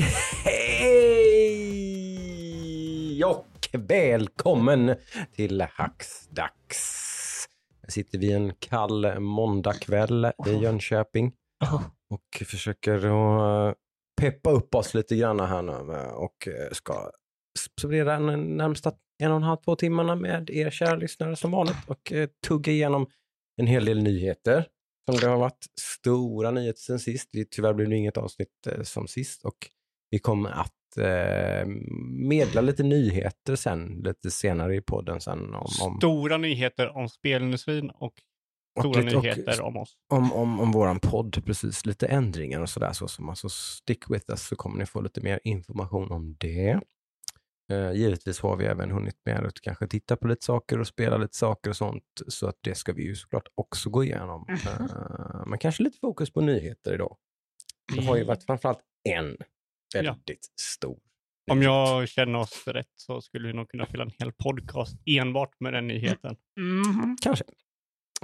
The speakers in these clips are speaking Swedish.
Hej och välkommen till Hacksdags. Här sitter vi en kall måndagkväll i Jönköping och försöker att peppa upp oss lite grann här nu och ska spendera den närmsta en och en halv, två timmarna med er kära lyssnare som vanligt och eh, tugga igenom en hel del nyheter. Som det har varit stora nyheter sen sist. Tyvärr blev det inget avsnitt eh, som sist och vi kommer att eh, medla lite nyheter sen, lite senare i podden sen. Om, om, Stora nyheter om spelindustrin och stora lite- och- nyheter om oss. om, om, om våran podd, precis. Lite ändringar och sådär. Så, som alltså stick with us så kommer ni få lite mer information om det. Eh, givetvis har vi även hunnit med att kanske titta på lite saker och spela lite saker och sånt. Så att det ska vi ju såklart också gå igenom. Eh, men kanske lite fokus på nyheter idag. Det har ju varit framförallt en väldigt stor Om nyhet. jag känner oss rätt så skulle vi nog kunna fylla en hel podcast enbart med den nyheten. Kanske.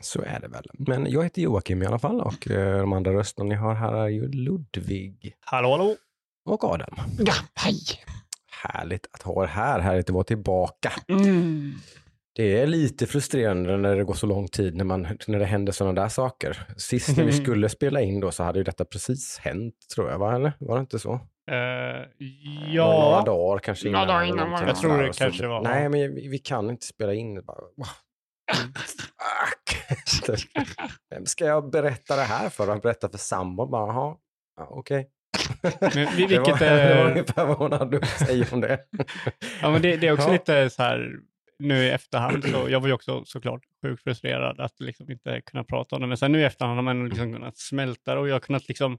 Så är det väl. Men jag heter Joakim i alla fall och eh, de andra rösterna ni har här är ju Ludvig Hallå, hallå! och Adam. Ja, hej. Härligt att ha er här, härligt att vara tillbaka. Mm. Det är lite frustrerande när det går så lång tid när, man, när det händer sådana där saker. Sist när vi skulle spela in då så hade ju detta precis hänt tror jag, va? Eller? Var det inte så? Några ja, dagar kanske Några dagar innan var. Jag tror det. Så- kanske det var. Nej, men vi, vi kan inte spela in. Bara. Vem ska jag berätta det här för? Jag berätta för sambon. Bara, jaha, ja, okej. Men vi- det, var, vilket det var är- ungefär vad hon hade att säga om det. ja, men det, det är också Ja. lite så här nu i efterhand. Så jag var ju också såklart sjukt frustrerad att liksom inte kunna prata om det. Men sen nu i efterhand har man liksom kunnat smälta det och jag har kunnat liksom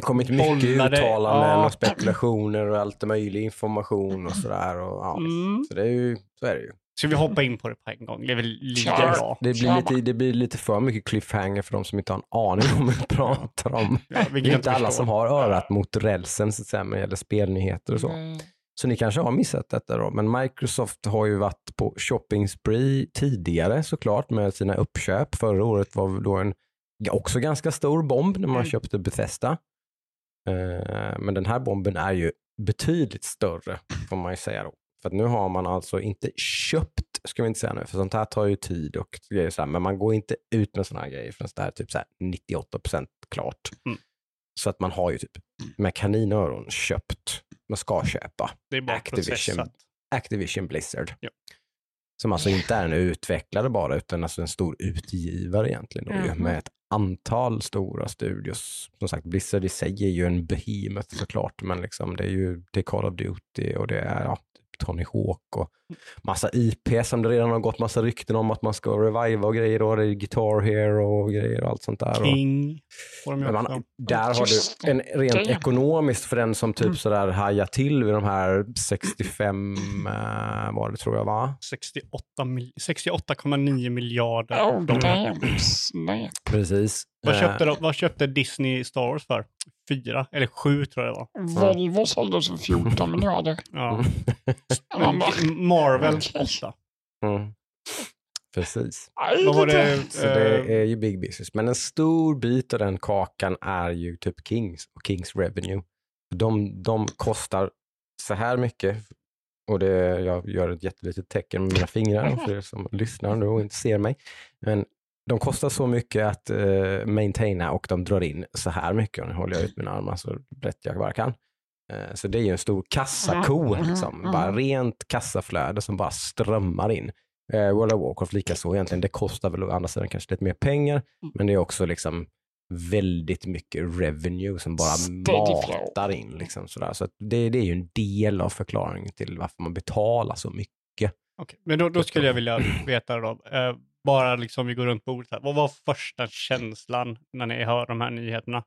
Det har kommit mycket Bolla det. uttalanden Ja. och spekulationer och allt möjlig information och sådär. Och, ja, Mm. Så det är ju, så är det ju. Ska vi hoppa in på det på en gång? Det är väl lika Kör. bra. Det blir, lite, det blir lite för mycket cliffhanger för de som inte har en aning om vad vi pratar om. Ja, Det är inte alla som har örat mot rälsen så att säga, när det gäller spelnyheter och så. Mm. Så ni kanske har missat detta då. Men Microsoft har ju varit på shopping spree tidigare såklart med sina uppköp. Förra året var då en också ganska stor bomb när man Mm. köpte Bethesda. Eh, Men den här bomben är ju betydligt större får man ju säga då. För nu har man alltså inte köpt, ska vi inte säga nu, för sånt här tar ju tid och grejer så här, men man går inte ut med såna här grejer förrän det är typ så här 98% klart. Mm. Så att man har ju typ med kaninöron köpt, man ska köpa. Det är bara Activision. processat. Activision Blizzard. Ja. Som alltså inte är en utvecklare bara, utan alltså en stor utgivare egentligen. då Mhm. Med ett antal stora studios. Som sagt, Blizzard i sig är ju en behemoth såklart, men liksom det är ju det är Call of Duty och det är ja, Tony Hawk och massa IP som det redan har gått massa rykten om att man ska reviva och grejer. Och det är Guitar Hero och grejer och allt sånt där. King får de ju men också. man, där har du en rent ekonomiskt för den som typ Mm. sådär hajar till vid de här 65, uh, var det tror jag va? 68 mil- 68,9 miljarder Oh, dollar. damn. Precis. Vad Eh, köpte, de, vad köpte Disney Star Wars för? Fyra? Eller sju tror jag det var. Volvo såldes för 14 miljarder. Ja. Mm. Marvel Okej. 8. Mm. Precis. aj, Vad var det? Så det är ju big business. Men en stor bit av den kakan är ju typ Kings och Kings revenue. De, de kostar så här mycket. Och det, jag gör ett jättelitet tecken med mina fingrar för er som lyssnar nu och inte ser mig. Men de kostar så mycket att uh, maintaina och de drar in så här mycket. Och nu håller jag ut mina armar så brett jag bara kan. Eh, Så det är ju en stor kassako, Mm, liksom. mm. bara rent kassaflöde som bara strömmar in. Eh, World of Warcraft likaså egentligen. Det kostar väl å andra sidan kanske lite mer pengar, Mm. men det är också liksom väldigt mycket revenue som bara Steady flow. matar in. Liksom, sådär. Så att det, det är ju en del av förklaringen till varför man betalar så mycket. Okej, Men då, då skulle jag vilja veta då, eh, bara liksom vi går runt bordet här. Vad var första känslan när ni hör de här nyheterna?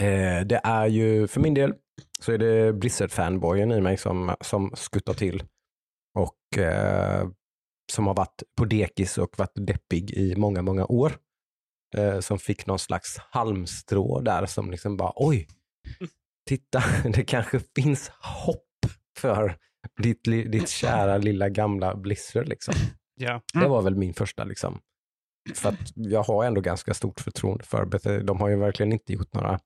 Eh, det är ju, för min del, så är det Blizzard-fanboyen i mig som, som skuttar till. Och eh, som har varit på dekis och varit deppig i många, många år. Eh, som fick någon slags halmstrå där som liksom bara, oj, titta, det kanske finns hopp för ditt, ditt kära lilla gamla Blizzard. Liksom. Ja. Det var väl min första liksom. För att jag har ändå ganska stort förtroende för Bethesda. De har ju verkligen inte gjort några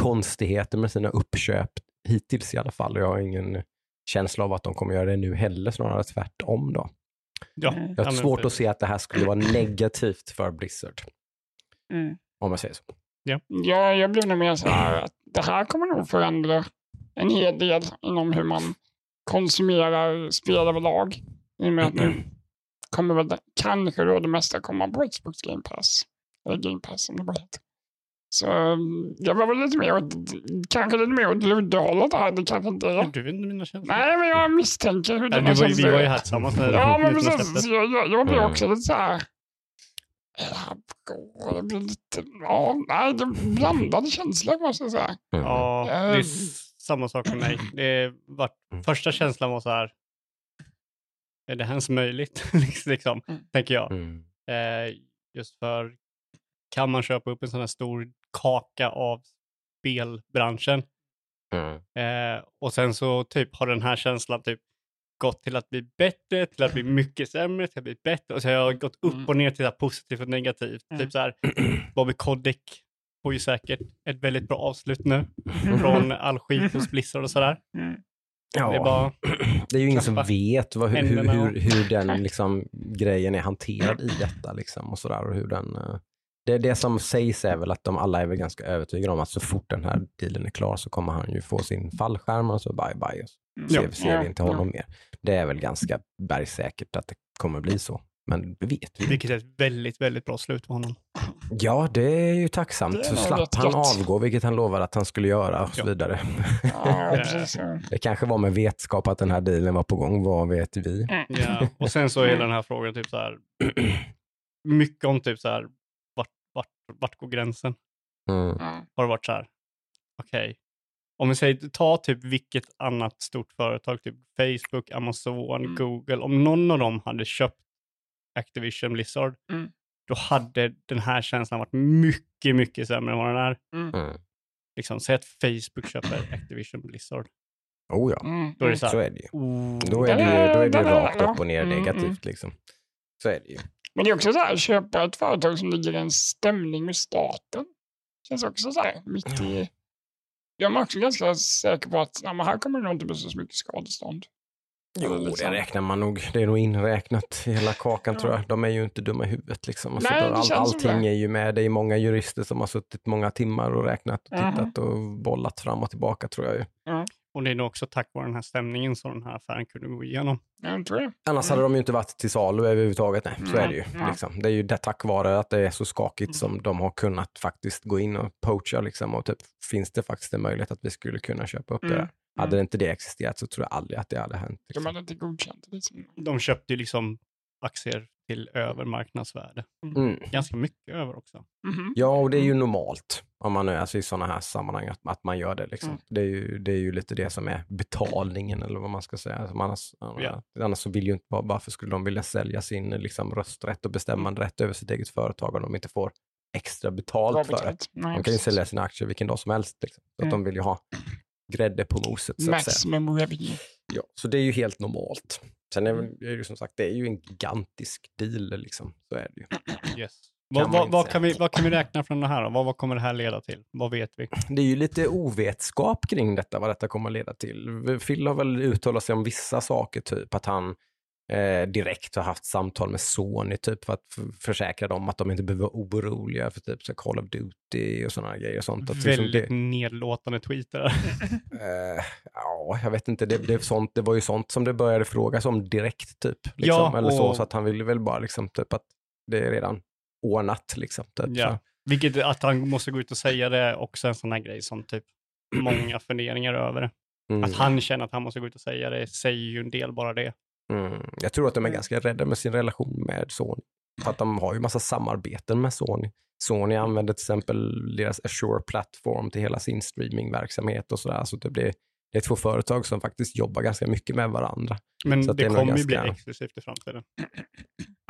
konstigheter med sina uppköp hittills i alla fall. Och jag har ingen känsla av att de kommer göra det nu heller, snarare tvärtom. Då. Ja, Mm. Jag har ja, svårt att se att det här skulle vara negativt för Blizzard, Mm. om man säger så. Ja, jag blir nog mer så här att det här kommer nog förändra en hel del inom hur man konsumerar spel överlag. I och med att nu kommer väl kanske då det mesta komma på Xbox Game Pass. Eller Game Pass som det bara heter. Så mm, jag var väl lite mer åt, kanske lite mer åt luddehållet här. Det kanske inte är. Du vet inte mina känslor. Nej, men jag misstänker hur du var, vi var ju här tillsammans när Ja, men precis. Jag, jag, jag blir Mm. också lite så här... Är det blir lite... Ja, nej, det är blandade känslor måste jag säga. Ja, det är Ehm. samma sak för mig. Det var, Mm. första känslan var så här, är det ens möjligt? liksom, Mm. tänker jag. Mm. Eh, just för, kan man köpa upp en sån här stor kaka av spelbranschen? Mm. Eh, och sen så typ har den här känslan typ gått till att bli bättre, till att bli mycket sämre, till att bli bättre. Och så har jag gått upp Mm. och ner till det här positivt och negativt. Mm. Typ så här, Bobby Kotick får ju säkert ett väldigt bra avslut nu Mm. från all skit hos Blizzard och sådär. Mm. Ja, Det är bara, det är ju ingen som vet vad, hur, hur, hur, hur den liksom, grejen är hanterad i detta. Liksom, och sådär, och hur den, eh, det, det som sägs är väl att de alla är väl ganska övertygade om att så fort den här dealen är klar så kommer han ju få sin fallskärm och så bye bye. Och så ser, Ja. ser Ja, vi inte ja. honom mer. Det är väl ganska bergsäkert att det kommer bli så. Men det vet vi. vilket är ett väldigt, väldigt bra slut för honom. Ja, det är ju tacksamt. Är Så slapp han gött. avgå, vilket han lovade att han skulle göra och så Ja. vidare. Ja, ja. Det kanske var med vetskap att den här dealen var på gång, vad vet vi? Ja. Och sen så är den här frågan typ så här, mycket om typ så här, vart, går gränsen? Mm. Har det varit så här, okej, om vi säger, ta typ vilket annat stort företag, typ Facebook, Amazon, Mm. Google, om någon av dem hade köpt Activision Blizzard, Mm. då hade den här känslan varit mycket, mycket sämre än vad den är. Mm. Liksom, säg att Facebook köper Activision Blizzard. Oh ja, Mm. Då är det så så här, är det ju. oh, Då är det ju, då är det rakt upp och ner mm, negativt. mm. Liksom. Så är det ju. Men det är också så här, köpa ett företag som ligger i en stämning med staten. Känns också så här, mitt i... Jag är också ganska säker på att nej, här kommer det nog inte bli så mycket skadestånd. Jo, Eller det liksom. räknar man nog. Det är nog inräknat i hela kakan Ja. tror jag. De är ju inte dumma i huvudet. Liksom. Alltså, Nej, all, allting är ju med. Det är många jurister som har suttit många timmar och räknat och Mhm. tittat och bollat fram och tillbaka tror jag ju. Och det är nog också tack vare den här stämningen som den här affären kunde gå igenom. Jag tror det. Annars Mm. hade de ju inte varit till salu överhuvudtaget. Nej, så är det ju. Mm. Liksom. Det är ju det, tack vare att det är så skakigt Mm. som de har kunnat faktiskt gå in och poacha. Liksom, och typ, finns det faktiskt en möjlighet att vi skulle kunna köpa upp det Mm. där? Hade inte det existerat så tror jag aldrig att det hade hänt. De Liksom. hade inte godkänt det. Liksom. De köpte ju liksom aktier till över marknadsvärde. Mm. Ganska mycket över också. Mhm. Ja, och det är ju normalt om man är alltså, i sådana här sammanhang att, att man gör det. Liksom. Mm. Det, är ju, det är ju lite det som är betalningen eller vad man ska säga. Alltså, annars, Ja. annars så vill ju inte, varför skulle de vilja sälja sin liksom, rösträtt och bestämmanderätt över sitt eget företag om de inte får extra betalt för det? De kan ju sälja sina aktier vilken dag som helst. Liksom. Så att Mm. de vill ju ha grädde på moset. Så, att säga. Maximum revenue. Ja, så det är ju helt normalt. Sen är är det ju som sagt, det är ju en gigantisk deal. Liksom. Så är det ju. Yes. Kan Vad, vad, kan vi, vad kan vi räkna från det här då? Vad, vad kommer det här leda till? Vad vet vi? Det är ju lite ovetskap kring detta, vad detta kommer att leda till. Phil har väl uttalat sig om vissa saker, typ att han eh, direkt har haft samtal med Sony typ för att försäkra dem att de inte behöver vara oroliga för typ så Call of Duty och sådana grejer. Och sånt. Att, liksom, Väldigt det, nedlåtande tweet där. eh, ja, jag vet inte, det, det, sånt, det var ju sånt som det började frågas om direkt typ. Liksom, Ja, eller så, och- så att han ville väl bara liksom typ att det är redan ordnat liksom. Typ, Ja. så. Vilket att han måste gå ut och säga det är också en sån här grej som typ många funderingar över det. Mm. Att han känner att han måste gå ut och säga det säger ju en del bara det. Mm. Jag tror att de är ganska rädda med sin relation med Sony. För att de har ju massa samarbeten med Sony. Sony använder till exempel deras Azure plattform till hela sin streamingverksamhet och sådär. Så det, blir, det är två företag som faktiskt jobbar ganska mycket med varandra. Men det, det kommer ju bli ganska- exklusivt i framtiden.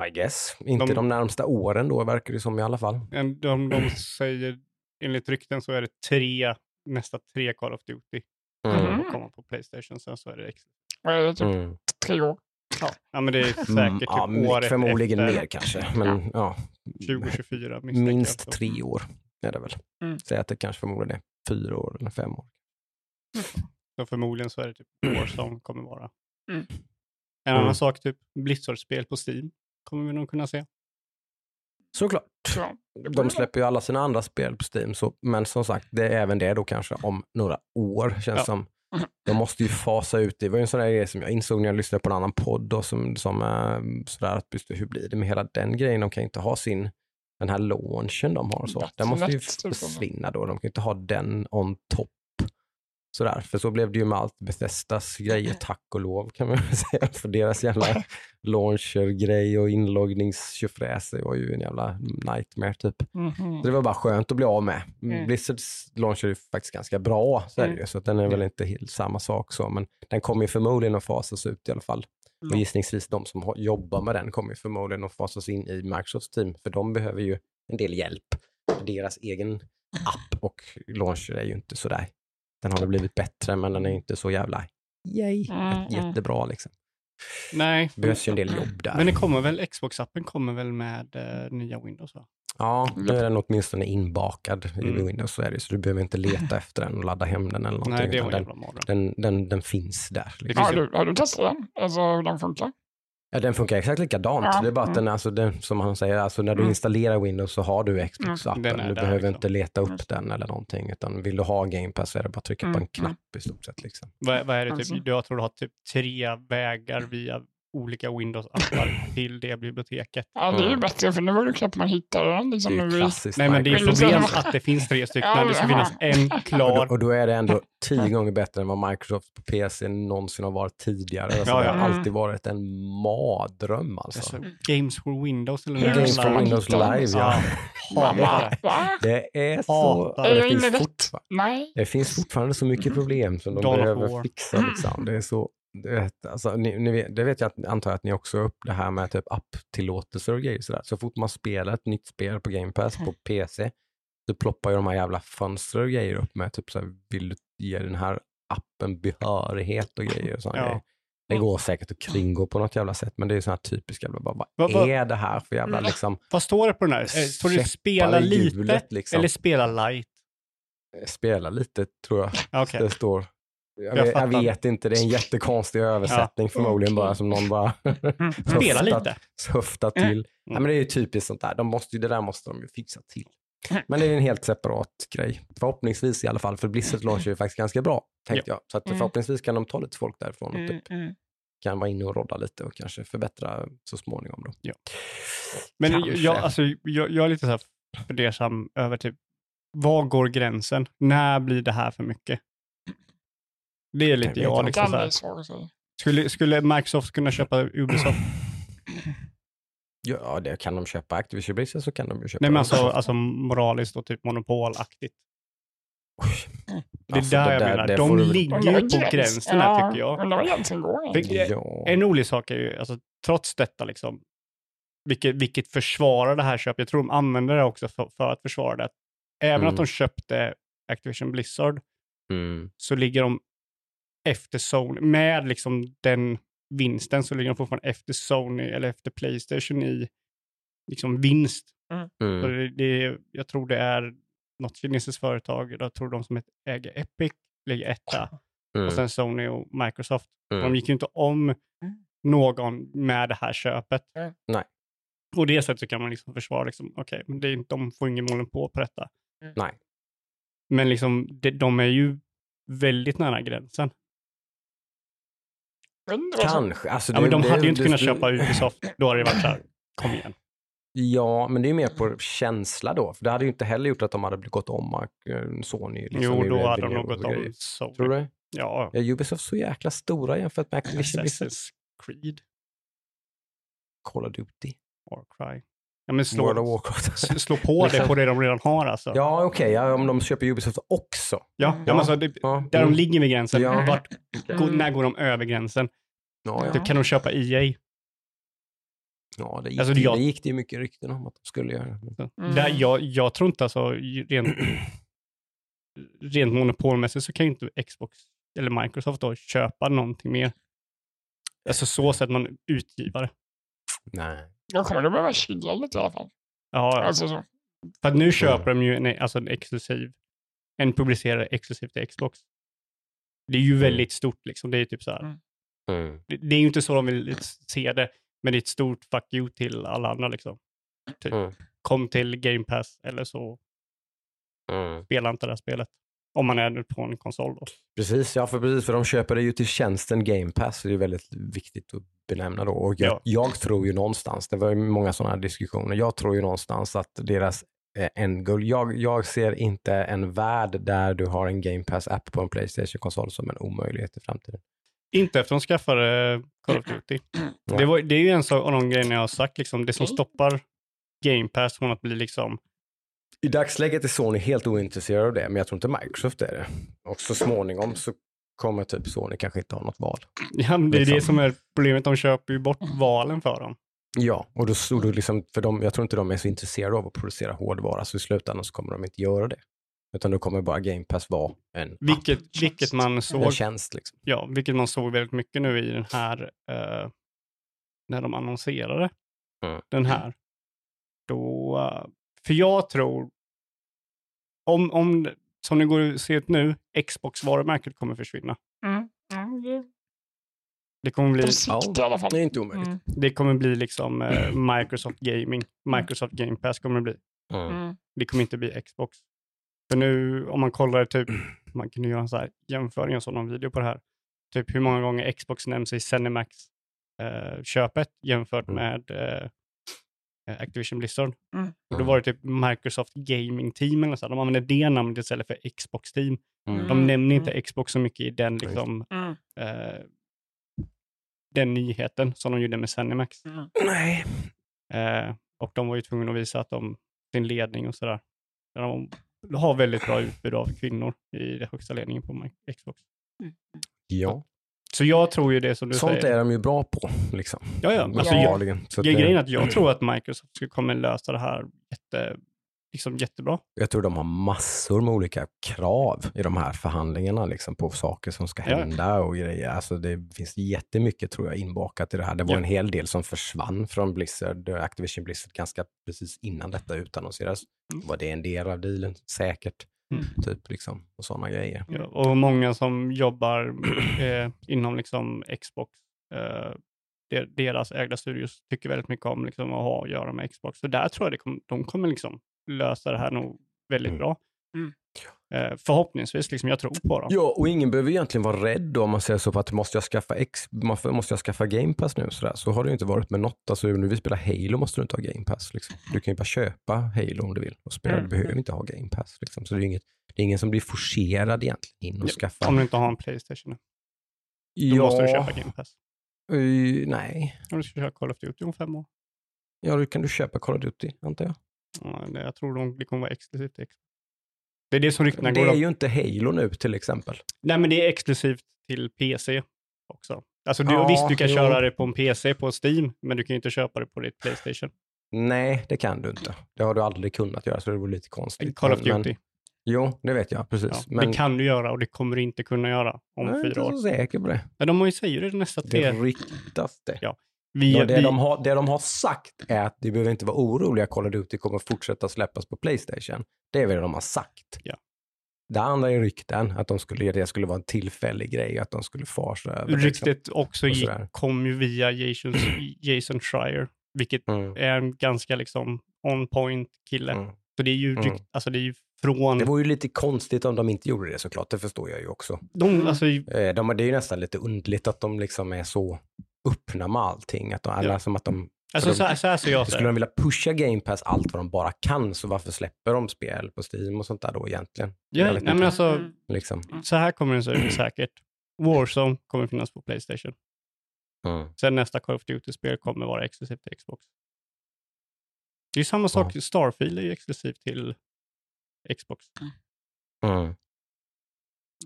I guess. Inte De- de, närmsta åren då verkar det som i alla fall. En- De, de säger, enligt rykten så är det tre, nästa tre Call of Duty Mm. kommer på Playstation. Sen så är det exklusivt. Typ Mm. tre år? Ja, men det är säkert Mm, typ ja, året förmodligen efter mer kanske. Men ja, 2024 misstänker jag. minst tre år är det väl. Mm. Säg att det kanske förmodligen är fyra år eller fem år. Så förmodligen så är det typ Warzone kommer vara. Mm. En annan Mm. sak, typ Blizzard-spel på Steam kommer vi nog kunna se. Såklart. Så, De släpper ju alla sina andra spel på Steam, så, men som sagt, det är även det då kanske om några år känns Ja. som. De måste ju fasa ut, det var ju en sån där grej som jag insåg när jag lyssnade på en annan podd då, som, som äh, sådär, att just, hur blir det med hela den grejen? De kan ju inte ha sin, den här launchen de har så. Den måste ju försvinna då, de kan ju inte ha den on top. Sådär, för så blev det ju med allt Bethesdas grejer, tack och lov kan man väl säga. För deras jävla launcher-grej och inloggningstjofräs, det var ju en jävla nightmare typ. Mhm. Så det var bara skönt att bli av med. Mm. Blizzards launcher är faktiskt ganska bra, så, Mm. ju, så den är väl inte helt samma sak så, men den kommer ju förmodligen att fasas ut i alla fall. Och Ja. gissningsvis de som jobbar med den kommer ju förmodligen att fasas in i Microsofts team, för de behöver ju en del hjälp. För deras egen app och launcher är ju inte sådär. Den har väl blivit bättre, men den är inte så jävla yay, Mm, mm. jättebra liksom. Nej, Det behövs ju en del jobb där. men det kommer väl, Xbox-appen kommer väl med eh, nya Windows va? Ja, nu är den åtminstone inbakad i Mm. Windows, så är det så du behöver inte leta efter den och ladda hem den eller någonting. Nej, det var den, den, den, den finns där. Liksom. Har du, har du testat den? Alltså hur den funkar? Ja, den funkar exakt likadant. Ja, Det är bara att mm. den, alltså, den, som han säger, alltså, när du Mm. installerar Windows så har du Xbox-appen. Är Du där, behöver liksom. inte leta upp Mm. den eller någonting. Utan vill du ha Game Pass så är det bara att trycka på Mm, en knapp i stort sett. Liksom. Vad, vad är det Alltså. typ? Jag tror du har typ tre vägar via olika Windows-appar till det biblioteket. Ja, det är ju bättre för nu var det knappt man hittade den. Det Liksom, är ju i- klassiskt. Nej, men det är Windows problem är- att det finns tre stycken. Ja, det ska finnas en och, klar. då, och då är det ändå tio gånger bättre än vad Microsoft på PC någonsin har varit tidigare. Alltså, Ja, Det ja. har alltid varit en mardröm alltså. Alltså, Games for Windows eller Games ska for Windows? Live, ja. Mamma? Det är så... Hatar det Är jag finns inne rätt? fortfar- Nej. Det finns fortfarande så mycket problem som de Dawn behöver fixa. Liksom. Det är så, det, vet, alltså, ni, ni vet, det vet jag att, antar jag att ni också upp det här med typ app-tillåtelser och grejer. Sådär. Så fort man spelar ett nytt spel på Game Pass på PC så ploppar ju de här jävla fönster och grejer upp med typ så här, vill du ge den här appen behörighet och grejer och sådana Ja. grejer. Det går säkert att kringgå på något jävla sätt, men det är sådana här typiska, bara, vad Vad- vad- är det här för jävla liksom, Vad står det på den här? Eh, Står det spela lite liksom. eller spela light? spela lite tror jag. Ja, Okej. det står. Jag, Jag vet, jag vet inte, det är en jättekonstig översättning förmodligen bara som någon bara Mm. Spela lite. höftat till. Ja, men det är ju typiskt sånt där, de måste det där måste de ju fixa till. Men det är en helt separat grej. Förhoppningsvis i alla fall, för Blizzard launch är ju faktiskt ganska bra, tänkte jag. Så att Mm. förhoppningsvis kan de ta lite folk därifrån och Mm, typ mm. kan vara inne och rodda lite och kanske förbättra så småningom. Då. Ja. Men Kanske. jag, alltså, jag, jag är lite så här fundersam över typ, var går gränsen? När blir det här för mycket? Det är lite Jag. Liksom, så här. Skulle, skulle Microsoft kunna köpa Ubisoft? Ja, det kan de köpa Activision Blizzard så kan de ju köpa Nej, men alltså, alltså moraliskt och typ monopolaktigt. Det är Alltså, där jag där- menar. De ligger ju på gräns- gränsen här tycker jag. Ja. En rolig sak är ju, alltså, trots detta, liksom, vilket, vilket försvarar det här köpet, jag tror de använder det också för, för att försvara det. Även Mm. att de köpte Activision Blizzard Mm. så ligger de efter Sony, med liksom den vinsten så ligger de fortfarande efter Sony eller efter Playstation i liksom vinst. Så Mm. det, det, jag tror det är något kinesiskt företag, jag tror de som äger Epic ligger etta Mm. och sen Sony och Microsoft. Mm. De gick ju inte om någon med det här köpet. Mm. Nej. Och det sättet så kan man liksom försvara, liksom, okej, men det är inte, de får ingen monopol på detta. Nej. Men liksom, de, de är ju väldigt nära gränsen. Kanske. Alltså, Ja, men de det- hade ju inte det- kunnat köpa Ubisoft. Då hade det varit så här, kom igen. Ja, men det är ju mer på känsla då. För det hade ju inte heller gjort att de hade gått om eh, Sony. Liksom, jo, då hade de nog gått om. Sony. Tror du? Ja, Är Ubisoft så jäkla stora jämfört med Activision? Assassin's Creed, Call of Duty, Warcry. Ja, men slå, World of Warcraft. slå på det på det de redan har alltså. ja, okej, ja, om de köper Ubisoft också. ja, ja, men alltså, det, Ja, där mm. de ligger vid gränsen, Ja. vart, går, när går de över gränsen? Ja, ja. Typ, kan de köpa EA? ja det, gick, Alltså, ju- jag- det gick det ju mycket rykten om att de skulle göra. Mm. Där, jag, jag tror inte alltså, rent, rent monopolmässigt så kan ju inte Xbox eller Microsoft då köpa någonting mer. Alltså så sätter man utgivare. Nej. Jag kommer nog behöva chilla lite i alla fall. Ja, ja. Alltså så. För att nu köper de ju en, alltså en exklusiv, en publicerare exklusivt till Xbox. Det är ju väldigt stort liksom. Det är typ så här. Mm. Mm. Det, det är ju inte så de vill se det, men det är ett stort fuck you till alla andra liksom. Typ. Mm. Kom till Game Pass eller så Mm. spela inte det här spelet. Om man är på en konsol då. Precis, ja för precis, för de köper det ju till tjänsten Game Pass, så det är väldigt viktigt att benämna då. Och jag, Ja. jag tror ju någonstans, det var ju många sådana här diskussioner, jag tror ju någonstans att deras eh, endgoal, jag, jag ser inte en värld där du har en Game Pass-app på en Playstation-konsol som en omöjlighet i framtiden. Inte efter de skaffade Call of Duty. Det, var, det är ju en av de grejerna jag har sagt, liksom, det som stoppar Game Pass från att bli liksom, I dagsläget är Sony helt ointresserad av det, men jag tror inte Microsoft är det. Och så småningom så kommer typ Sony kanske inte ha något val. ja, men det är det Liksom. som är problemet, de köper ju bort valen för dem. Ja, och då, och då liksom, för de, jag tror inte de är så intresserade av att producera hårdvara, så i slutändan så kommer de inte göra det. Utan då kommer bara Game Pass vara en, Vilket, vilket man en såg tjänst. Liksom. Ja, vilket man såg väldigt mycket nu i den här, eh, när de annonserade Mm. den här. Då, eh, för jag tror, om, om som det går att se ut nu, Xbox-varumärket kommer försvinna. Mm. Det, kommer bli, sikt i alla fall. Det är inte omöjligt. Mm. det kommer bli liksom eh, Microsoft Gaming, Microsoft Game Pass kommer det bli. Mm. Mm. Det kommer inte bli Xbox. För nu, om man kollar typ, man kan ju göra en så här jämföring, en sån video på det här. Typ hur många gånger Xbox nämns i Cinemax-köpet jämfört Mm. med eh, eh, Activision Blizzard. Mm. Och då var det typ Microsoft Gaming Team eller så. De använder det namnet istället för Xbox Team. Mm. De Mm. nämner inte Xbox så mycket i den, liksom, Mm. eh, den nyheten som de gjorde med. Mm. Nej. Eh, och de var ju tvungna att visa att de, sin ledning och sådär. De har väldigt bra utbud av kvinnor i den högsta ledningen på Xbox. Ja, Så jag tror ju det som du sånt säger. är de ju bra på. Liksom. Ja, ja. Alltså, Ja. jag. Så det- grejen är att jag tror att Microsoft kommer lösa det här jätte, liksom jättebra. Jag tror de har massor med olika krav i de här förhandlingarna liksom, på saker som ska Ja. hända och grejer. Alltså, det finns jättemycket tror jag inbakat i det här. Det var Ja. en hel del som försvann från Blizzard, eh, Activision Blizzard ganska precis innan detta utannonserades. Mm. Var det en del av dealen? Säkert. Mm. Typ liksom, och sådana grejer. Ja, och många som jobbar eh, inom liksom Xbox, eh, der- deras ägda studios, tycker väldigt mycket om liksom, att ha att göra med Xbox. Så där tror jag det kom, de kommer liksom lösa det här nog väldigt Mm. bra. Mm. Eh, förhoppningsvis, liksom, jag tror på dem. Ja, och ingen behöver egentligen vara rädd då om man säger så på att måste jag skaffa X, måste jag skaffa Game Pass nu? Så, där. så har det ju inte varit med något. Alltså, nu vi spelar Halo måste du inte ha Game Pass. Liksom. Du kan ju bara köpa Halo om du vill och spela. Du Mm. behöver inte ha Game Pass. Liksom. Så det är, inget, det är ingen som blir forcerad egentligen in och Ja, skaffa. Om du inte har en Playstation. Då ja, måste du köpa Game Pass. eh, nej, Om du ska köra Call of Duty om fem år. ja, då kan du köpa Call of Duty antar jag. Ja, jag tror de, kommer vara exklusivt. Det är det som ryktena Det går är om. ju inte Halo nu till exempel. Nej, men det är exklusivt till PC också. Alltså du, Ja, visst, du kan jo. köra det på en PC på Steam, men du kan ju inte köpa det på ditt Playstation. Nej, det kan du inte. Det har du aldrig kunnat göra så det vore lite konstigt. Call of Men- Duty. Men, jo, det vet jag Ja, precis. Det kan du göra och det kommer du inte kunna göra om jag är inte fyra år. så säker på det. Men de har ju säger det nästa Det tre. ryktas det. Ja. Vi, Ja, det, vi, de har, det de har sagt är att ni behöver inte vara oroliga, Call of Duty kommer fortsätta släppas på Playstation. Det är vad de har sagt. Ja. Det andra är rykten, att de skulle, det skulle vara en tillfällig grej, att de skulle farsa över. liksom. ryktet också gick, sådär. kom ju via Jason, Jason Schreier, vilket Mm. är en ganska liksom on point kille. Mm. Så det är ju, rykt, Mm. alltså det är ju från... Det vore ju lite konstigt om de inte gjorde det såklart, det förstår jag ju också. de, alltså, Eh, De, det är ju nästan lite undligt att de liksom är så öppna med allting. Att de, Ja. eller som att de, alltså de- så, här, så här ser jag skulle det. de vilja pusha Game Pass allt vad de bara kan, så varför släpper de spel på Steam och sånt där då egentligen? Ja, nej, men alltså, Mm. Liksom. så här kommer den se ut säkert. Warzone kommer finnas på Playstation. Mm. Sen nästa Call of Duty-spel kommer vara exklusivt till Xbox. Det är ju samma sak, Starfield är ju exklusivt till Xbox. Mm.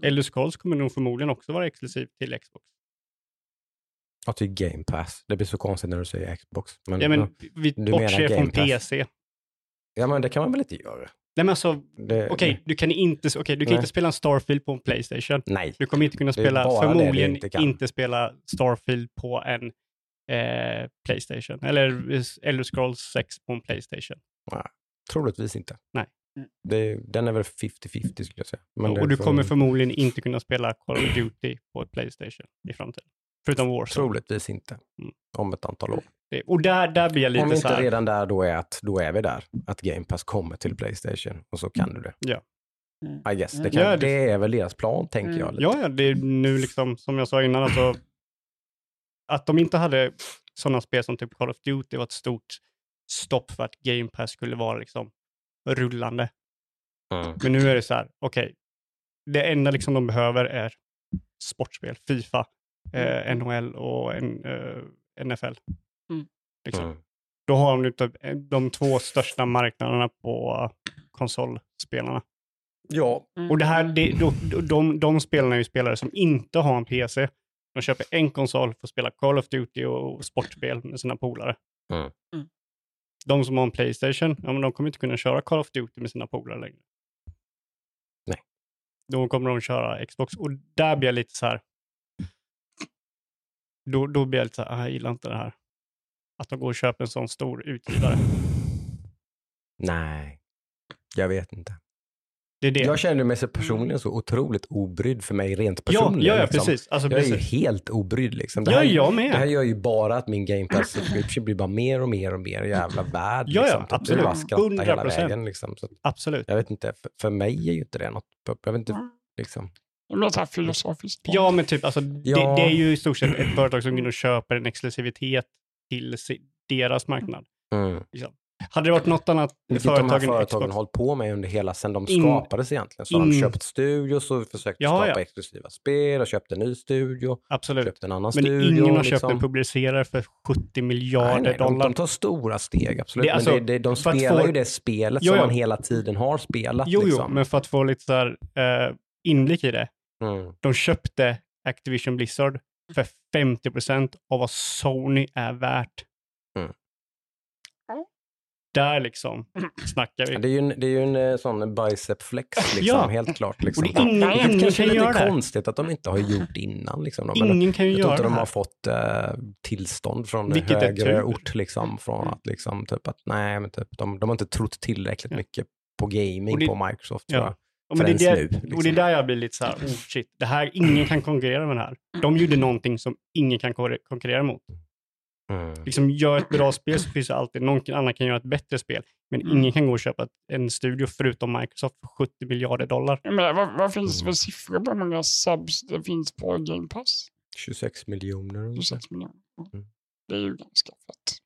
Elder Scrolls kommer nog förmodligen också vara exklusivt till Xbox. Ja, till Game Pass. Det blir så konstigt när du säger Xbox. Men, Ja, men vi Du bortser från? PC. ja, men det kan man väl inte göra? Nej, men alltså, okej, du kan, inte, okej, du kan Nej. inte spela en Starfield på en Playstation. Nej. Du kommer inte kunna spela, förmodligen inte inte, spela Starfield på en eh, Playstation. Eller Elder Scrolls 6 på en Playstation. Troligtvis inte. Nej. Det, den är väl 50-50 skulle jag säga. Men och du kommer förmodligen inte kunna spela Call of Duty på ett Playstation i framtiden. Förutom Warzone. Troligtvis inte. Mm. Om ett antal år. Det- Och där, där blir jag lite Om vi så inte här, redan där då är att då är vi där. Att Game Pass kommer till Playstation och så kan du det. Ja. Mm. I guess. Det, Mm. kan, Ja, det- det är väl deras plan tänker Mm. jag. Lite. Ja, ja, det är nu liksom, som jag sa innan, alltså, att de inte hade sådana spel som typ Call of Duty var ett stort stopp för att Game Pass skulle vara liksom rullande. Mm. Men nu är det så här, okej, det enda liksom de behöver är sportspel, Fifa, eh, NHL och en, eh, NFL. Mm. Liksom. Mm. Då har de typ de två största marknaderna på konsolspelarna. Ja, Mm. Och det här, det, de, de, de spelarna är ju spelare som inte har en PC. De köper en konsol för att spela Call of Duty och sportspel med sina polare. Mm. Mm. De som har en Playstation, ja, men de kommer inte kunna köra Call of Duty med sina polare längre. Nej. Då kommer de köra Xbox och där blir jag lite så här. Då, då blir jag lite så här, ah, jag gillar inte det här. Att de går och köper en sån stor utgivare. nej. Jag vet inte. Det är det. Jag känner mig så personligen så otroligt obrydd för mig rent ja, personligen. ja, ja, liksom. precis. Alltså, Jag är ju precis. helt obrydd liksom. Det Ja, här, jag med. det här gör ju bara att min Game Pass subscription blir bara mer och mer och mer jävla värd. Ja, ja, liksom. Typ. absolut. Är bara skratta hela 100%. vägen liksom. Så Absolut. jag vet inte, för, för mig är ju inte det något, jag vet inte, Mm. liksom. Det så här filosofiskt. Ja, men typ alltså, Ja. det, det är ju i stort sett ett företag som går in och köper en exklusivitet till deras marknad. Mm. Hade det varit något annat Vilket de här företag företagen Xbox, hållit på med under hela, sedan de In- skapades egentligen. Så har de in- köpt studios och försökt Ja, skapa ja. exklusiva spel och köpt en ny studio, absolut. köpt en annan Men studio. ingen har köpt liksom. en publicerare för 70 Nej, miljarder nej, de, dollar. de tar stora steg, absolut. Det alltså- men det, det, de spelar få- ju det spelet Jo, som man hela tiden har spelat. jo, jo, liksom. men för att få lite så här, eh, inblick i det. Mm. De köpte Activision Blizzard för 50% av vad Sony är värt. Mm. Där liksom snackar vi. Ja, Det är ju en, det är ju en eh, sån bicep flex, liksom, Ja. helt klart. Liksom. Och det är ingen, Ja, ingen kanske kan är göra lite det. konstigt att de inte har gjort innan. Liksom. De, men Ingen kan ju jag tror göra inte det de har fått eh, tillstånd från Vilket högre ort. Liksom, från att, liksom, typ att, nej, men typ, de, de har inte trott tillräckligt Ja. mycket på gaming det- på Microsoft. Ja. Ja, men det, är förrän det, nu, liksom. Och det är där jag blir lite så här, oh shit, det här, ingen kan konkurrera med det här. De gjorde någonting som ingen kan kon- konkurrera mot. Mm. Liksom, gör ett bra spel så finns det alltid någon annan kan göra ett bättre spel. Men Mm. ingen kan gå och köpa ett- en studio förutom Microsoft för 70 miljarder dollar. Menar, vad, vad finns det för siffror på hur många subs det finns på Game Pass? 26 miljoner. ungefär. 26 miljoner. Ja. Mm. Det är ju ganska fett.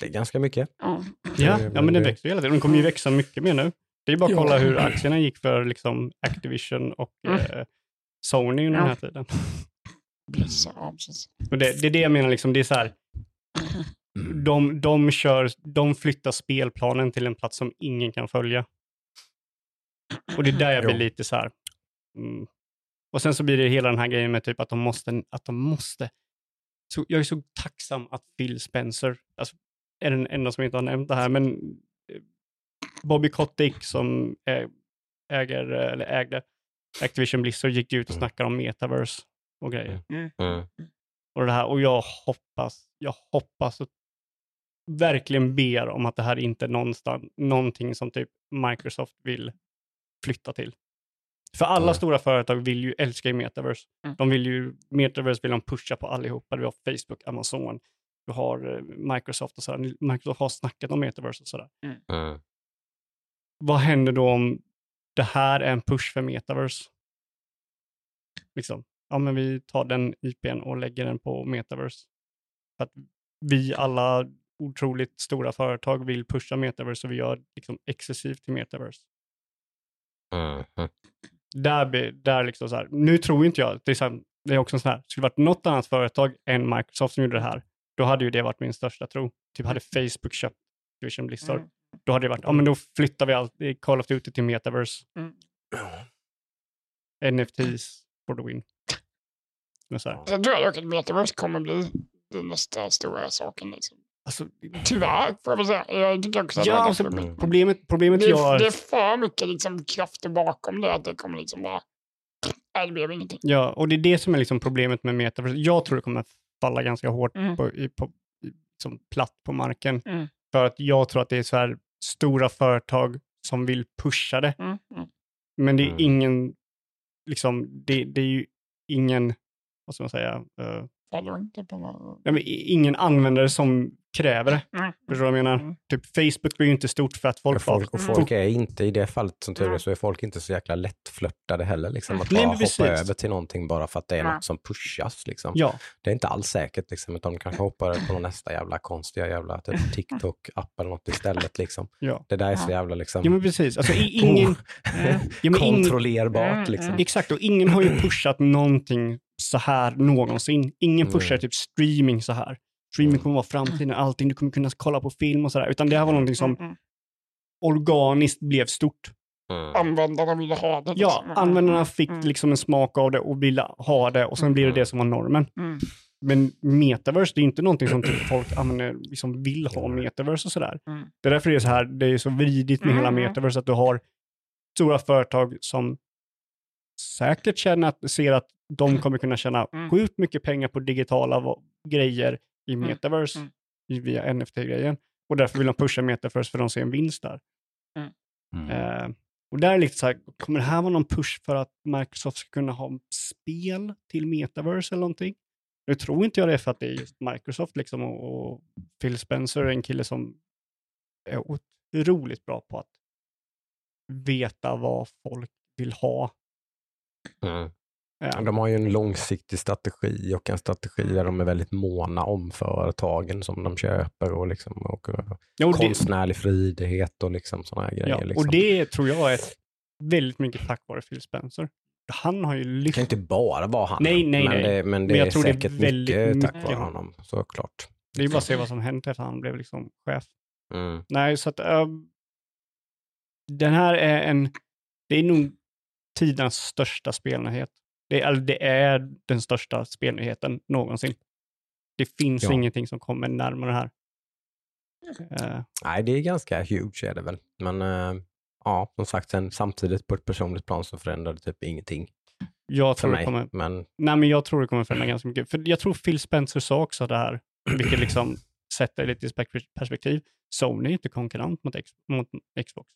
Det är ganska mycket. Ja. Ja, ja men det växer hela tiden. De kommer ju växa mycket mer nu. Det är bara att Ja. kolla hur aktierna gick för liksom, Activision och Mm. eh, Sony under den här Ja. tiden. Ja. Och det, det är det jag menar, liksom, det är så här, de, de, kör, de flyttar spelplanen till en plats som ingen kan följa. Och det är där jag blir Jo. lite så här. Mm. Och sen så blir det hela den här grejen med typ att de måste, att de måste. Så jag är så tacksam att Phil Spencer, alltså, är den enda som inte har nämnt det här, men Bobby Kotick som äger, eller ägde Activision Blizzard gick ut och Mm. snackade om metaverse och grejer. Mm. Och, det här, och jag hoppas, jag hoppas och verkligen ber om att det här inte är någonstans, någonting som typ Microsoft vill flytta till. För alla Mm. stora företag vill ju älska i metaverse. Mm. De vill ju, metaverse vill de pusha på allihopa. Du har Facebook, Amazon, du har eh, Microsoft och sådär. Microsoft har snackat om metaverse och sådär. Mm. Vad händer då om det här är en push för metaverse? Liksom, ja men vi tar den IPn och lägger den på metaverse. För att vi alla otroligt stora företag vill pusha metaverse och vi gör liksom exklusivt till metaverse. Mm. Där, där liksom så här, nu tror inte jag, det är, så här, det är också så här, skulle det varit något annat företag än Microsoft som gjorde det här, då hade ju det varit min största tro. Typ hade Facebook köpt Division Blizzard, Mm. Då hade det varit, ja men då flyttar vi allt i Call of Duty till metaverse. Mm. NFTs for the win. Men så här, Jag tror dock att metaverse kommer bli den nästa stora saken. Liksom. alltså, Tyvärr, får jag väl säga. Jag tycker också att ja, det, alltså, problemet, problemet det, är, jag... det är för mycket liksom, krafter bakom det. Att det kommer liksom bara... Nej, det blev ingenting. Ja, och det är det som är liksom problemet med metaverse. Jag tror det kommer falla ganska hårt Mm. på, i, på, i, som platt på marken. Mm. För att jag tror att det är så här, stora företag som vill pusha det. Mm. Mm. Men det är Mm. ingen, liksom, det, det är ju ingen, vad ska man säga, någon... nej, ingen användare som kräver det. Mm. Förstår du vad jag menar? Mm. Typ Facebook blir ju inte stort för att folk, Och folk, och folk är inte, i det fallet som tur är, Mm. så är folk inte så jäkla lättflörtade heller. Liksom, att Nej, bara precis. hoppa över till någonting bara för att det är Nej. något som pushas. Liksom. Ja, Det är inte alls säkert, liksom, utan de kanske hoppar på någon nästa jävla konstiga jävla typ, TikTok-app eller något istället. Liksom. ja. Det där är så jävla liksom, ja men precis. Alltså, ingen, Eh, ja, kontrollerbart. Mm, Liksom. mm. exakt, och ingen har ju pushat någonting så här någonsin. Ingen pushar Mm. typ streaming så här. Streaming Mm. kommer vara framtiden, allting, du kommer kunna kolla på film och sådär. Utan det här var någonting som Mm, mm. organiskt blev stort. Mm. Användarna ville ha det. Ja, liksom. användarna fick Mm. liksom en smak av det och ville ha det och sen blir det det som var normen. Mm. Men metaverse, det är inte någonting som typ folk använder, liksom vill ha metaverse och sådär. Mm. Det är därför det är så här, det är så vridigt med hela Mm. metaverse, att du har stora företag som säkert känner att, ser att de kommer kunna tjäna Mm. sjukt mycket pengar på digitala grejer i Mm. metaverse Mm. i- via NFT-grejen. Och därför vill de pusha metaverse för de ser en vinst där. Mm. Eh, och där är lite så här, kommer det här vara någon push för att Microsoft ska kunna ha spel till metaverse eller någonting? Nu tror inte jag det för att det är just Microsoft liksom och, och Phil Spencer är en kille som är otroligt bra på att veta vad folk vill ha. Mm. Ja. De har ju en långsiktig strategi och en strategi där de är väldigt måna om företagen som de köper och, liksom, och eh, Ja, och, det, konstnärlig frihet och liksom sådana här grejer. ja, liksom. och det tror jag är väldigt mycket tack vare Phil Spencer. Han har ju Det lyft... kan inte bara vara han. Nej, nej, men nej. Det, men det Men jag är tror det är säkert väldigt mycket tack vare honom, såklart. Det är bara att se vad som hänt efter han blev liksom chef. Mm. Nej, så att äh, den här är en, det är nog tidens största spelnyhet. Det är, det är den största spelnyheten någonsin. Det finns Ja. ingenting som kommer närmare det här. Eh, Nej, det är ganska huge är det väl. Men eh, ja, som sagt, sen, samtidigt på ett personligt plan så förändrar det typ ingenting jag, tror det mig. kommer, Men nej, men jag tror det kommer förändra ganska mycket. För jag tror Phil Spencer sa också det här, vilket liksom sätter lite i spek- perspektiv. Sony är inte konkurrent mot, X, mot Xbox.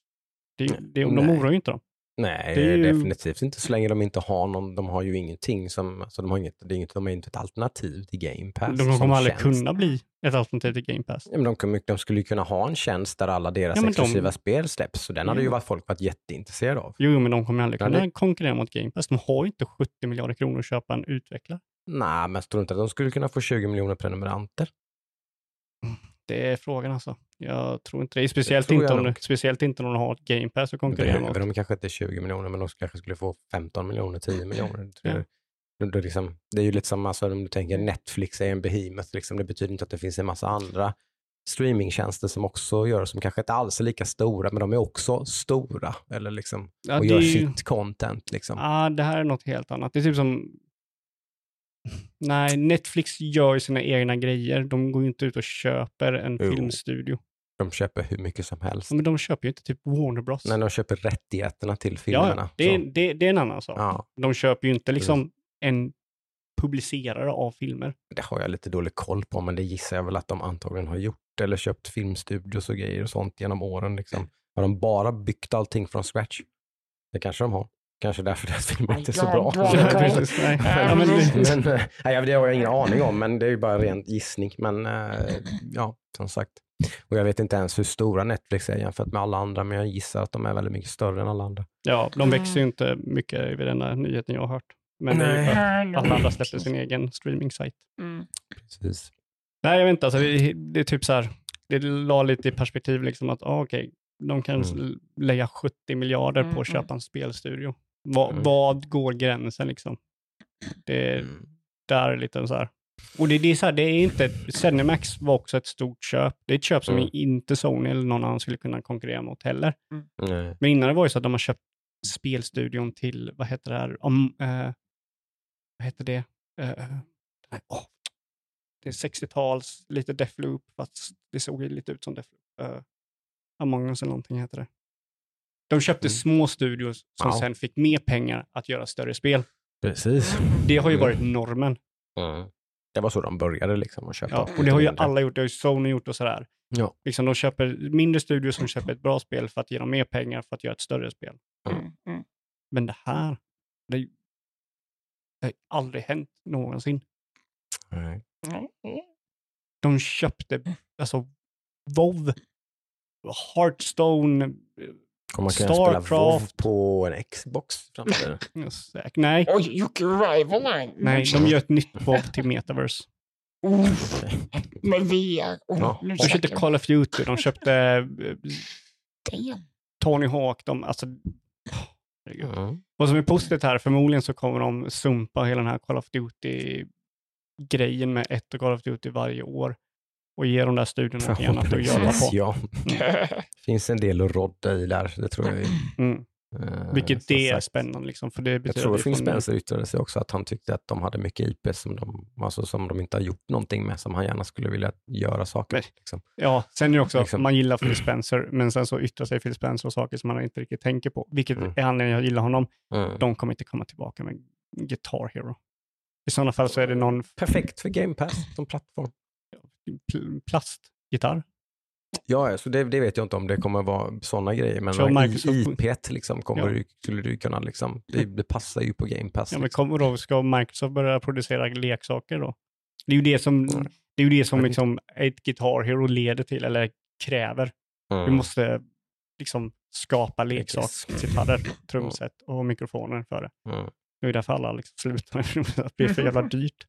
Det, det, de oroar ju inte dem. Nej, ju- definitivt inte så länge de inte har någon, de har ju ingenting som, alltså de har inget, det är inget, de är inte ett alternativ till Game Pass. De kommer aldrig tjänst. kunna bli ett alternativ till Game Pass. Ja, men de, de skulle ju kunna ha en tjänst där alla deras Ja, men de- exklusiva spel släpps, så den hade ju Mm. varit folk varit jätteintresserade av. Jo, men de kommer aldrig kunna det- konkurrera mot Game Pass. De har ju inte 70 miljarder kronor att köpa en utvecklare. Nej, men jag tror inte att de skulle kunna få 20 miljoner prenumeranter. Det är frågan alltså. Jag tror inte det. Speciellt, tror inte om, nog. speciellt inte om de har ett Game Pass att konkurrera mot. de kanske inte 20 miljoner, men de kanske skulle få 15 miljoner, 10 miljoner. Det, Ja. det, det, liksom, det är ju lite som alltså, om du tänker Netflix är en behemoth, liksom, det betyder inte att det finns en massa andra streamingtjänster som också gör, som kanske inte alls är lika stora, men de är också stora eller liksom, Ja, och det gör är ju- sitt content. Liksom. Ja, det här är något helt annat. Det är typ som... Nej, Netflix gör ju sina egna grejer. De går ju inte ut och köper en Jo. filmstudio. De köper hur mycket som helst. Men de köper ju inte typ Warner Bros. När de köper rättigheterna till ja, filmerna. det, är, det, det är en annan sak. ja, De köper ju inte liksom en publicerare av filmer. det har jag lite dålig koll på, men det gissar jag väl att de antagligen har gjort. Eller köpt filmstudios och grejer och sånt genom åren. Liksom. Har de bara byggt allting från scratch? Det kanske de har. Kanske därför deras filmer inte är så bra. Nej. Ja, men, men- nej, det har jag ingen aning om, men det är ju bara ren gissning. Men eh, ja, som sagt. Och jag vet inte ens hur stora Netflix är jämfört med alla andra, men jag gissar att de är väldigt mycket större än alla andra. ja, de växer ju inte mycket vid den där nyheten jag har hört. Men det är ju för att alla andra släpper sin egen streaming-sajt. Mm. Precis. Nej, jag vet inte. Alltså, det, det är typ så här, det la lite i perspektiv liksom att, ah, okej, de kan Mm. lägga 70 miljarder Mm, på att mm. köpa en spelstudio. Va, Mm. Vad går gränsen liksom? Det Mm. där är lite så här. Och det, det är så här, det är inte, Zenimax var också ett stort köp. Det är ett köp som Mm. inte Sony eller någon annan skulle kunna konkurrera mot heller. Nej. Men innan det var ju så att de har köpt spelstudion till, vad heter det här, om, eh, vad heter det? Eh, åh. Det är 60-tals, lite Deathloop, fast det såg ju lite ut som Deathloop. Uh, Among us eller någonting heter det. De köpte Mm. små studios som Ja. sen fick mer pengar att göra större spel. Precis. Det har ju Mm. varit normen. Mm. Det var så de började liksom att köpa. Ja, och det har ju alla gjort. Det har ju Sony gjort och sådär. Ja. Liksom de köper mindre studios som köper ett bra spel för att ge dem mer pengar för att göra ett större spel. Mm, mm. Men det här, det, det har aldrig hänt någonsin. Nej. Mm, mm. De köpte, alltså, WoW, Hearthstone, Kommer man kunna spela WoW Starcraft. på en Xbox i framtiden? eh, säk- nej, Oj, Jocke Rivaline. nej, de gör ett nytt WoW till Metaverse. Oh, med VR. Oh, nu De köpte Call of Duty, de köpte eh. Tony Hawk, de, alltså. Mm. Vad som är positivt här, förmodligen så kommer de sumpa hela den här Call of Duty-grejen med ett Call of Duty varje år och ge de där studierna något annat att jobba på. Ja, det finns en del att rodda i där, det tror jag. ju. Mm. Eh, Vilket som det är sagt. spännande, liksom, för det Jag tror att Phil Spencer yttrade sig också att han tyckte att de hade mycket IP som de, alltså som de inte har gjort någonting med, som han gärna skulle vilja göra saker med, liksom. Ja, sen är det också, Liksom. man gillar Phil Spencer, men sen så yttrar sig Phil Spencer och saker som man inte riktigt tänker på, vilket Mm. är anledningen jag gillar honom. Mm. De kommer inte komma tillbaka med Guitar Hero. I sådana fall så är det någon Perfekt för Game Pass som plattform. Pl- plastgitarr. Ja, så det, det vet jag inte om det kommer vara sådana grejer, men Så Microsoft- IP liksom kommer Ja. du, skulle du kunna liksom, det, det passar ju på Game Pass. Ja, men liksom. kommer då, ska Microsoft börja producera leksaker då? Det är ju det som, Mm. det är ju det som liksom ett Guitar Hero leder till, eller kräver. Mm. Vi måste liksom skapa leksaker, Yes. gitarrer, trumset och mikrofoner för det. Mm. Det är därför alla liksom slutar med det. Det blir för jävla dyrt.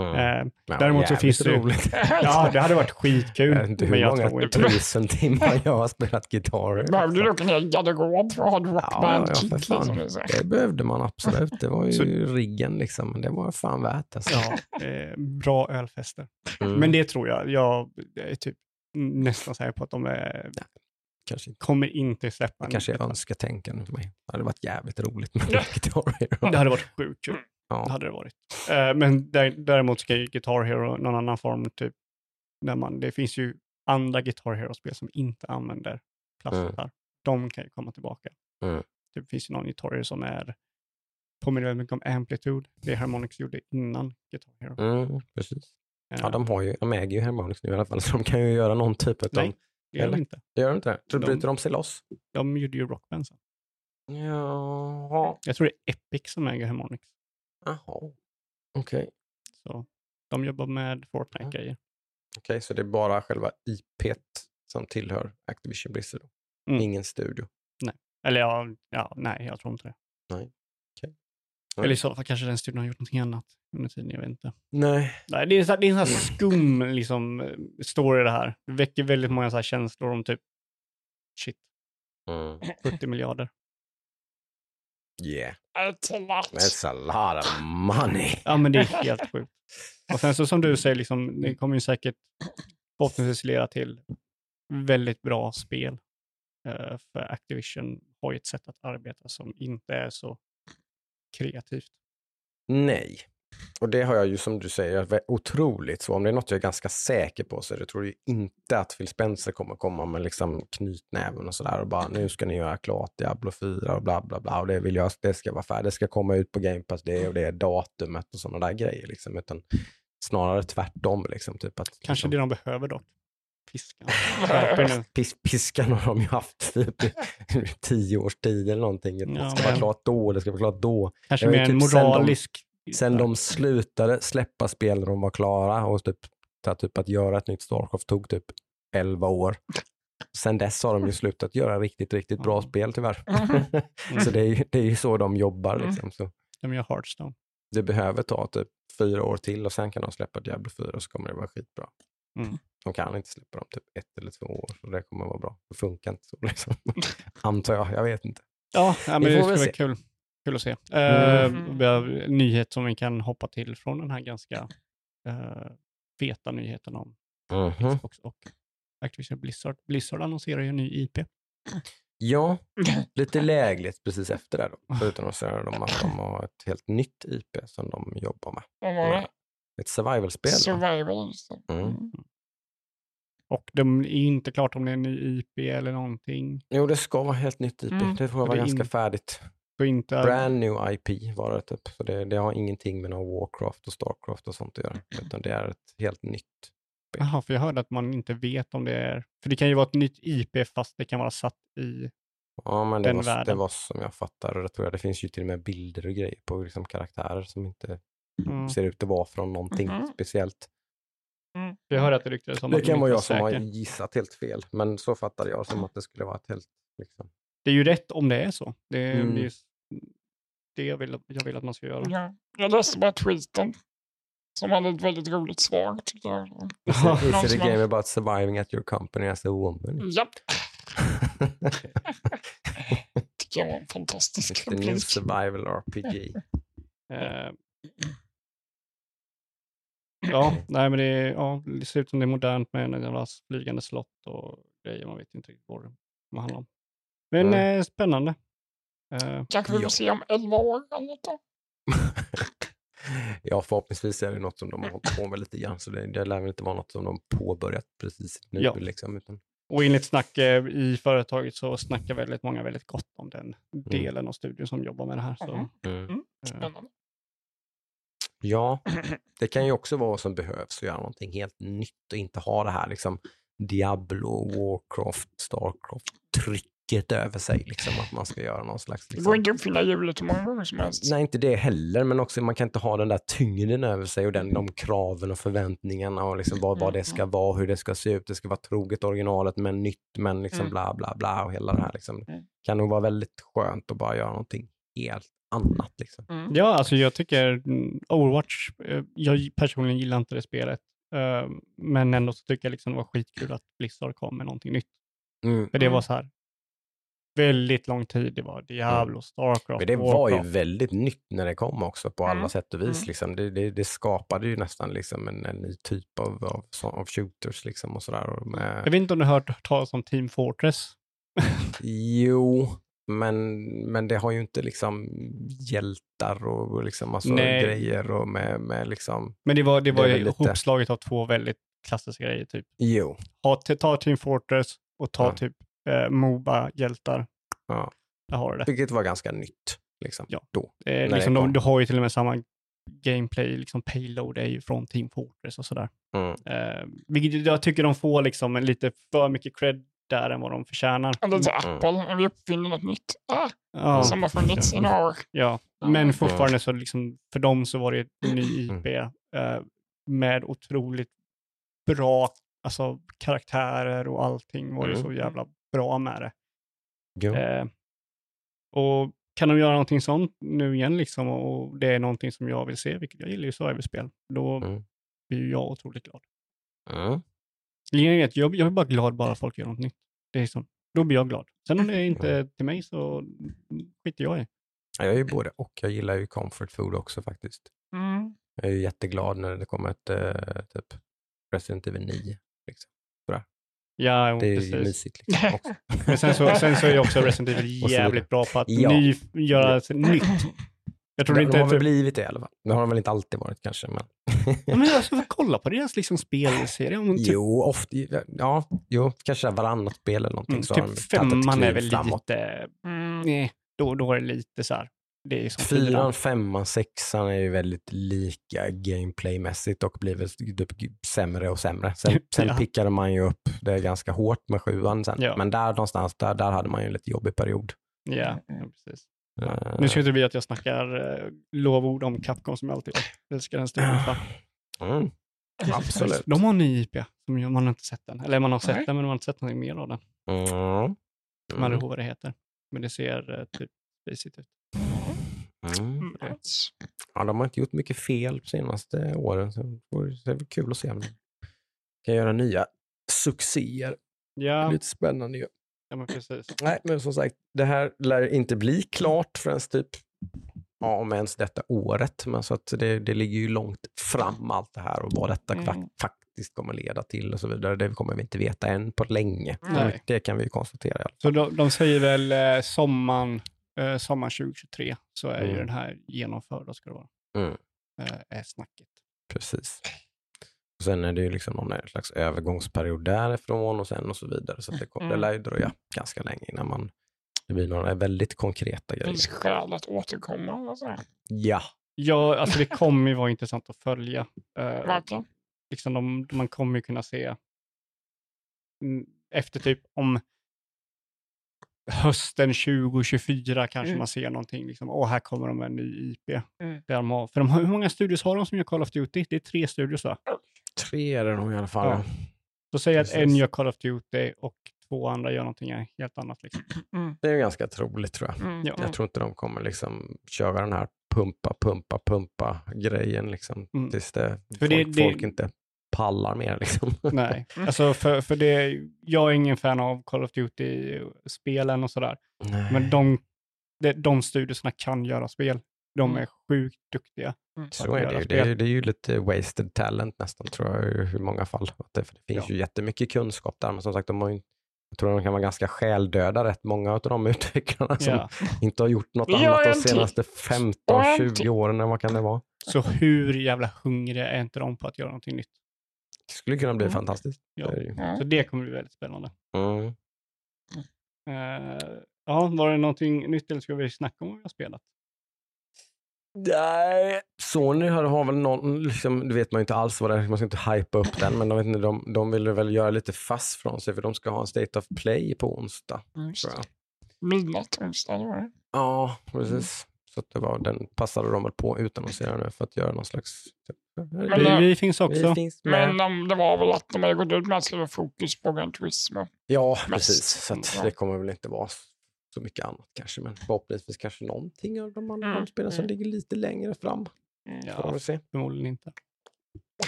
Mm. Eh, däremot så finns det roligt. ja, det hade varit skitkul, Jag vet inte hur jag många inte tusen timmar jag har spelat gitarr. Behövde du en hel garderob för att ha ett Ja, ja, ja, liksom, det. Det behövde man absolut. Det var ju Så- riggen liksom. Det var fan värt alltså. Ja, eh, bra ölfester. Mm. Men det tror jag. Jag är typ nästan säker på att de är, kanske, kommer inte släppa en kanske är önsketänkande för mig. Det hade varit jävligt roligt med Guitar Hero. Det hade varit sjukt kul. Ja. hade det varit. Eh, men där, däremot ska ju Guitar Hero någon annan form, typ, när man, det finns ju andra Guitar Hero-spel som inte använder plastgitarr. De kan ju komma tillbaka. Mm. Det finns ju någon Guitar Hero som är, påminner väldigt mycket om Amplitude, det Harmonix gjorde innan Guitar Hero. Mm, precis. Eh, Ja, de, har ju, de äger ju Harmonix nu i alla fall, så de kan ju göra någon typ av... Nej, det gör de inte. Det gör de inte det? Så De- bryter de sig loss? De gjorde ju Rockband sen. Jaha. Jag tror det är Epic som äger Harmonix. Jaha. Okej. Så de jobbar med Fortnite-grejer. Okej, så det är bara själva IP som tillhör Activision Blizzard? Mm. Ingen studio? Eller ja, ja, nej, jag tror inte det. Nej. Okej. Eller i så fall kanske den studion har gjort någonting annat under tiden, jag vet inte. Nej. Nej, det är, så här, det är en sån här skum liksom, story det här. Det väcker väldigt många så här känslor om typ, shit, Mm. 70 miljarder. Yeah, It's a lot. that's a lot of money. Ja, men det är helt sjukt. Och sen så som du säger, liksom, det kommer ju säkert förhoppningsvis leda till väldigt bra spel. Eh, för Activision har ju ett sätt att arbeta som inte är så kreativt. Nej. Och det har jag ju som du säger otroligt så. Om det är något jag är ganska säker på så är det tror jag inte att Phil Spencer kommer komma med liksom knytnäven och sådär och bara nu ska ni göra klart Diablo 4 och bla bla bla och det vill jag, det ska vara färdigt, det ska komma ut på Game Pass det och det är datumet och sådana där grejer liksom. Utan snarare tvärtom liksom. Typ att, Kanske liksom, det de behöver dock. Piskan. Pis, piskan har de ju haft typ i tio års tid eller någonting. Det Ja, ska vara klart då, det ska vara klart då. Kanske mer en typ de- moralisk... Sen de slutade släppa spel när de var klara och typ, att, typ att göra ett nytt Starcraft tog typ 11 år. Sen dess har de ju slutat göra riktigt, riktigt bra Ja. spel tyvärr. Mm. så det är, ju, det är ju så de jobbar liksom. Så De gör Hearthstone. det behöver ta typ fyra år till och sen kan de släppa Diablo 4 och så kommer det vara skitbra. Mm. De kan inte släppa dem typ ett eller två år så det kommer vara bra. Det funkar inte så liksom. Antar jag, jag vet inte. Ja, men det väl bli kul. Kul att se. Eh, Mm. vi har nyhet som vi kan hoppa till från den här ganska uh, feta nyheten om Mhm. Xbox och Activision Blizzard. Blizzard annonserar ju en ny IP. Ja, lite lägligt precis efter det då. Förutom att säga de att de har ett helt nytt IP som de jobbar med. Vad var det? Ett survival-spel. va? Survival. det. Mm. Mm. Och de är inte klart om det är en ny IP eller någonting. Jo, det ska vara helt nytt IP. Mm. Det tror jag Och var det är ganska in- färdigt. Så inte, Brand new IP var det typ. Så det, det har ingenting med någon Warcraft och Starcraft och sånt att göra. Utan det är ett helt nytt spel. Jaha, för jag hörde att man inte vet om det är... För det kan ju vara ett nytt IP fast det kan vara satt i... Ja, men det den var, det världen. var som jag fattar och det tror jag. Det finns ju till och med bilder och grejer på liksom, karaktärer som inte Mm. ser ut att vara från någonting Mhm. speciellt. Jag hörde att det ryktades om Det att de kan vara var jag som har gissat helt fel, men så fattade jag som att det skulle vara ett helt... Liksom. Det är ju rätt om det är så. Det Mm. det, är det jag, vill, jag vill att man ska göra. Ja, jag läste bara tweeten som hade ett väldigt roligt svar tycker jag. Is, it- a game about surviving at your company as a woman? Japp, tycker jag var en fantastisk It's the new replik. survival RPG. Eh, ja, nej men det, är- ja, det ser ut som det är modernt med en jävla flygande slott och grejer. Man vet inte riktigt vad det handlar om. Men Nej. eh, spännande. Eh, Kanske vi Ja. får se om 11 år eller något då. ja, förhoppningsvis är det något som de har hållit på med lite grann, så det, det lär väl inte vara något som de påbörjat precis nu. Ja. Liksom, utan, och enligt snack eh, i företaget så snackar väldigt många väldigt gott om den delen av studion som jobbar med det här. Så, Mhm. mm. eh, Spännande. Ja, det kan ju också vara vad som behövs att göra någonting helt nytt och inte ha det här liksom Diablo, Warcraft, Starcraft-trycket över sig. Liksom, att man ska göra någon slags... Det Liksom, går inte att uppfinna hjulet hur många gånger som helst. Nej, inte det heller, men också man kan inte ha den där tyngden över sig och den, de kraven och förväntningarna och liksom vad, vad det ska vara, hur det ska se ut. Det ska vara troget originalet men nytt, men liksom Mm. bla bla bla och hela det här. Liksom. Mm. kan nog vara väldigt skönt att bara göra någonting helt annat. Liksom. Mm. Ja, alltså jag tycker mm, Overwatch, eh, jag personligen gillar inte det spelet. eh, Men ändå så tycker jag liksom det var skitkul att Blizzard kom med någonting nytt. Mm. För det Mm. var så här väldigt lång tid. Det var Diablo, Starcraft, Men det var ju Warcraft. väldigt nytt när det kom också på alla Mm. sätt och vis. Mm. Liksom. Det, det, det skapade ju nästan liksom en, en ny typ av, av, av shooters. Liksom och sådär. Och Jag med, vet inte om du har hört talas om Team Fortress? jo, men, men det har ju inte liksom hjältar och, och liksom Nej. grejer och med, med liksom, Men det var, det Det var är ju väl lite- av två väldigt klassiska grejer. Typ. jo. Ha, ta Team Fortress och ta Ja. typ eh, Moba-hjältar. Ja. Där har du det. Vilket var ganska nytt. Liksom, Ja. då. Eh, liksom, de, du har ju till och med samma gameplay, liksom payload är ju från Team Fortress och sådär. Mm. Eh, vilket jag tycker de får liksom en lite för mycket cred där än vad de förtjänar. Eller så Mm. Apple, när vi uppfinner något nytt. Ah, Ja, Som har funnits i några år. ja. Men fortfarande så liksom, för dem så var det ett ny IP Mm. eh, med otroligt bra alltså, karaktärer och allting var ju Mm. så jävla bra med det. Eh, och kan de göra någonting sånt nu igen liksom och det är någonting som jag vill se, vilket jag gillar ju survival-spel, då Mm. blir ju jag otroligt glad. Mm. Jag, jag är bara glad bara folk gör något nytt. Det är så. Då blir jag glad. Sen om det är inte är till mig så skiter jag i. Ja, Jag är ju både och. Jag gillar ju comfort food också faktiskt. Mm. Jag är ju jätteglad när det kommer ett eh, typ Resident Evil 9. Liksom. Ja, jo, Det är ju precis. mysigt. Liksom, också. Men sen så, sen så är också Resident Evil jävligt bra på att Ja. ny, göra nytt. Jag tror de, inte... de har väl Typ, blivit det i alla fall. Det har de väl inte alltid varit kanske. Men... ja, men alltså, kolla på deras liksom spelserie. Om typ, jo, ofta, ja, jo, kanske varannat spel eller någonting. mm, typ femman är väl framåt. lite... Mm. Nej, då, då är det lite så här. Det är som Fyran, fyran. femman, sexan är ju väldigt lika gameplaymässigt och blir väl typ sämre och sämre. Sen, sen Ja. pickade man ju upp det ganska hårt med sjuan sen. Ja. Men där någonstans, där, där hade man ju en lite jobbig period. Ja, ja, precis. Eh, Nu ska det bli att jag snackar eh, lovord om Capcom som jag alltid älskar den studion för. mm, absolut. De har en ny IP, som jag- man har inte sett den. Eller man har sett Nej. den, men man har inte sett någonting mer av den. Mm. Man Mm. ihåg vad det heter. Men det ser eh, typ basic ut. Mm. Mm. Ja, de har inte gjort mycket fel de senaste åren. Så det är väl kul att se om de kan göra nya succéer. Det är Ja, lite spännande ju. ja men precis. Nej, men som sagt, det här lär inte bli klart förrän typ, ja, om ens detta året. Men så att det, det ligger ju långt fram allt det här och vad detta Mm. fa- faktiskt kommer leda till och så vidare. Det kommer vi inte veta än på länge. Nej. Det kan vi ju konstatera. Så de, de säger väl eh, sommaren, eh, sommaren 2023 så är ju Mm. den här genomförd, ska det vara. Mm. Eh, är snacket. Precis. Och sen är det ju liksom någon slags övergångsperiod därifrån och sen och så vidare. Så att det, kom, det Mm. lär ju dröja ganska länge innan man, det blir några väldigt konkreta Det grejer. finns skäl att återkomma. Alltså. Ja, Ja, alltså det kommer ju vara intressant att följa. Eh, Verkligen. liksom de, man kommer ju kunna se mm, efter typ om hösten 2024 kanske Mm. man ser någonting. Liksom, Åh, här kommer de med en ny IP. Mm. Där de har, för de har, hur många studios har de som gör Call of Duty? Det är tre studios va? Tre är det nog i alla fall. Ja. Så säg att en gör Call of Duty och två andra gör någonting helt annat. Liksom. Mm. Det är ju ganska troligt tror jag. Mm. Ja. Jag tror inte de kommer liksom köra den här pumpa, pumpa, pumpa grejen liksom. Mm. Tills det, För det- folk, det- folk inte pallar mer liksom. Nej, alltså för, för det, jag är ingen fan av Call of Duty-spelen och sådär. Nej. Men de, de, de studierna kan göra spel. De Mm. är sjukt duktiga. Mm. Så är det, ju. det, är, det är ju lite wasted talent nästan tror jag i många fall. Det, för det finns Ja. ju jättemycket kunskap där, men som sagt, de har ju, jag tror de kan vara ganska själdöda rätt många av de utvecklarna som inte har gjort något annat de senaste Och en 15-20 till. åren, vad kan det vara? Så hur jävla hungriga är inte de på att göra någonting nytt? Det skulle kunna bli Mm. fantastiskt. Ja. Så det kommer bli väldigt spännande. Mm. Eh, ja, var det någonting nytt eller ska vi snacka om vad vi har spelat? Nej, Sony har, har väl någon, liksom, det vet man ju inte alls vad det är, man ska inte hypa upp den, men de, vet inte, de, de vill väl göra lite fast från sig för de ska ha en State of Play på onsdag. Mm, Tror jag. Midnatt onsdag, det var det. Ja, precis. Så att det var, den passade de väl på utannonsera nu för att göra någon slags... Typ, Men, Vi, eh, vi finns också. vi finns. Men um, det var väl att de hade gått ut med att skriva fokus på Gran Turismo. ja, mest. precis. Så att det kommer väl inte vara så mycket annat kanske, men förhoppningsvis kanske någonting av de andra Mm, spelen som mm. ligger lite längre fram. Mm. Får Ja, vi se. förmodligen inte.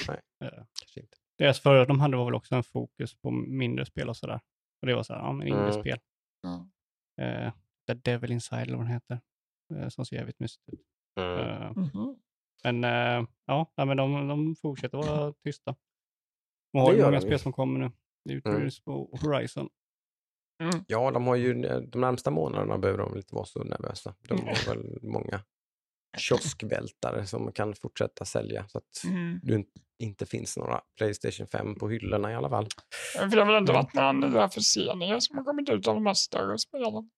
Nej. Eh, Kanske inte. Deras förra, de hade väl också en fokus på mindre spel och sådär. Och det var så här, ja men Mm. indie-spel. Ja. Eh, The Devil Inside eller vad den heter. Eh, som ser jävligt mysigt ut. Mm. Mhm. men eh, ja, men de, de fortsätter vara tysta. Det har ju många de spel som kommer nu. Det är ju Mm. Och Horizon. Mm. Ja, de har ju de närmsta månaderna behöver de inte vara så nervösa. De Mm. har väl många kioskvältare som kan fortsätta sälja så att Mm. det inte finns några Playstation 5 på hyllorna i alla fall. För det har väl inte Mm. varit några nya förseningar som har kommit ut av de här större spelen?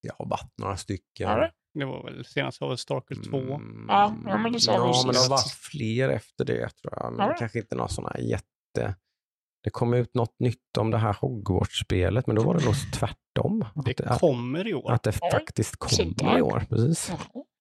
Jag har varit några stycken. Det? Det var väl senast var väl Stalker 2. Mm, Ja, men det sa vi ja, men det varit fler efter det tror jag. Men Ja. kanske inte några sådana jätte... Det kom ut något nytt om det här Hogwarts-spelet, men då var det nog tvärtom. Det att, det, att, kommer i år. att det faktiskt kommer i år. Precis.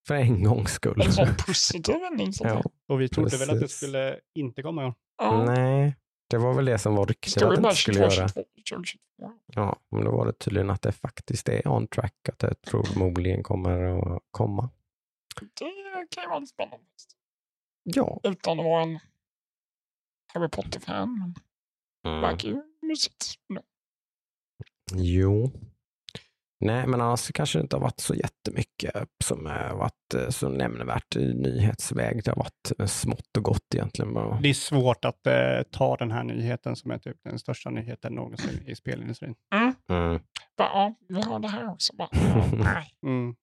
För en gångs skull. En sån positiv vändning. Ja. Och vi trodde väl att det precis. skulle inte komma i år. Ja. Nej, det var väl det som var ryktet att det inte skulle 22, göra. 22, 2022. Ja, men då var det tydligen att det faktiskt är on track, att det förmodligen kommer att komma. Det kan ju vara lite spännande. Ja. Utan att vara en Harry Potter-fan. Mm. verkar ju mysigt. Jo. Nej, men annars kanske det inte har varit så jättemycket som har varit eh, så nämnvärt i nyhetsväg. Det har varit eh, smått och gott egentligen. Bara. Det är svårt att eh, ta den här nyheten som är typ den största nyheten någonsin i spelindustrin. Mm. Bara, ja, vi har det här också. Bara. Mm.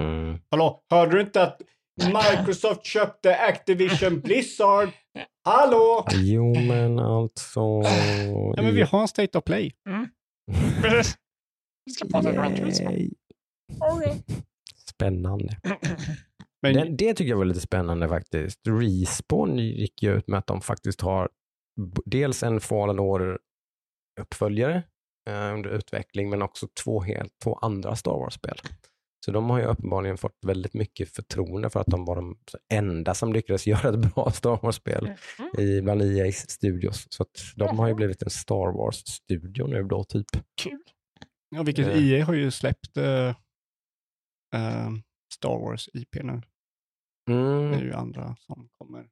Mm. Hallå, hörde du inte att Microsoft köpte Activision Blizzard? Hallå! Jo, men alltså... Ja, men vi har en State of Play. Vi ska prata Gran Turismo. Spännande. Men Det, det tycker jag var lite spännande faktiskt. Respawn gick ju ut med att de faktiskt har dels en Fallen Order uppföljare eh, under utveckling, men också två, helt, två andra Star Wars-spel. Så de har ju uppenbarligen fått väldigt mycket förtroende för att de var de enda som lyckades göra ett bra Star Wars-spel Mm. i bland EA's studios. Så att de har ju blivit en Star Wars-studio nu då, typ. Kul. Ja, vilket Eh. EA har ju släppt eh, eh, Star Wars IP nu. Det är Mm. ju andra som kommer.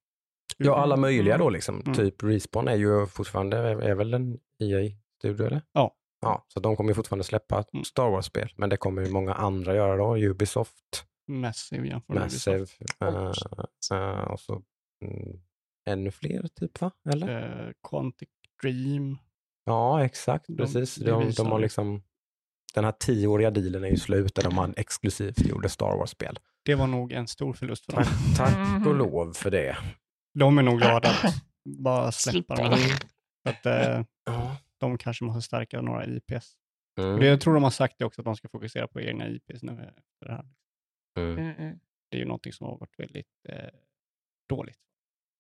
Ja, alla möjliga då liksom. Mm. Typ Respawn är ju fortfarande, är, väl en EA-studio eller? Ja. Ja, så de kommer ju fortfarande släppa Mm. Star Wars-spel, men det kommer ju många andra göra då. Ubisoft, Massive jämfört med Massive Ubisoft. eh, eh, och så mm, ännu fler typ va? Eller? Eh, Quantic Dream. Ja, exakt, de- precis. De, visar de har liksom, den här tioåriga dealen är ju slut där har exklusivt gjorde Star Wars-spel. Det var nog en stor förlust för dem. Tack, tack och lov för det. De är nog glada att bara släppa. För Att, eh, de kanske måste stärka några IPs. Mm. Det, jag tror de har sagt det också, att de ska fokusera på egna IPs nu. Efter det, här. Mm. Mm, mm. det är ju någonting som har varit väldigt eh, dåligt.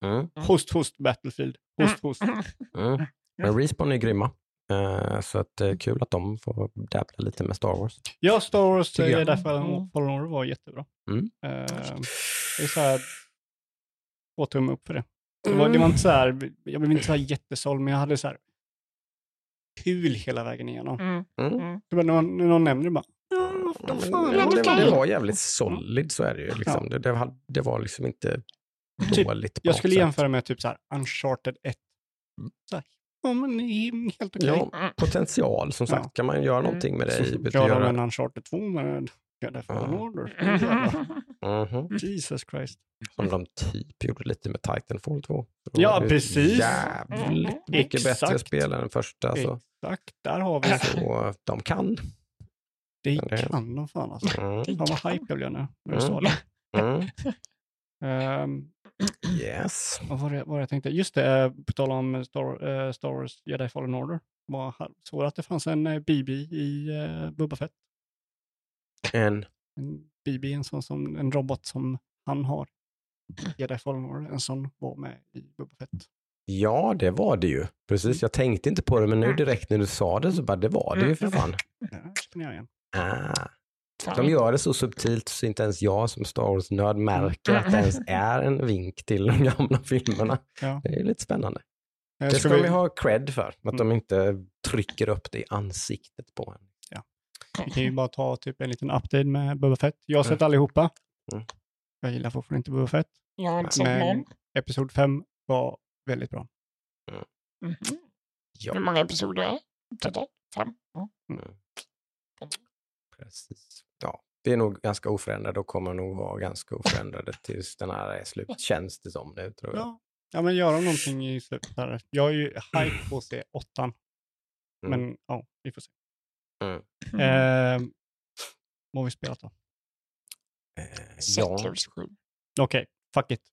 Mm. Host, host, Battlefield. Host, host. Mm. Men Respawn är grymma. Eh, så att det är kul att de får dabbla lite med Star Wars. Ja, Star Wars jag. är därför Mm. Fallen Order var jättebra. Mm. Eh, det är så här, två tumme upp för det. Det var, det var inte så här, jag blev inte så här jättesåld, men jag hade så här kul hela vägen igenom. Mm. Mm. Det var när någon nämnde det bara, ja, vad Ja, fan. ja, det kan det var jävligt solid, så är det ju. Liksom. Det, det, var, det var liksom inte Typ, dåligt. Jag skulle sätt. jämföra med typ så här Uncharted 1. Mm. Så här, ja, men det är helt okej. Ja, potential, som sagt. Ja. Kan man göra någonting med det i Så vet gör du, de göra- en Uncharted 2 med. Order. Mhm. Jesus Christ. Som de typ gjorde lite med Titanfall 2. Då Ja, precis. Jävligt mycket bättre Exakt. spel än den första. Så, Exakt, där har vi det. så de kan. Det kan de fan alltså. Mm. Fan vad hype jag blev nu när du Mm. sa det. Mm. Ehm, Yes. vad var det, vad jag tänkte? Just det, eh, på tal om Star, eh, Star Wars Jedi Fallen Order. Var, såg att det fanns en eh, BB i uh, Boba Fett. En, En BB, en sån som en robot som han har. Jedi Fallen Order, en sån var med i Boba Fett. ja, det var det ju. Precis, jag tänkte inte på det, men nu direkt när du sa det så bara, det var det ju för fan. Ja, känner jag igen. Ah. De gör det så subtilt så inte ens jag som Star Wars-nörd märker att det ens är en vink till de gamla filmerna. Ja. Det är lite spännande. Eh, Det ska ska vi, vi ha cred för, att de Mm. inte trycker upp det i ansiktet på en. vi kan ju bara ta typ en liten update med Boba Fett. Jag har sett allihopa. Mm. Jag gillar fortfarande inte Boba Fett. Jag har inte sett Men någon. episod 5 var väldigt bra. Mhm. Ja. Hur många episoder är det? Fem? Ja. Precis. Ja, det är nog ganska oförändrade och kommer nog vara ganska oförändrade tills den här är slut, känns det som nu tror jag. Ja, ja men göra någonting i slutet. Här. Jag är ju hype på att se åttan. Mm. Men ja, vi får se. Mm. Eh, vad har vi spelat då? Eh, ja. Settlers 7. Okej, fuck it.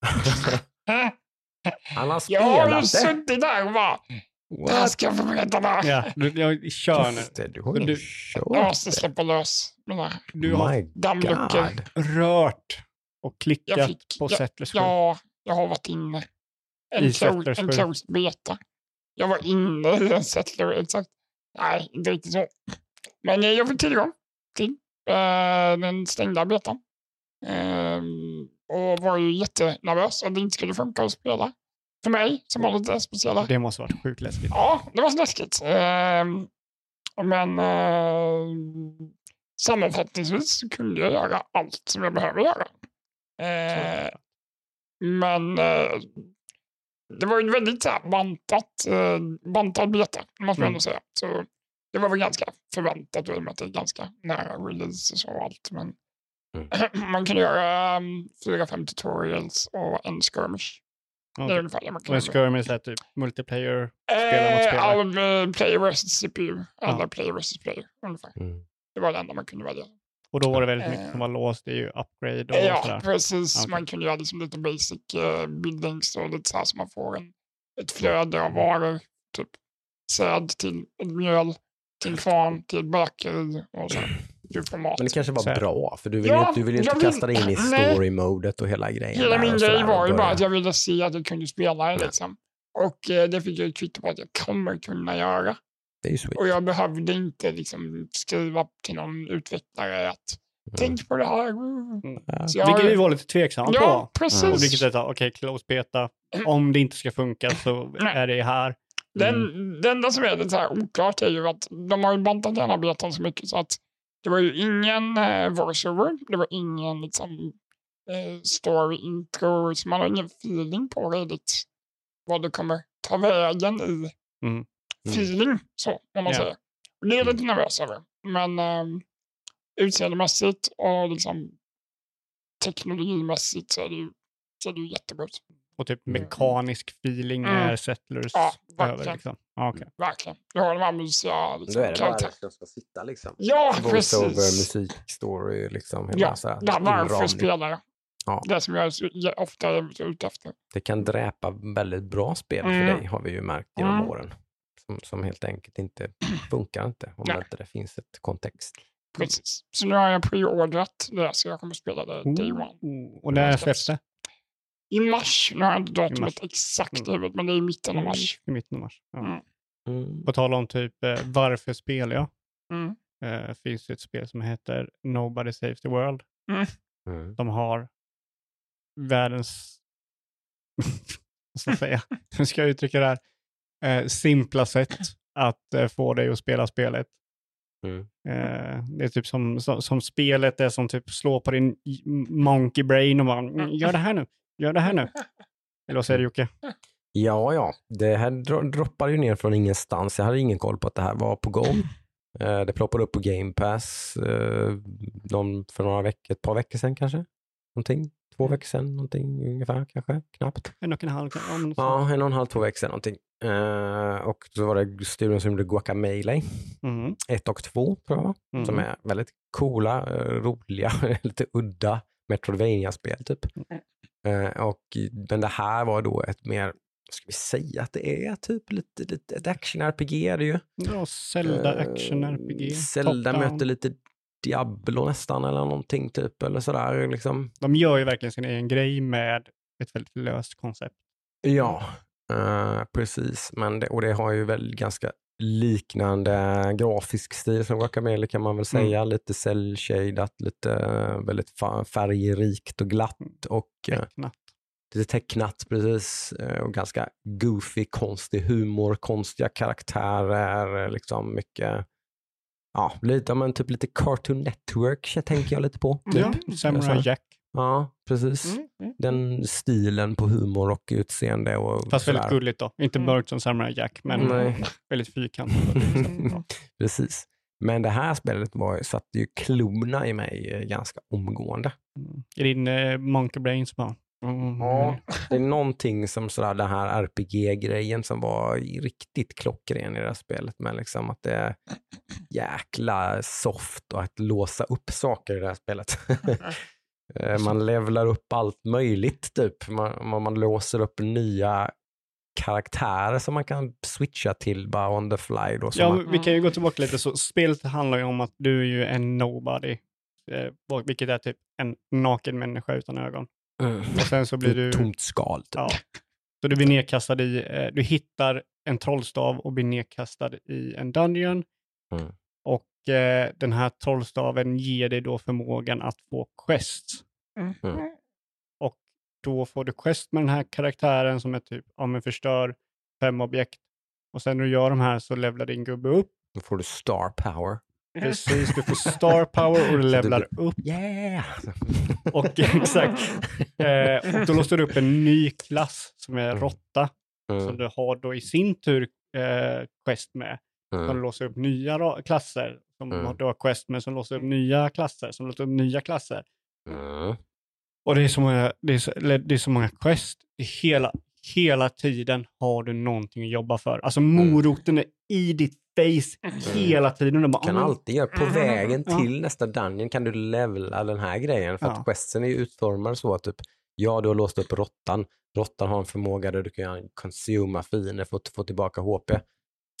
Han har Jag har spelat det. suttit där och bara, What? ska jag få veta där. Ja, du, jag kör nu. Just det, du ju du- Jag måste det. släppa lös mina Du har dammluckor. Rört och klickat fick- på Settlers 7. Ja, jag har varit inne. En, I clo- en closed beta. Jag var inne i en Settler, exakt. Nej, inte riktigt så. Men eh, jag fick tillgång till eh, den stängda betan. Ehm, och var ju jättenervös att det inte skulle funka att spela. För mig, som var lite speciella. Det måste varit sjukt läskigt. Ja, det var så läskigt. Ehm, men eh, sammanfattningsvis kunde jag göra allt som jag behöver göra. Eh, men eh, det var ju väldigt så här, bantat, eh, bantad beta, måste man Mm. ändå säga. Så det var väl ganska förväntat i och med att det är ganska nära release och allt. Men man kunde göra um, fyra, fem tutorials och en skirmish. Det är Okay. ungefär det man kan Men göra. skirmish är typ multiplayer. Spela mot Eh, spelare. Eh, player versus CPU, eller Ja. player versus player ungefär. Mm. Det var det enda man kunde välja. Och då var det väldigt mycket Eh. som var låst. Det är ju upgrade och ja, sådär. precis. Okej. Man kunde göra liksom lite basic uh, buildings och lite så här så man får en, ett flöde av varor. Typ säd till ett mjöl, till kvarn, till bakeri och så. Men det kanske var bra, för du vill Ja, ju inte, du vill ju inte vill- kasta dig in i story-modet och hela grejen. Hela min grej var ju bara att jag ville se att jag kunde spela det liksom. Och eh, det fick jag ett kvitto på att jag kommer kunna göra. Det är ju sweet. Och jag behövde inte liksom skriva till någon utvecklare att Mm. tänk på det här. Mm. Så jag- Vilket vi var lite tveksamma Ja, på. precis. Och vilket är okej, close beta. Om det inte ska funka så är det här. Den, Mm. Det enda som är lite så här oklart är ju att de har ju bantat den här betan så mycket så att det var ju ingen eh, voiceover, det var ingen liksom, eh, story intro, så man har ingen feeling på riktigt vad det kommer ta vägen i Mm. feeling, så om man Ja. säger. Och det är lite nervös över. Men eh, utseendemässigt och liksom teknologimässigt så är det ju, så är det ju jättebra ut. Och typ Mm. mekanisk feeling Mm. är Settlers Ja, över. verkligen. Liksom. Ja, okej. Verkligen. Du har de här mysiga Då är det bara karaktärerna. som ska sitta liksom. Ja, Voice-over, precis. musik, story, liksom. Hela Ja, så här det här varför inramning. spelare. Ja. Det som jag ofta är ute efter. Det kan dräpa väldigt bra spel för Mm. dig, har vi ju märkt genom Mm. åren. Som, som helt enkelt inte funkar inte om Nej. inte det finns ett kontext. Precis. Så nu har jag preordrat det, så jag kommer spela det day one. Och när släpps det? I mars, nu har jag inte datumet exakt i Mm. huvudet, men det är i mitten av mars. I mitten av mars. Ja. Mm. Mm. På tal om typ eh, varför spelar jag? Mm. Eh, finns det ett spel som heter Nobody Saves the World. Mm. De har världens, vad ska jag säga, hur ska jag uttrycka det här, eh, simpla sätt att eh, få dig att spela spelet. Mm. Eh, det är typ som, som, som spelet är som typ slår på din monkey brain och "Mm, gör det här nu, gör det här nu. Eller vad säger du Jocke? Ja, ja, det här dro- droppade ju ner från ingenstans. Jag hade ingen koll på att det här var på gång. Eh, Det ploppade upp på Game Pass eh, de, för några veckor, ett par veckor sedan kanske. Någonting. Två veckor sedan, någonting ungefär kanske, knappt. En och en halv, så. Ja, en och en halv, två veckor sedan någonting. Eh, och så var det studion som gjorde Guacamelee, Mm, ett och två tror jag, mm. som är väldigt coola, eh, roliga, lite udda Metroidvania-spel typ. Eh, och, men det här var då ett mer, vad ska vi säga att det är, typ lite, lite ett action-RPG är det ju. Ja, Zelda Eh, action-RPG. Zelda top-down. möter lite Diablo nästan eller någonting typ, eller sådär liksom. De gör ju verkligen sin egen grej med ett väldigt löst koncept. Ja, eh, precis. Men det, och det har ju väl ganska liknande grafisk stil som Guacamelee kan man väl säga. Lite cell-shadat, lite eh, väldigt färgrikt och glatt och eh, Tecknat. lite tecknat precis. eh, Och ganska goofy, konstig humor, konstiga karaktärer, liksom mycket Ja, lite, men typ lite Cartoon Network tänker jag lite på. Typ. Ja, Samurai Alltså, Jack. Ja, precis. Mm. Mm. Den stilen på humor och utseende och Fast väldigt sådär. gulligt då. Inte Mm. mörkt som Samurai Jack, men Nej. väldigt fyrkantigt. Mm. Precis. Men det här spelet var, satte ju klorna i mig eh, ganska omgående. Mm. I din eh, monkey brain så bara... Mm. Det är någonting som sådär den här RPG-grejen som var riktigt klockren i det här spelet. Men liksom att det är jäkla soft och att låsa upp saker i det här spelet. Eh, man levlar upp allt möjligt typ. Man, man, låser upp nya karaktärer som man kan switcha till bara on the fly. Då, Ja, man, vi kan ju gå tillbaka lite. Så spelet handlar ju om att du är ju en nobody. Eh, vilket är typ en naken människa utan ögon. Mm. Och sen så blir du... tomt skal. Typ. Ja. Så du blir nedkastad i... Eh, du hittar en trollstav och blir nedkastad i en dungeon. Mm. Och den här trollstaven ger dig då förmågan att få quests. Mm. Mm. Och då får du quest med den här karaktären som är typ, ja men förstör fem objekt. Och sen när du gör de här så levlar din gubbe upp. Då får du star power. Precis, du får star power och du levlar upp. Yeah! Och exakt. Eh, och då låser du upp en ny klass som är Mm. råtta. Som Mm. du har då i sin tur eh, quest med. Som Mm. låser upp nya klasser. Som Mm. har du har quest med som låser upp nya klasser. Som låser upp nya klasser. Mm. Och det är så många, det är så, det är så många quest. Hela, hela tiden har du någonting att jobba för. Alltså moroten är i ditt face hela tiden. Och bara, kan "Ah, alltid göra, på Mm. vägen till nästa dungeon kan du levla den här grejen. För Ja. att questsen är ju utformad så att typ, ja du har låst upp råttan. Råttan har en förmåga där du kan consuma fiender för att få tillbaka HP.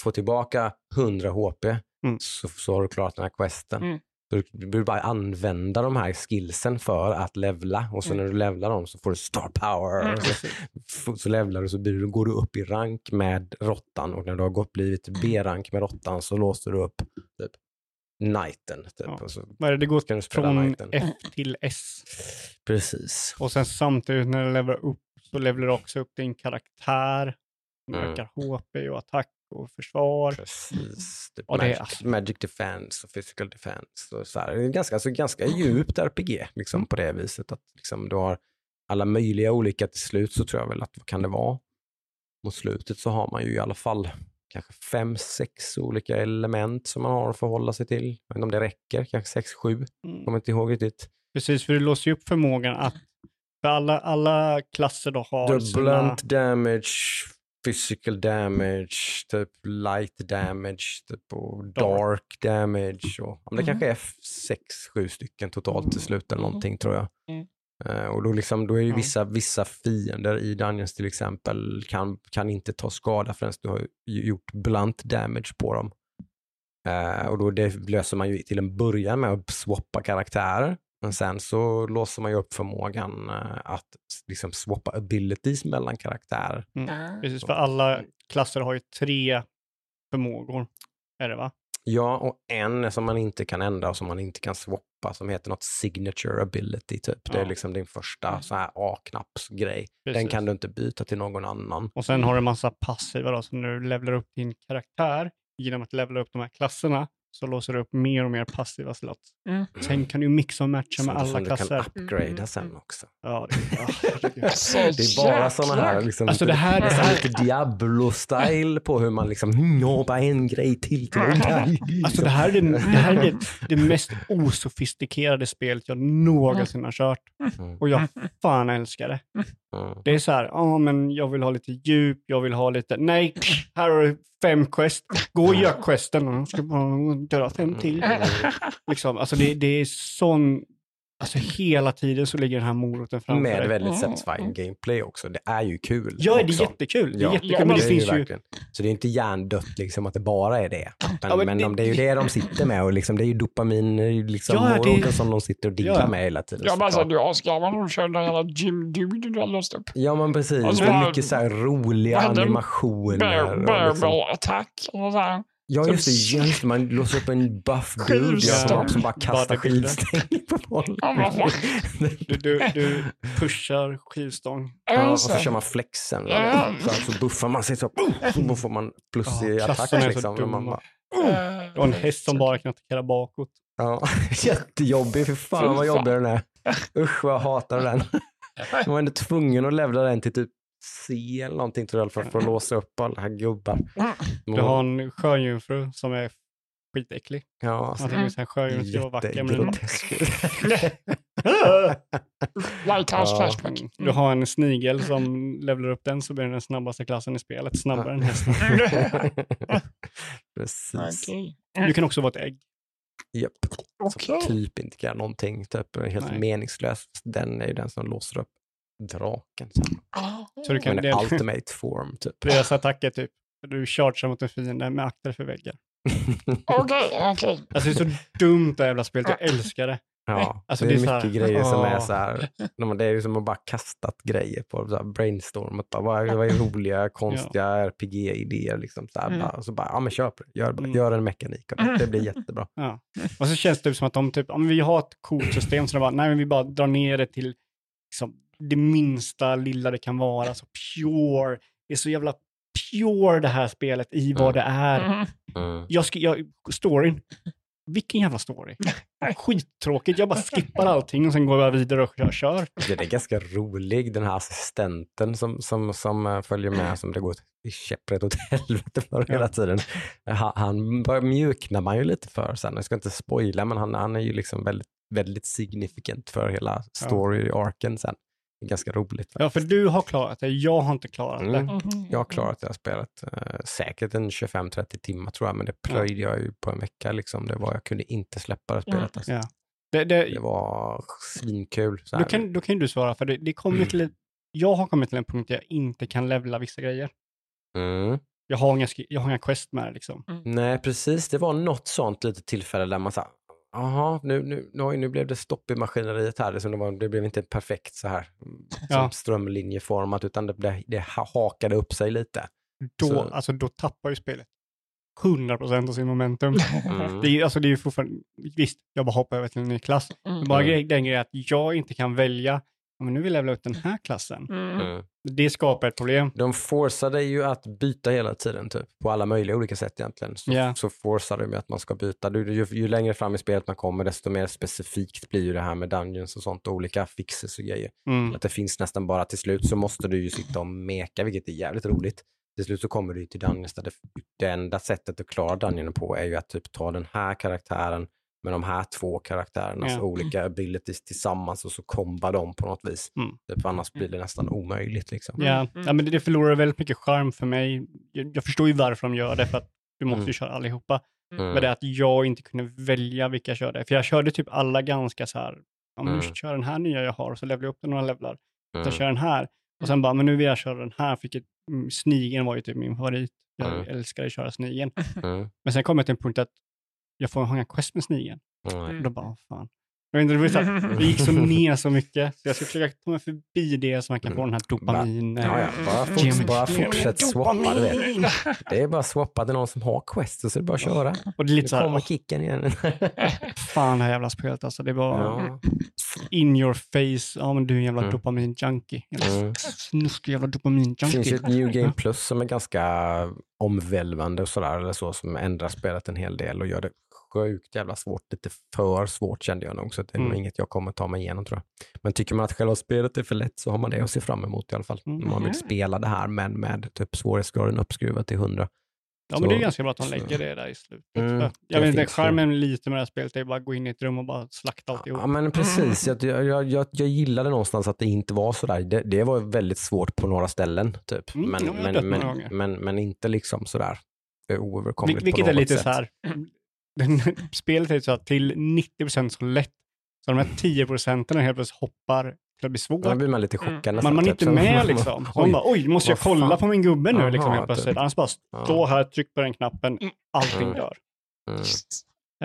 Få tillbaka 100 HP Mm. så, så har du klarat den här questen. Mm. Du, du behöver bara använda de här skillsen för att levla och så Mm. när du levlar dem så får du star power. Mm. Så, så levlar du så blir du, går du upp i rank med råttan och när du har gått blivit B-rank med råttan så låser du upp typ knighten. Typ, Ja. så det? Det går du från knighten. F till S. Precis. Och sen samtidigt när du levererar upp så levererar du också upp din karaktär. Som Mm. ökar HP och attack och försvar. Precis. Typ Och det magic, alltså- magic defense och physical defense. Och så här. Det är ganska, alltså, ganska djupt RPG liksom, Mm. på det viset. Att liksom, du har alla möjliga olika till slut så tror jag väl att vad kan det vara? Mot slutet så har man ju i alla fall kanske fem, sex olika element som man har att förhålla sig till. Jag vet inte om det räcker, kanske sex, sju. Mm. Kommer inte ihåg riktigt. Precis, för du låser ju upp förmågan att för alla, alla klasser då har Du har sina... damage, physical damage, typ light damage typ, och dark damage. Och, men det Mm. kanske är sex, sju stycken totalt till slut eller någonting tror jag. Mm. Eh, och då, liksom, då är ju vissa, vissa fiender i Dungeons till exempel kan, kan inte ta skada förrän du har gjort blunt damage på dem. Eh, och då det löser man ju till en början med att swappa karaktärer. Men sen så låser man ju upp förmågan eh, att liksom swappa abilities mellan karaktärer. Ja. Precis, för alla klasser har ju tre förmågor. Är det va? Ja, och en som man inte kan ändra och som man inte kan swappa som heter något signature ability typ. Det är Ja. liksom din första så här A-knappsgrej. Den kan du inte byta till någon annan. Och sen har du en massa passiva då, så när du levlar upp din karaktär genom att levla upp de här klasserna så låser du upp mer och mer passiva slots. Mm. Sen kan du mixa och matcha med Som, alla som du klasser. kan upgrada Mm. sen också. Ja, det, ja, herregud. Så Det är bara sådana här, liksom, Alltså, det här- det här- lite Diablo-style på hur man liksom, "Hmm, jag har bara en grej till till. Alltså det här är, det, det, här är det, det mest osofistikerade spelet jag någonsin har kört. Mm. Och jag fan älskar det. Mm. Det är så här, ja men jag vill ha lite djup, jag vill ha lite, nej, här har du fem quest, gå och gör questen, jag ska bara döda fem till. Liksom, alltså det, det är sån, alltså hela tiden så ligger den här moroten framför Med dig. väldigt Mm. satisfying gameplay också. Det är ju kul. Ja, det är också. jättekul. Det är Ja, jättekul, Ja, men det är finns ju, verkligen. Så det är inte hjärndött liksom att det bara är det. Men, Ja, men men, det- de, det är ju det de sitter med och liksom, det är ju dopamin, liksom, Ja, det- moroten som de sitter och diggar Ja. med hela tiden. Jag bara såklart. såhär, du när du körde den jävla Jim Dude du har låst upp. Ja men precis, Och så det är mycket så här roliga animationer. Bear, och bear liksom, attack. Och så här. Ja just det, just det, man låser upp en buff dude som, som bara kastar skivstänger på folk. Fan. du, du, du pushar skivstång. Ja, och så. så kör man flexen. Ja. Så, så buffar man sig så, så får man plus Ja, i attack. så Liksom. Men Man bara, Eh, Du har en häst som bara kan attackera bakåt. Ja, jättejobbig. För fan Fy vad jobbig den är. Usch vad jag hatar den. Man var ändå tvungen att levla den till typ C eller någonting tror jag för, att låsa upp alla här gubbar. Du har en sjöjungfru som är skitäcklig. Ja, alltså, sjöjungfrun ska vara vacker. Jättegrotesk. Lighthouse Ja. flashback. Du har en snigel som levlar upp den så blir den den snabbaste klassen i spelet. Snabbare än hästen. Precis. Okej. Du kan också vara ett ägg. Japp. Okej. Som typ inte kan någonting. Typ helt Nej. meningslös. Den är ju den som låser upp draken. sen. Ah. Så du kan- det- ultimate form typ. Deras attack är typ, du chargear mot en fiende med akter för väggen. Okej, okej. Alltså det är så dumt det här jävla spelet, jag älskar det. Ja, Alltså, det är, det är så mycket här- grejer som är så här, det är ju som att bara kastat grejer på så här brainstormat. Bara, vad, är, vad är roliga, konstiga RPG-idéer liksom. Så här, Mm. bara, och så bara, ja men kör på det, gör, bara, Mm. gör en mekanik av det, det blir jättebra. Ja. Och så känns det typ som att de typ, ja, men vi har ett coolt system, så de bara, nej men vi bara drar ner det till liksom, det minsta lilla det kan vara. Så pure, det är så jävla pure det här spelet i vad Mm. det är. Mm. Mm. Jag, jag, storyn, vilken jävla story. Skittråkigt, jag bara skippar allting och sen går jag vidare och kör. kör. Den är ganska rolig, den här assistenten som, som, som eh, följer med, som det går i käpprätt åt helvete för hela tiden. Han, han mjuknar man ju lite för sen, jag ska inte spoila, men han, han är ju liksom väldigt, väldigt signifikant för hela story-arken sen. Det ganska roligt. Ja, för du har klarat det, jag har inte klarat Mm. det. Jag har klarat det här spelet eh, säkert en 25-30 timmar tror jag, men det plöjde jag ju på en vecka. Liksom. Det var, jag kunde inte släppa det spelet. Alltså. Ja. Det, det, Det var svinkul. Så här. då, kan, då kan du svara, för det, det kommer till, ett- jag har kommit till en punkt där jag inte kan levla vissa grejer. Mm. Jag har inga, jag har inga quest med det liksom. Nej, precis. Det var något sånt litet tillfälle där man sa, jaha, nu, nu, nu, nu blev det stopp i maskineriet här. Det, som det, var, det blev inte perfekt så här mm, Ja. som strömlinjeformat, utan det, det, det hakade upp sig lite. Då, Så- alltså, då tappar ju spelet 100% av sin momentum. Mm. Det är ju alltså, det är fortfarande, visst, jag bara hoppar över till en ny klass. Mm. Bara Mm. grej, den grejen är att jag inte kan välja, ja, men nu vill jag levla upp den här klassen. Mm. Mm. Det skapar ett problem. De forcar dig ju att byta hela tiden, typ, på alla möjliga olika sätt egentligen. Så, Ja. så forcar de ju att man ska byta. Du, ju, ju längre fram i spelet man kommer, desto mer specifikt blir ju det här med dungeons och sånt och olika fixes och grejer. Mm. Att det finns nästan bara till slut så måste du ju sitta och meka, vilket är jävligt roligt. Till slut så kommer du till dungeons där det, det enda sättet att klara dungeonen på är ju att typ ta den här karaktären med de här två karaktärernas Ja. olika abilities tillsammans och så komba dem på något vis. Mm. Typ, annars blir det nästan omöjligt liksom. Ja, Mm. ja men det, förlorar väldigt mycket charm för mig. Jag, jag förstår ju varför de gör det, för att du måste ju Mm. köra allihopa. Mm. Men det är att jag inte kunde välja vilka jag körde. För jag körde typ alla ganska så här, ja men nu Mm. kör den här nya jag har och så levlar jag upp den några levlar. Mm. Så kör den här. Och sen bara, men nu vill jag köra den här. Fick ett, mm, snigen var ju typ min favorit. Jag Mm. älskar att köra snigen. Mm. Men sen kom jag till en punkt att jag får ha inga quest med snigen. Nej. Och då bara, fan. Jag inte, det, så här, det gick så ner så mycket. Så jag ska försöka ta mig förbi det så man kan få den här dopamin. Ja, ja. Bara, forts, bara fortsätt swappa. Du vet. Det är bara att swappa till någon som har quest och så är det bara att köra. Och det är Nu lite så här, kommer kicken igen. fan det här jävla spelet alltså. Det var Ja. in your face. Ja men du är en jävla Mm. dopamin-junkie. Mm. snuskig jävla Det finns ju dopamin-junkie. ett New Game Plus som är ganska omvälvande och sådär, eller så, som ändrar spelet en hel del och gör det sjukt jävla svårt, lite för svårt kände jag nog, så det är nog Mm. inget jag kommer ta mig igenom tror jag. Men tycker man att själva spelet är för lätt så har man det att se fram emot i alla fall. Mm. Om man vill spela det här men med typ svårighetsgraden uppskruvad till 100. Ja men det är Så- ganska bra att de så- lägger det där i slutet. Mm, jag vet inte, charmen lite med det här spelet är bara att gå in i ett rum och bara slakta alltihop. Ja men precis, jag, jag, jag, jag gillade någonstans att det inte var sådär. Det, det var väldigt svårt på några ställen typ. Mm, men, men, men, men, inte liksom sådär eh, Vil- oöverkomligt vilket på är något lite sätt. så här, den, spelet är så att till 90% så lätt, så de här 10 procenten helt plötsligt hoppar till att bli svårt. Då blir man lite Mm. chockad Man, nästan. man är typ. inte med liksom. Så man Oj. bara, oj, måste jag kolla fan. på min gubbe nu Aha, liksom helt typ. plötsligt. Annars bara stå här, tryck på den knappen, allting Mm. dör. Mm.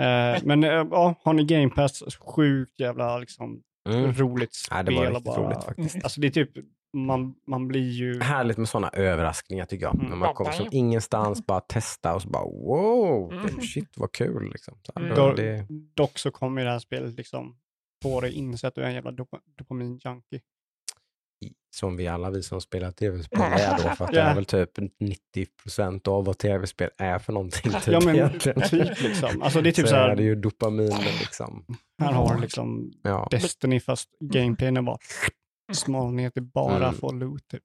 Eh, men eh, ja, har ni Game Pass, sjukt jävla liksom, Mm. roligt spel. Ja, det var riktigt bara, roligt faktiskt. Alltså det är typ, man, man blir ju... Härligt med sådana överraskningar tycker jag. Mm. När man kommer från ingenstans, bara testa och så bara wow, det, shit vad kul. Liksom. Så, här, Mm. då, det, Dock så kommer ju det här spelet liksom få dig inse att du är en jävla dopa, dopamin-junkie. som vi alla vi som spelar tv-spel är då, för att det Ja. är väl typ 90% av vad tv-spel är för någonting. Typ, Ja men egentligen. typ liksom. Alltså det är typ så så är här, det ju dopaminen liksom. här har liksom Ja, Destiny fast gameplayen är bara smal ner till bara Mm. få loot. Typ.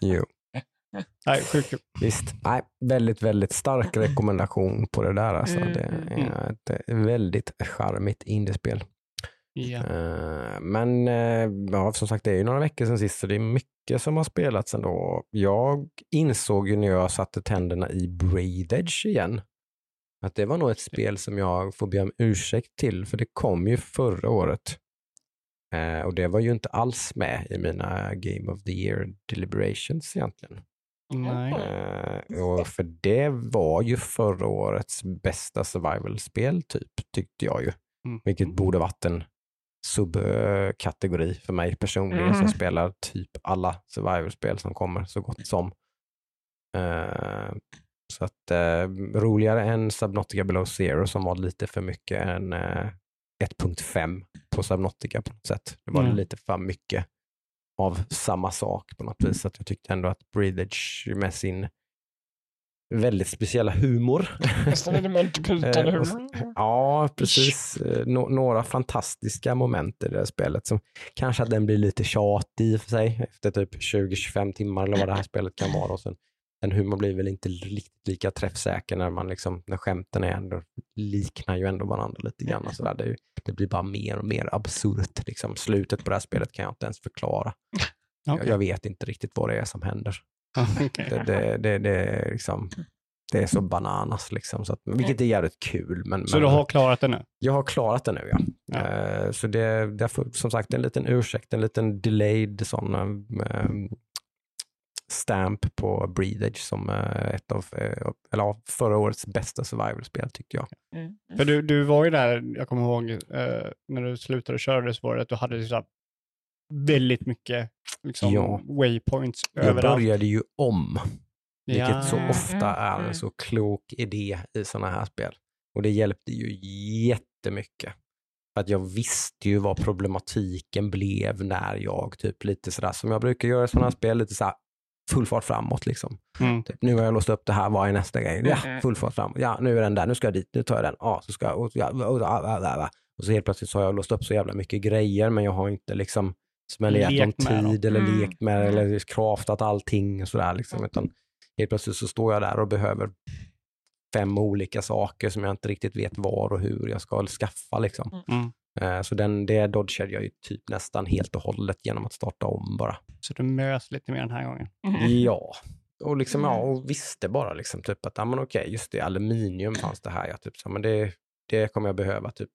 jo. Nej, sjukt. Visst, Nej, väldigt, väldigt stark rekommendation på det där. Alltså. Mm, Det mm. är ett väldigt charmigt indiespel. Ja. Eh, Men eh, ja, som sagt, det är ju några veckor sedan sist, så det är mycket som har spelats ändå. Jag insåg ju när jag satte tänderna i Braid Edge igen, att det var nog ett spel som jag får be om ursäkt till, för det kom ju förra året. Eh, och det var ju inte alls med i mina Game of the Year deliberations egentligen. Nej. Eh, och för det var ju förra årets bästa survival-spel, typ, tyckte jag ju. Mm. Vilket borde varit en subkategori för mig personligen som Mm. spelar typ alla survival-spel som kommer så gott som. Eh, så att eh, roligare än Subnautica Below Zero som var lite för mycket än eh, 1.5 på Subnautica på något sätt. Det var Mm. lite för mycket av samma sak på något vis. Så att jag tyckte ändå att Breedage med sin väldigt speciella humor Nästan lite Eh, humor. Ja, precis. Eh, nå- några fantastiska moment i det här spelet. Som kanske att den blir lite tjatig i och för sig efter typ 20-25 timmar eller vad det här spelet kan vara. Och sen, den humorn blir väl inte riktigt lika träffsäker när, man liksom, när skämten är ändå, liknar ju ändå varandra lite grann. Och så där. Det, är det blir bara mer och mer absurt. Liksom. Slutet på det här spelet kan jag inte ens förklara. Jag, Okej. jag vet inte riktigt vad det är som händer. Okej. Det, det, det, det, är liksom, det är så bananas, liksom, så att, vilket är jävligt kul. Men, Så men, du har klarat det nu? Jag har klarat det nu, ja. Ja. Eh, så det, får, som sagt en liten ursäkt, en liten delayed sån eh, stamp på Breedage som eh, ett av, eh, eller av förra årets bästa survival-spel tyckte jag. Mm. För du, du var ju där, jag kommer ihåg, eh, när du slutade köra det så var det att du hade liksom väldigt mycket liksom, Ja. waypoints Jag överallt. började ju om, vilket Ja. så Mm, ofta mm, är en mm. så klok idé i sådana här spel. Och det hjälpte ju jättemycket. För att jag visste ju vad problematiken blev när jag typ lite sådär som jag brukar göra i sådana här spel, lite såhär full fart framåt liksom. Mm. Typ, nu har jag låst upp det här, vad är nästa grej? Ja, Mm. full fart framåt. Ja, nu är den där, nu ska jag dit, nu tar jag den. Ja, så ska jag, och, ja, och, och, och, och, och så helt plötsligt så har jag låst upp så jävla mycket grejer, men jag har inte liksom med dem. tid eller Mm. lekt med eller craftat allting och sådär liksom. Utan helt plötsligt så står jag där och behöver fem olika saker som jag inte riktigt vet var och hur jag ska skaffa liksom. Mm. Eh, Så den, det dodgade jag ju typ nästan helt och hållet genom att starta om bara. Så du mös lite mer den här gången. Ja, och liksom ja, Mm. och visste bara liksom typ att, ja men okej, just det, aluminium fanns det här, ja, typ så, men det, det kommer jag behöva typ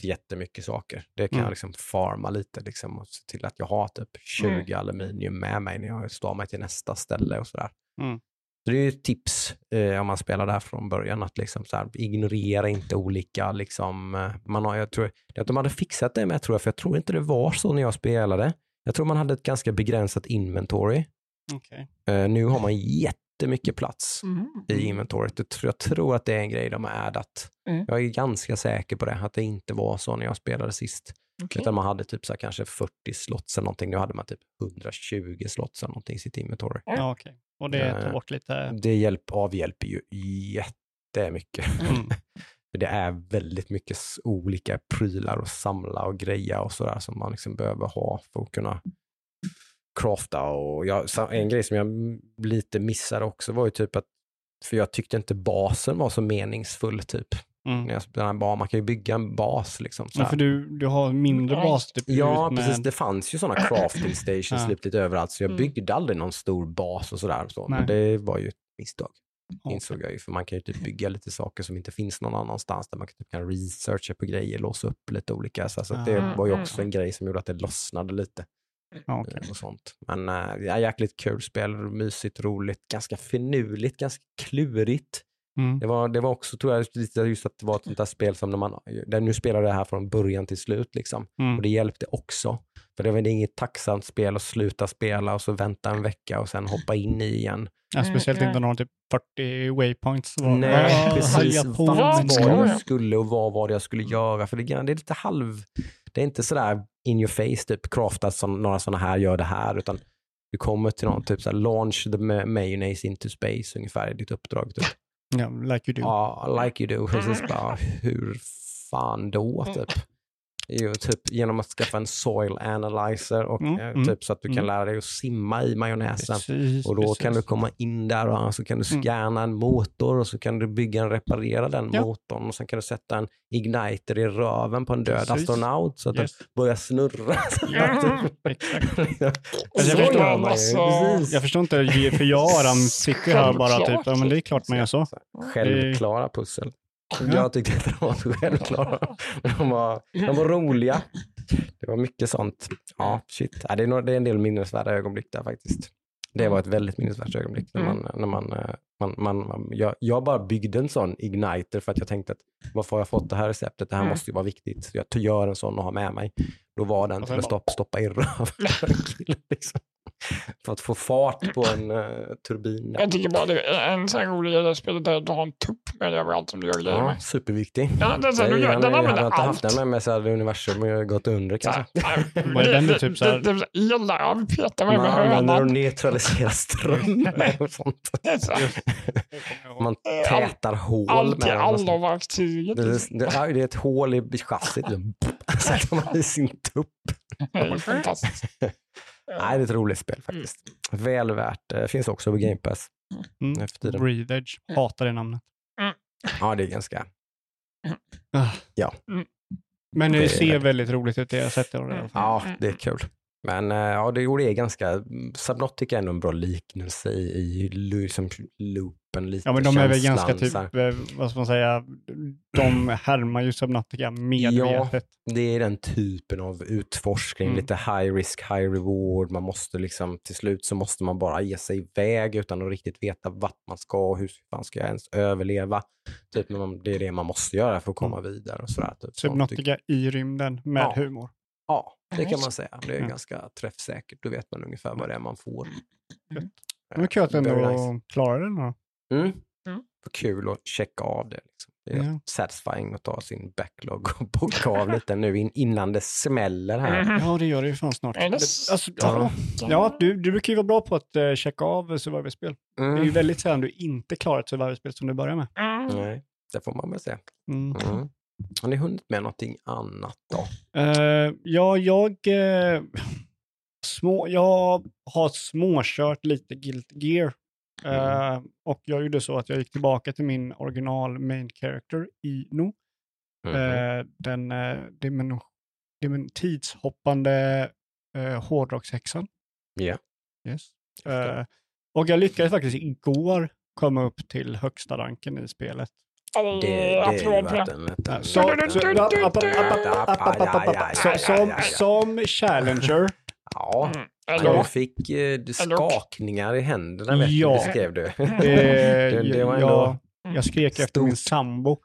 jättemycket saker. Det kan Mm. jag liksom farma lite liksom och se till att jag har typ 20 aluminium med mig när jag står mig till nästa ställe och sådär. Mm. Så det är ju ett tips eh, om man spelar där från början, att liksom så här, ignorera inte olika, liksom, eh, man har, jag tror att de hade fixat det med, tror jag, för jag tror inte det var så när jag spelade. Jag tror man hade ett ganska begränsat inventory. Okej. Eh, nu har man jättemycket plats Mm. i inventoriet. Jag tror, jag tror att det är en grej de har addat. Mm. Jag är ganska säker på det, att det inte var så när jag spelade sist. Okej. Utan man hade typ så här, kanske 40 slots eller någonting. Nu hade man typ 120 slots eller någonting i sitt inventory. Ja, okej. Och det tar Eh, bort lite... Det hjälp, avhjälper ju jättemycket. Mm. Det är väldigt mycket olika prylar att samla och greja och sådär som man liksom behöver ha för att kunna crafta. Och jag, en grej som jag lite missade också var ju typ att, för jag tyckte inte basen var så meningsfull typ. Mm. När jag spelade en bas. Man kan ju bygga en bas liksom. Så Ja, för du, du har mindre bas typ, Ja, med... precis. Det fanns ju sådana crafting stations Ja. lite överallt, så jag Mm. byggde aldrig någon stor bas och sådär. Så. Men det var ju ett misstag, Ja. insåg jag ju. För man kan ju typ bygga lite saker som inte finns någon annanstans, där man kan, typ kan researcha på grejer, låsa upp lite olika. Så, så det Ah. var ju också en grej som gjorde att det lossnade lite. Ja, okej. eh, Och sånt. Men äh, jäkligt kul spel, mysigt, roligt, ganska finurligt, ganska klurigt. Mm. Det var, det var också, tror jag, lite just att det var ett sånt där spel som när man, där nu spelar det här från början till slut liksom. Mm. Och det hjälpte också. För det var inget tacksamt spel att sluta spela och så vänta en vecka och sen hoppa in i igen. Ja, speciellt Mm, inte när de har typ 40 waypoints. Var, Nej, Ja, precis. på Vad var jag? skulle och vad var det jag skulle göra. För det, det är lite halv, det är inte sådär in your face, typ craftat som några sådana här gör det här, utan du kommer till någon, typ såhär launch the ma- mayonnaise into space ungefär i ditt uppdrag. Typ. Ja, like you do. Ja, like you do. Precis bara, hur fan då typ? Jo, typ genom att skaffa en soil analyzer och Mm, eh, mm, typ så att du kan mm. lära dig att simma i majonnäsen. Precis, Och då precis. kan du komma in där och så kan du Mm. scanna en motor och så kan du bygga en, reparera den Ja. motorn och sen kan du sätta en igniter i röven på en död Precis. astronaut så att Yes. den börjar snurra. Ja, exakt. Alltså, jag förstår ju, massa- precis. Jag förstår inte, för jag och Aram sitter här bara typ, ja men det är klart man gör så. Självklara pussel. Ja. Jag tyckte inte de var så självklara. De var, de var roliga. Det var mycket sånt. Ja, shit. Det, är några, det är en del minnesvärda ögonblick där faktiskt. Det var ett väldigt minnesvärt ögonblick. När man, när man, eh, man, man, man, jag, jag bara byggde en sån igniter för att jag tänkte att varför har jag fått det här receptet? Det här Mm. måste ju vara viktigt. Så jag gör en sån och har med mig. Då var den till att stoppa, stoppa i röven. Liksom. För att få fart på en uh, turbin. Jag tycker bara det är en sån här rolig grej i spelet där du har en tupp med dig överallt som du gör grejer Ja, med. superviktig. Ja, den, så, Nej, du gör, den, den hade använder jag inte haft allt. den med mig så hade universum gått under här, kanske. nej, Vad är den det- då, typ så här? det- det- det- El där, vi petar mig Man med använder hönan. och neutraliserar ström och sånt. Är här, Man Eh, tätar hål Allt i med den. allo verktyget. Det, är- det, är- det är ett hål i chassit. Så sätter man i sin tupp. Det är fantastiskt. Nej, det är ett roligt spel faktiskt. Väl värt. Det finns också på Game Pass Mm. Breathe Edge, hatar det namnet. Ja, det är ganska... Ah. Ja. Men det, Det ser väldigt roligt ut, det jag har sett det. i alla fall. Ja, det är kul. Men eh, ja, det, det är ganska... Subnautica är ändå en bra liknelse i, i liksom, loopen lite. Ja, men de är väl ganska typ, eh, vad ska man säga, de härmar ju Subnautica medvetet. Det är den typen av utforskning, Mm. lite high risk, high reward. Man måste liksom, till slut så måste man bara ge sig iväg utan att riktigt veta vart man ska och hur fan ska jag ens överleva. Typ, man, det är det man måste göra för att komma vidare. Och sådär, typ. Sånt Subnautica i rymden med Ja. humor. Ja, det kan man säga. Det är Ja. ganska träffsäkert. Då vet man ungefär vad det är man får. Det var kul att ändå nice. klara den. Då. Mm. Mm. Kul att checka av det. Liksom. Det är Ja. satisfying att ta sin backlog och bocka av lite nu in, innan det smäller här. Mhm. Ja, det gör det ju fan snart. Är det Det- så? Alltså, ja, Ja. du, du brukar ju vara bra på att uh, checka av survival-spel. Det är ju Mm. väldigt sällan du inte klarar ett survival-spel som du börjar med. Mm. Nej, det får man väl säga. Mm. Mm. Har ni hunnit med någonting annat då? Eh, ja, jag, eh, små, jag har småkört lite Guilt Gear. Eh, Och jag gjorde så att jag gick tillbaka till min original main character, Ino. Eh, den, eh, det är en, det är en tidshoppande eh, hårdrockshäxan. Ja. Yes. Förstår. Eh, och jag lyckades faktiskt igår komma upp till högsta ranken i spelet. Som challenger. Ja. Du fick eh, skakningar i händerna, vet ja. beskrev du. jag skrek efter min sambo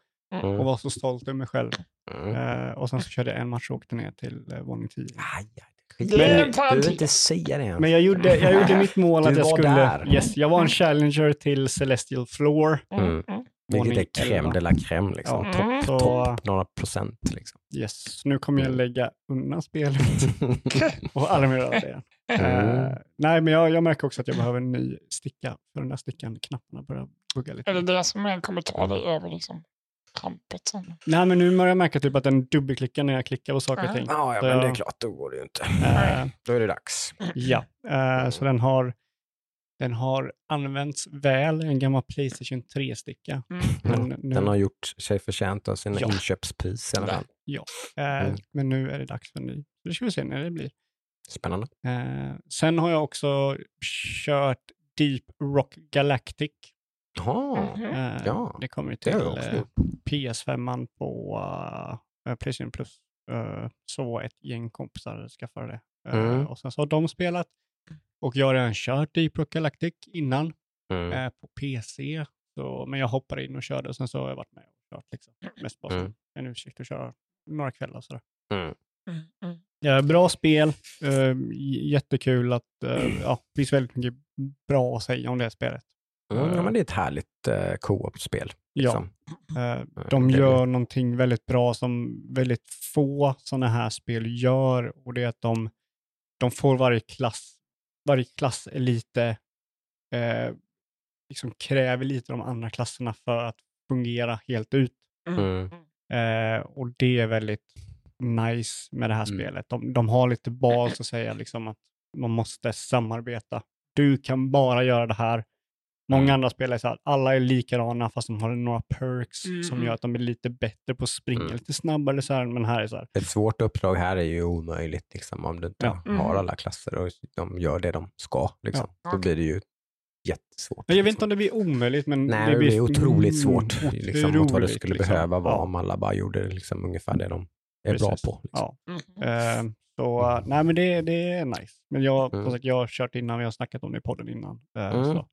och var så stolt över mig själv. Mm. Eh, och sen så körde jag en match och åkte ner till eh, våning 10. Men, du vill inte säga det ens. Men jag gjorde, jag gjorde mitt mål att jag skulle... Yes, jag var en challenger till Celestial Floor. Mm. mm. Vilket våning är crème 11. de la crème, liksom. Ja. Topp, Så- topp, några procent liksom. Yes, nu kommer jag Mm. lägga undan spelet och aldrig mer röra det igen. Mm. Eh, nej, men jag, jag märker också att jag behöver en ny sticka. För den där stickan, knapparna börjar bugga lite. Är det det som kommer ta dig över liksom trampet sen? Nej, men nu börjar jag märka typ att den dubbelklickar när jag klickar på saker och Ja. ting. Ja, ja, men det är klart, då går det ju inte. Eh, Då är det dags. ja, eh, så den har, den har använts väl, en gammal Playstation 3-sticka. Men nu, Den har gjort sig förtjänt av sina Ja. inköpspris i alla fall. eh, Mm. men nu är det dags för en ny. Så det ska vi se när det blir. Spännande. Eh, sen har jag också kört Deep Rock Galactic. Jaha, Mhm. Eh, Ja, det kommer ju det till också eh, gjort. PS5 på uh, Playstation Plus. Eh, så ett gäng kompisar skaffade det. Mm. Och sen så har de spelat. Och jag har redan kört Deep Rock Galactic innan Mm. eh, på PC. Så, men jag hoppade in och körde och sen så har jag varit med och kört liksom. Mest bara Mm. en ursäkt att köra några kvällar. Sådär. Mm. Ja, bra spel, eh, jättekul att eh, ja, det finns väldigt mycket bra att säga om det här spelet. Mm, ja, men det är ett härligt uh, co-op-spel. Ja, Liksom. eh, de gör någonting väldigt bra som väldigt få sådana här spel gör och det är att de, de får varje klass, varje klass är lite, eh, liksom kräver lite de andra klasserna för att fungera helt ut. Mm. Eh, och det är väldigt nice med det här Mm. spelet. De, de har lite bas att säga liksom att man måste samarbeta. Du kan bara göra det här. Många Mm. andra spel är så här, alla är likadana fast de har några perks Mm, som mm. gör att de är lite bättre på att springa Mm. lite snabbare. Så här, men här är så här, Ett svårt uppdrag här är ju omöjligt liksom, om du inte Ja. Mm. har alla klasser och de gör det de ska. Liksom. Ja. Då blir det ju jättesvårt. Men jag vet liksom. inte om det blir omöjligt, men Nej, det blir otroligt svårt mm, liksom, mot vad det otroligt, skulle liksom. behöva vara Ja, om alla bara gjorde liksom, ungefär det de är bra precis. på. Liksom. Ja. Eh, så eh, nej, men det, det är nice. Men jag, Mm. som sagt, jag har kört innan, vi har snackat om det i podden innan. Mm. så.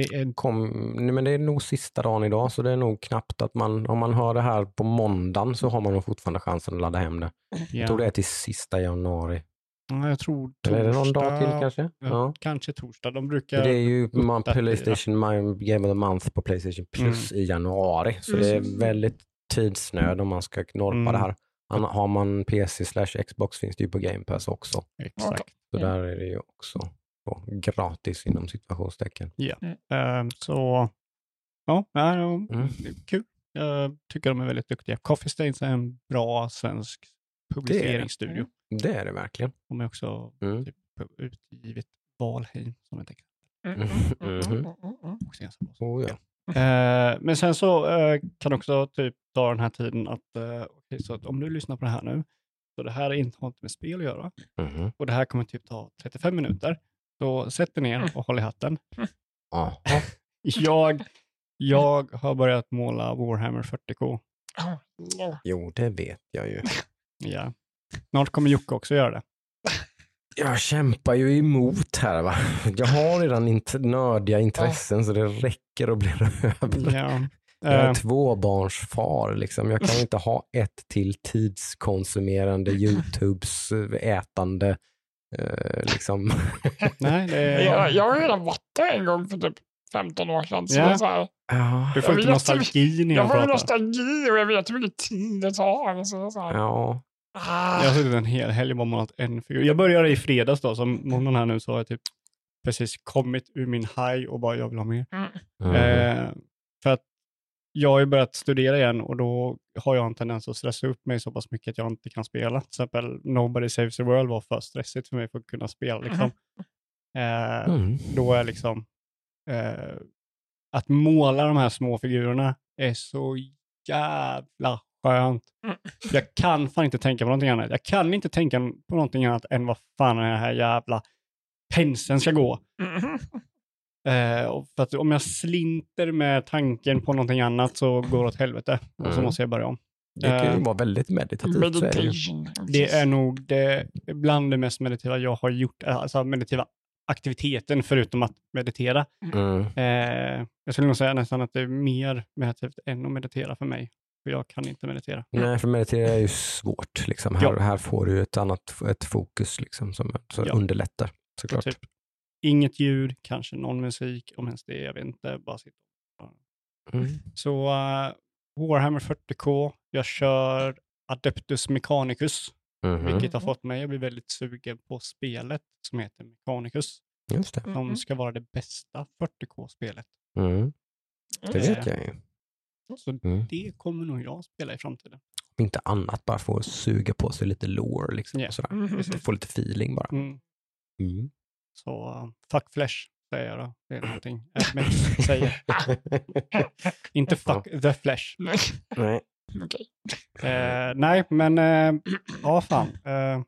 Är Kom, nej, men det är nog sista dagen idag, så det är nog knappt att man, om man hör det här på måndagen så har man nog fortfarande chansen att ladda hem det. ja. Jag tror det är till sista januari. Ja, jag tror Eller är det någon dag till torsdag. kanske? Ja. Kanske torsdag. De brukar... det är ju man. Playstation Game of the Month på Playstation Plus i januari. Så det är väldigt tidsnöd om man ska norpa Mm. det här. Har man PC slash Xbox finns det ju på Game Pass också. Exakt. Så Mm. där är det ju också gratis inom situationstecken. Eh, så ja, nej, ja, Mm. det är kul. Jag tycker de är väldigt duktiga. Coffee Stains är en bra svensk publiceringsstudio. Det är det verkligen. De är också Mm. typ, utgivit Valheim som ett exempel. Oh, ja. Men sen så eh, kan också typ ta den här tiden att, eh, okej, så att om du lyssnar på det här nu, så det här är inte, har inte med spel att göra Mhm. och det här kommer typ ta 35 minuter. Så sätt dig ner och håll i hatten. Ja. Jag, jag har börjat måla Warhammer 40K. Jo, det vet jag ju. Ja. Snart kommer Jocke också göra det. Jag kämpar ju emot här va. Jag har redan int- nördiga intressen så det räcker och blir över. Ja. Jag är Eh, tvåbarnsfar liksom. Jag kan inte ha ett till tidskonsumerande Youtubes eh, ätande. Eh, liksom. nej, det är, Jag, jag har redan varit där en gång för typ 15 år sedan. Så Ja. det är så här, ja. du får jag inte nostalgi när jag jag får ju pratar. nostalgi och jag vet hur mycket tid det tar. Så det är så här, ja. ah. Jag har suttit en hel helg och bara målat en figur. Jag började i fredags då, som månaden här nu så har jag typ precis kommit ur min high och bara jag vill ha mer. Mm. Eh, för att jag har ju börjat studera igen och då har jag en tendens att stressa upp mig så pass mycket att jag inte kan spela. Till exempel Nobody Saves the World var för stressigt för mig för att kunna spela. Liksom. Eh, Mm. Då är liksom eh, att måla de här små figurerna är så jävla skönt. Mm. Jag kan fan inte tänka på någonting annat. Jag kan inte tänka på någonting annat än vad fan den här jävla penseln ska gå. Eh, för att om jag slinter med tanken på någonting annat så går det åt helvete. Och så Mm. måste jag börja om. Det kan ju Eh, vara väldigt meditativt. Meditation. Det är nog det, bland det mest meditativa jag har gjort, alltså meditativa aktiviteten förutom att meditera. Mm. Eh, jag skulle nog säga nästan att det är mer meditativt än att meditera för mig. För jag kan inte meditera. Nej, för meditera är ju svårt. Liksom. Här, Ja. här får du ett annat ett fokus liksom, som, som Ja. underlättar såklart. Typ, inget ljud, kanske någon musik, om ens det, jag vet inte. Bara sitta. Mm. Så uh, Warhammer 40K, jag kör Adeptus Mechanicus, Mhm. vilket har fått mig att bli väldigt sugen på spelet som heter Mechanicus, Just det. som ska vara det bästa 40K-spelet. Mm. Det vet jag ju. Så Mm. det kommer nog jag spela i framtiden. Om inte annat, bara få suga på sig lite lore. Liksom, Ja. och sådär. Mm. Få lite feeling bara. Mm. Mm. Så uh, fuck flesh, säger jag då. Det är någonting Admex säger. Inte fuck the flesh. Nej. Okej. Eh, nej, men eh, ja fan. Eh.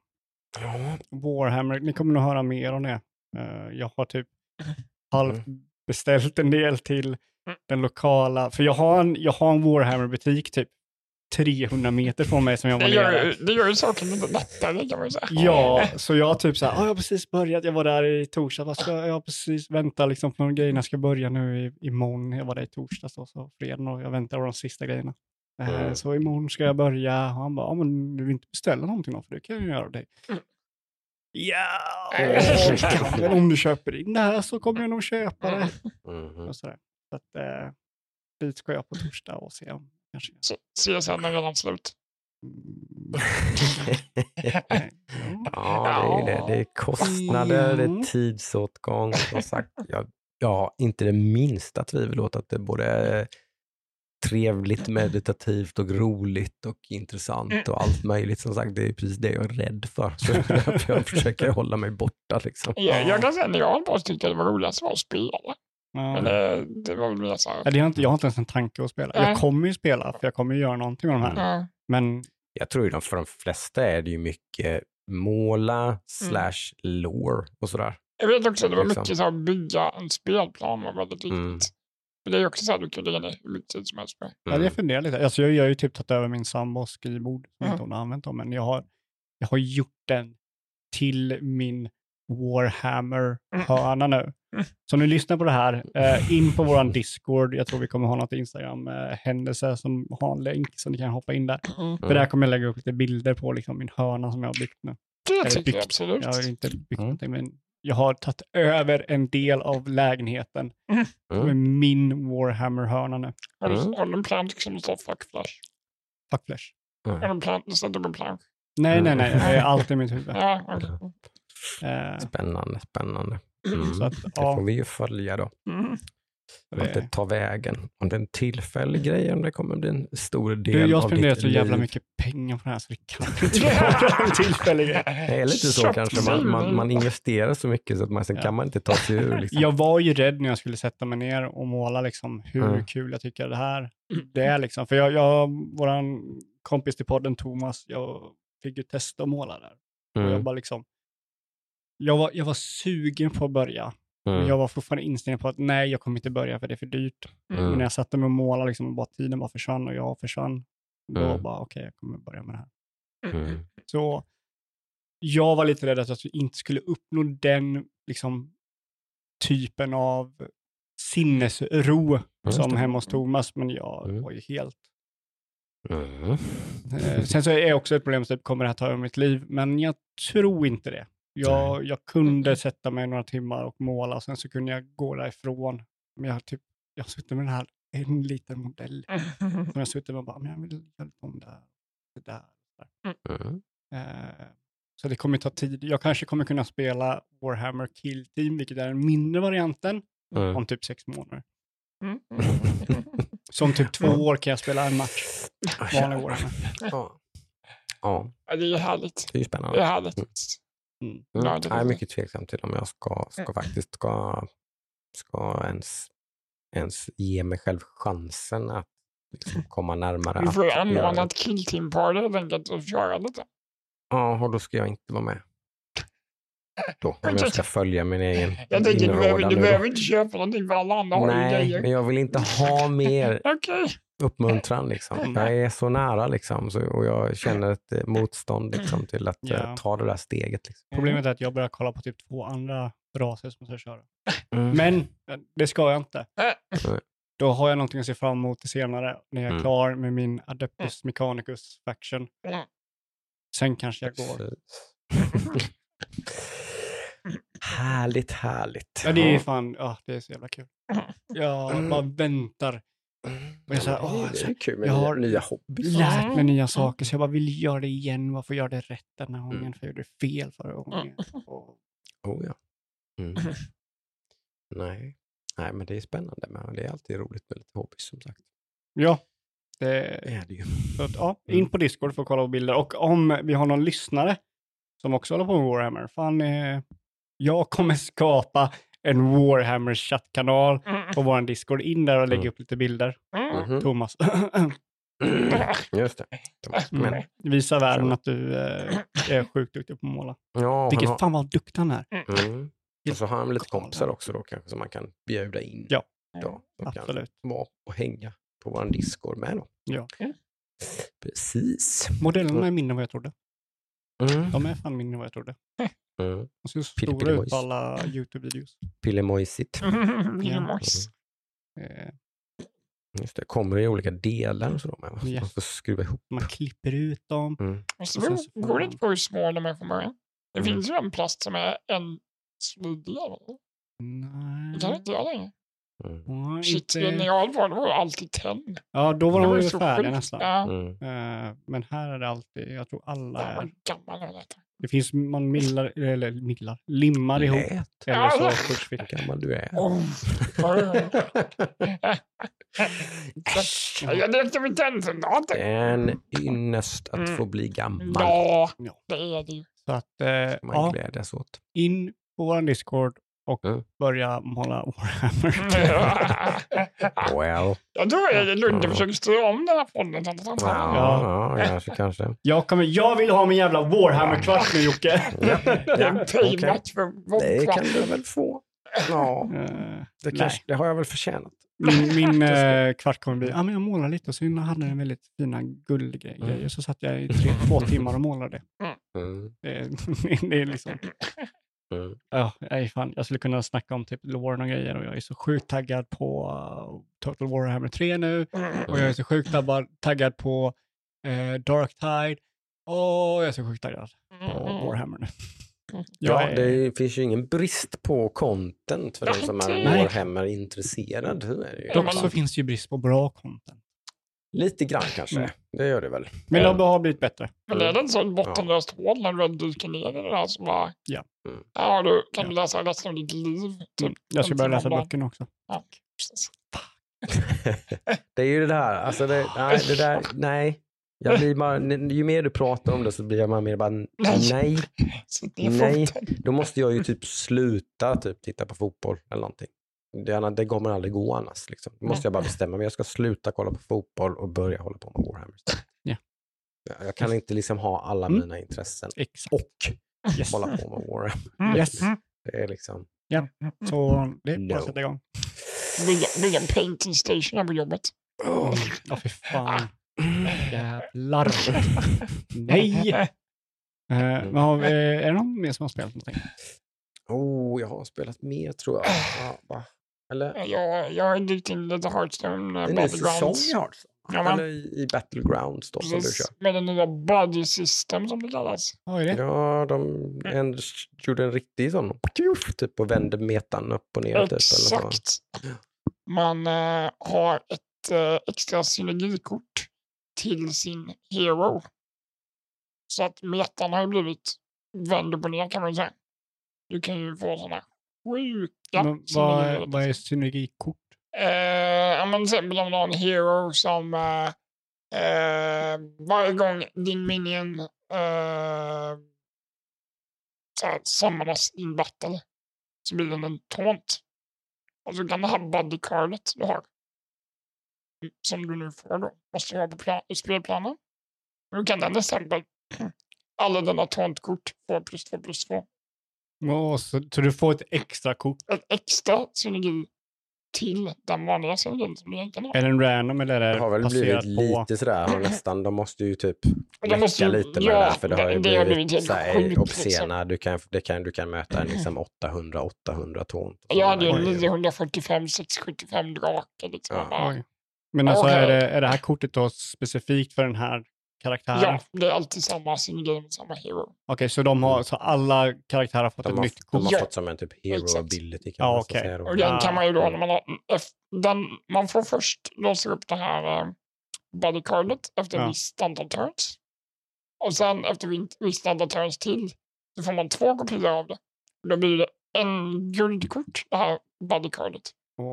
Warhammer, ni kommer nog höra mer om det. Eh, jag har typ Mm. halvt beställt en del till den lokala, för jag har en, jag har en Warhammer-butik typ 300 meter från mig som jag var Det gör, nere. ju- det gör ju saken lite lättare kan man säga. Ja, så jag typ så här, "Ah, jag har precis börjat, jag var där i torsdag, vad ska, jag har precis väntat liksom på grejerna ska börja nu i, imorgon. Jag var där i torsdags och så fredag och jag väntar på de sista grejerna. Eh, Mm. Så imorgon ska jag börja. Han bara, men du vill inte beställa någonting då, för det kan jag göra dig. Mm. Ja, men om du köper in det här så kommer jag nog köpa det. Mhm. Och sådär. Så att, eh, dit ska jag på torsdag och se om kanske... Så- CSN är redan slut. Mm. Ja, det är det. Det är kostnader, det är tidsåtgång. Som sagt, jag, jag har inte det minsta tvivel åt att det både är trevligt, meditativt och roligt och intressant och allt möjligt. Som sagt, det är precis det jag är rädd för. Så jag försöker hålla mig borta. Liksom. Jag, jag kan säga när jag höll på att tycka det var roligast var att spela. Ja. Det, det var väl här. Ja, det har inte, jag har inte ens en tanke att spela. Nej. Jag kommer ju spela, för jag kommer ju göra någonting med de här. Ja. Men Jag tror ju de, för de flesta är det ju mycket måla slash lore och sådär. Jag vet också att det var Liksom. mycket så här, bygga en spelplan var väldigt viktigt. Mm. Men det är också så här du kan lägga ner hur mycket tid som helst på. ja, det funderar lite. Alltså, jag, jag har ju typ tagit över min sambos skrivbord, som Ja. inte hon har använt dem, men jag har, jag har gjort den till min Warhammer-hörna nu. Mm. Så nu lyssnar på det här, eh, in på våran Discord. Jag tror vi kommer ha något Instagram-händelse som har en länk, så ni kan hoppa in där. Mm. För där kommer jag lägga upp lite bilder på liksom, min hörna som jag har byggt nu. Det Eller tycker jag byggt. absolut. Jag har inte byggt Mm. någonting, men jag har tagit över en del av lägenheten. Mm. Är min Warhammer-hörna nu. Har du, Mm. har du en plansch som står fuck flash? Fuck flesh. Har du en plansch, det står dubbel plansch? Nej, nej, Mm. nej. Det är allt i mitt huvud. Ja, okej. Eh, Spännande, spännande. Mm. så att, Det ja, får vi ju följa då. Mm. Vart det det, tar vägen. Om det är en tillfällig grej, om det kommer bli en stor del du, jag har av spenderat ditt så jävla liv. mycket pengar på det här så det kan inte vara en tillfällig grej. Det är lite så kanske. Man, man, man investerar så mycket så att man, sen Ja. kan man inte ta sig ur. Liksom. Jag var ju rädd när jag skulle sätta mig ner och måla liksom hur Mm. kul jag tycker det här det är. Liksom. För jag, jag, våran kompis till podden, Thomas, jag fick ju testa att måla där. Och jag, Mm. bara liksom, jag, var, jag var sugen på att börja, men Mm. jag var fortfarande inställd på att nej, jag kommer inte börja för det är för dyrt. Mm. Men när jag satte mig och målade, liksom, och bara tiden bara försvann och jag försvann, då Mm. bara okej, jag kommer börja med det här. Mm. Så jag var lite rädd att jag inte skulle uppnå den liksom, typen av sinnesro Just som hemma hos Thomas, men jag Mm. var ju helt... Mm. Eh, sen så är också ett problem, typ, kommer det här ta över mitt liv? Men jag tror inte det. Jag, jag kunde sätta mig några timmar och måla, och sen så kunde jag gå därifrån. Men jag, har typ, jag suttit med den här, en liten modell, som jag suttit med och bara, men jag vill göra om det här, det där. Mm. Eh, så det kommer ta tid. Jag kanske kommer kunna spela Warhammer Kill Team, vilket är den mindre varianten, Mm. om typ sex månader. Mm. Så om typ två Mm. år kan jag spela en match, vanlig Warhammer. Ja. ja, Ja, det är härligt. det är ju Det spännande. är härligt. Mm. Mm. Ja, det- Jag är mycket tveksam till om jag ska, ska faktiskt ska, ska ens, ens ge mig själv chansen att liksom komma närmare. Du får anordna det. ett killteam-party helt enkelt och köra lite. Ja, och då ska jag inte vara med. Då, om jag ska följa min egen Jag tänker, du behöver, du behöver inte köpa någonting för alla andra har ju Nej, men jag vill inte ha mer. Okej. Uppmuntran. Liksom. Mm. Jag är så nära liksom, så, och jag känner ett eh, motstånd liksom, till att eh, Ja. ta det där steget. Liksom. Problemet är att jag börjar kolla på typ två andra raser som jag ska köra. Mm. Men eh, det ska jag inte. Nej. Då har jag någonting att se fram emot till senare när jag är Mm. klar med min Adeptus Mechanicus Faction. Mm. Sen kanske jag går. Härligt, härligt. Ja, det är fan, ja, det är så jävla kul. Jag bara väntar. Och jag, här, åh, det är kul med jag nya, har nya hobbys. lärt mig nya saker så jag bara vill göra det igen. Varför göra det rätt den här gången? Mm. För jag gjorde fel förra gången. Och, Oh, ja. Mm. Nej. Nej, men det är spännande. Men det är alltid roligt med lite hobbys som sagt. ja, det, Det är det ju. Så att, ja, in Mm. på Discord för att kolla på bilder. Och om vi har någon lyssnare som också håller på med Warhammer, fan, eh, jag kommer skapa en Warhammer chattkanal på vår Discord. In där och lägga Mm. upp lite bilder. Mhm. Thomas, Just det. Thomas, mm. men, visa världen att du eh, är sjukt duktig på att måla. ja, Vilket har, fan vad duktig han är. mm. Och så har han lite kompisar också då kanske som man kan bjuda in. Ja. Då, som kan Absolut. vara och hänga på vår Discord med då. Ja. Precis. Modellerna är mindre än vad jag trodde. Mm. De är fan mindre än vad jag trodde. Mm. De ser så Pille, stora pille, ut på alla YouTube-videos. Pillemojsigt. Minimos. Eh, Just det. Kommer i olika delar och så? Så Yes. Man får skruva ihop. man klipper ut dem. Mm. Och det sen så får beror man- lite på hur små de är från början. Det Mm. finns ju en plast som är en smidig. Det kan Nej. inte jag längre. Mm. Shit, inte- när jag var det var det alltid tenn. Ja, då var Det de ju så färdiga nästan. Ja, Mm. Eh, men här är det alltid, jag tror alla jag är, var gammal när detta. Det finns, man millar, eller millar, limmar ihop. Lät. Eller så. Vad gammal du är. Oh. jag lekte med tennsoldater. Det är en ynnest att Mm. få bli gammal. Ja, Ja. det är det ju. Så att, eh, Man ja, glädjas åt. in på vår Discord och Mm. börja måla Warhammer. Well. Ja, då är det Lunde försöker styra om den här podden. Ja, ja. kanske, kanske. jag, kommer, jag vill ha min jävla Warhammer-kvart nu Jocke. Ja, Det är en okej. payback för Det kan du väl få. Ja, Eh, det, nej. kanske, det har jag väl förtjänat. Min, min eh, kvart kommer bli, ja men jag målar lite och så hade den väldigt fina guldgrejer. Mm. Så satt jag i tre, två timmar och målade. Mm. Det, är- det är liksom, Mm. ja, nej, fan, jag skulle kunna snacka om typ Lorne och grejer och jag är så sjukt taggad på uh, Total Warhammer 3 nu. Och jag är så sjukt taggad, taggad på eh, Dark Tide. Och jag är så sjukt taggad på Warhammer nu. Ja, är- det finns ju ingen brist på content för den som är. Warhammer-intresserad. Dock så finns det ju brist på bra content. Lite grann kanske. Mm. Det gör det väl. Men Eh, det har blivit bättre. Men är det en sån bottenlöst hål när du väl dyker ner i det här så bara... Ja. Mm. Ja, du kan du läsa resten av ditt liv. Typ. Mm. Jag ska en börja läsa böckerna också. Ja, precis. det är ju det där, alltså det, nej, det där, nej. Jag blir bara, ju mer du pratar om det så blir jag bara mer bara, nej. Nej. Då måste jag ju typ sluta typ titta på fotboll eller någonting. Det, det kommer aldrig gå annars. Liksom. Då måste jag bara bestämma mig. Jag ska sluta kolla på fotboll och börja hålla på med Warhammer. Ja. Jag- kan inte liksom ha alla Mm. mina intressen Exakt. och Yes. hålla på med Warhammer. Yes. Det är liksom... Så det är bara att sätta igång. Bygga, en painting station här på jobbet. Ja, fy fan. Jävlar. Nej! Men har vi, är det någon mer som har spelat någonting? Oh, jag har spelat mer tror jag. Ja, va? Eller? Jag, jag har dykt in lite Hearthstone Det uh, är en ny säsong i Hearthstone. Ja, Eller i, Battlegrounds då som du Precis, kör. med det nya Buddy System som det kallas. Vad är det? Ja, de en, gjorde en riktig sån typ och vände metan upp och ner. Typ. Exakt. Man eh, har ett eh, extra synergikort till sin hero. Så att metan har ju blivit vänd upp och ner kan man säga. Du kan ju få sådana sjuka Men vad, vad är synergikort? Eh, ja, men till exempel om du har en hero som eh, eh, varje gång din minion eh, samlas i en battle så blir den en taunt. Och så kan det här buddy cardet du har som du nu får då, måste ha på plan, spelplanen. Då kan den till exempel alla dina taunt-kort få plus två plus två. Åh, så, så du får ett extra kort? Ett extra synergi till den vanliga synergin som du egentligen har. Är den random eller är Det det har väl blivit lite sådär, har nästan, de måste ju typ De leka måste ju- lite med ja, det där, för det har ju det- det har blivit blivit så helt här sjukt, obscena, du, kan, det kan, du kan möta en liksom 800, 800 ton. Jag hade ju Oj. 945, 675 drakar. Liksom. Ja. Men alltså är, det, är det här kortet då specifikt för den här karaktären? ja, det är alltid samma med samma hero. Okej, så de har, så alla karaktärer har fått De ett har, nytt de kort? har Ja. fått som en typ hero Exakt. ability kan Ja, då. Och den kan man ju då, när man, har, den, man får först låsa upp det här eh, bodycardet efter Ja. en viss standard turns. Och sen efter en viss standard turns till så får man två kopior av det. Då blir det en guldkort, det här bodycardet.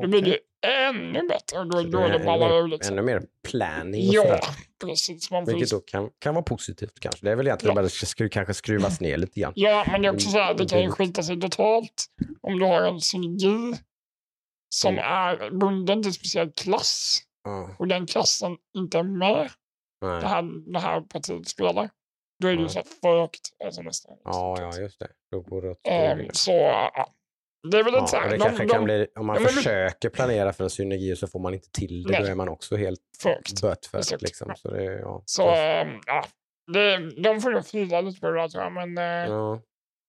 Då blir det ännu bättre då, då det det ballar ännu, ur liksom. ännu mer planning och Ja, precis. Man Vilket då kan, kan vara positivt kanske. Det är väl egentligen Ja. bara det ska kanske skruvas ner lite grann. Ja, men det är också så här, det kan ju Mm. skita sig totalt om du har en synergi som Mm. är bunden till en speciell klass Ja, och den klassen inte är med det nej. här, det här partiet spelar. Då är det ju så här förökt alltså nästan. ja, ja, just det. Då går det åt skogen. så ja, det är väl Ja, här, det de, kanske de, kan bli, om man Ja, men- försöker planera för en synergi så får man inte till det, Nej. då är man också helt. Exakt. Liksom. Så det, ja. Så ehm, ja, det, de får nog fila lite på det tror jag, men eh, ja.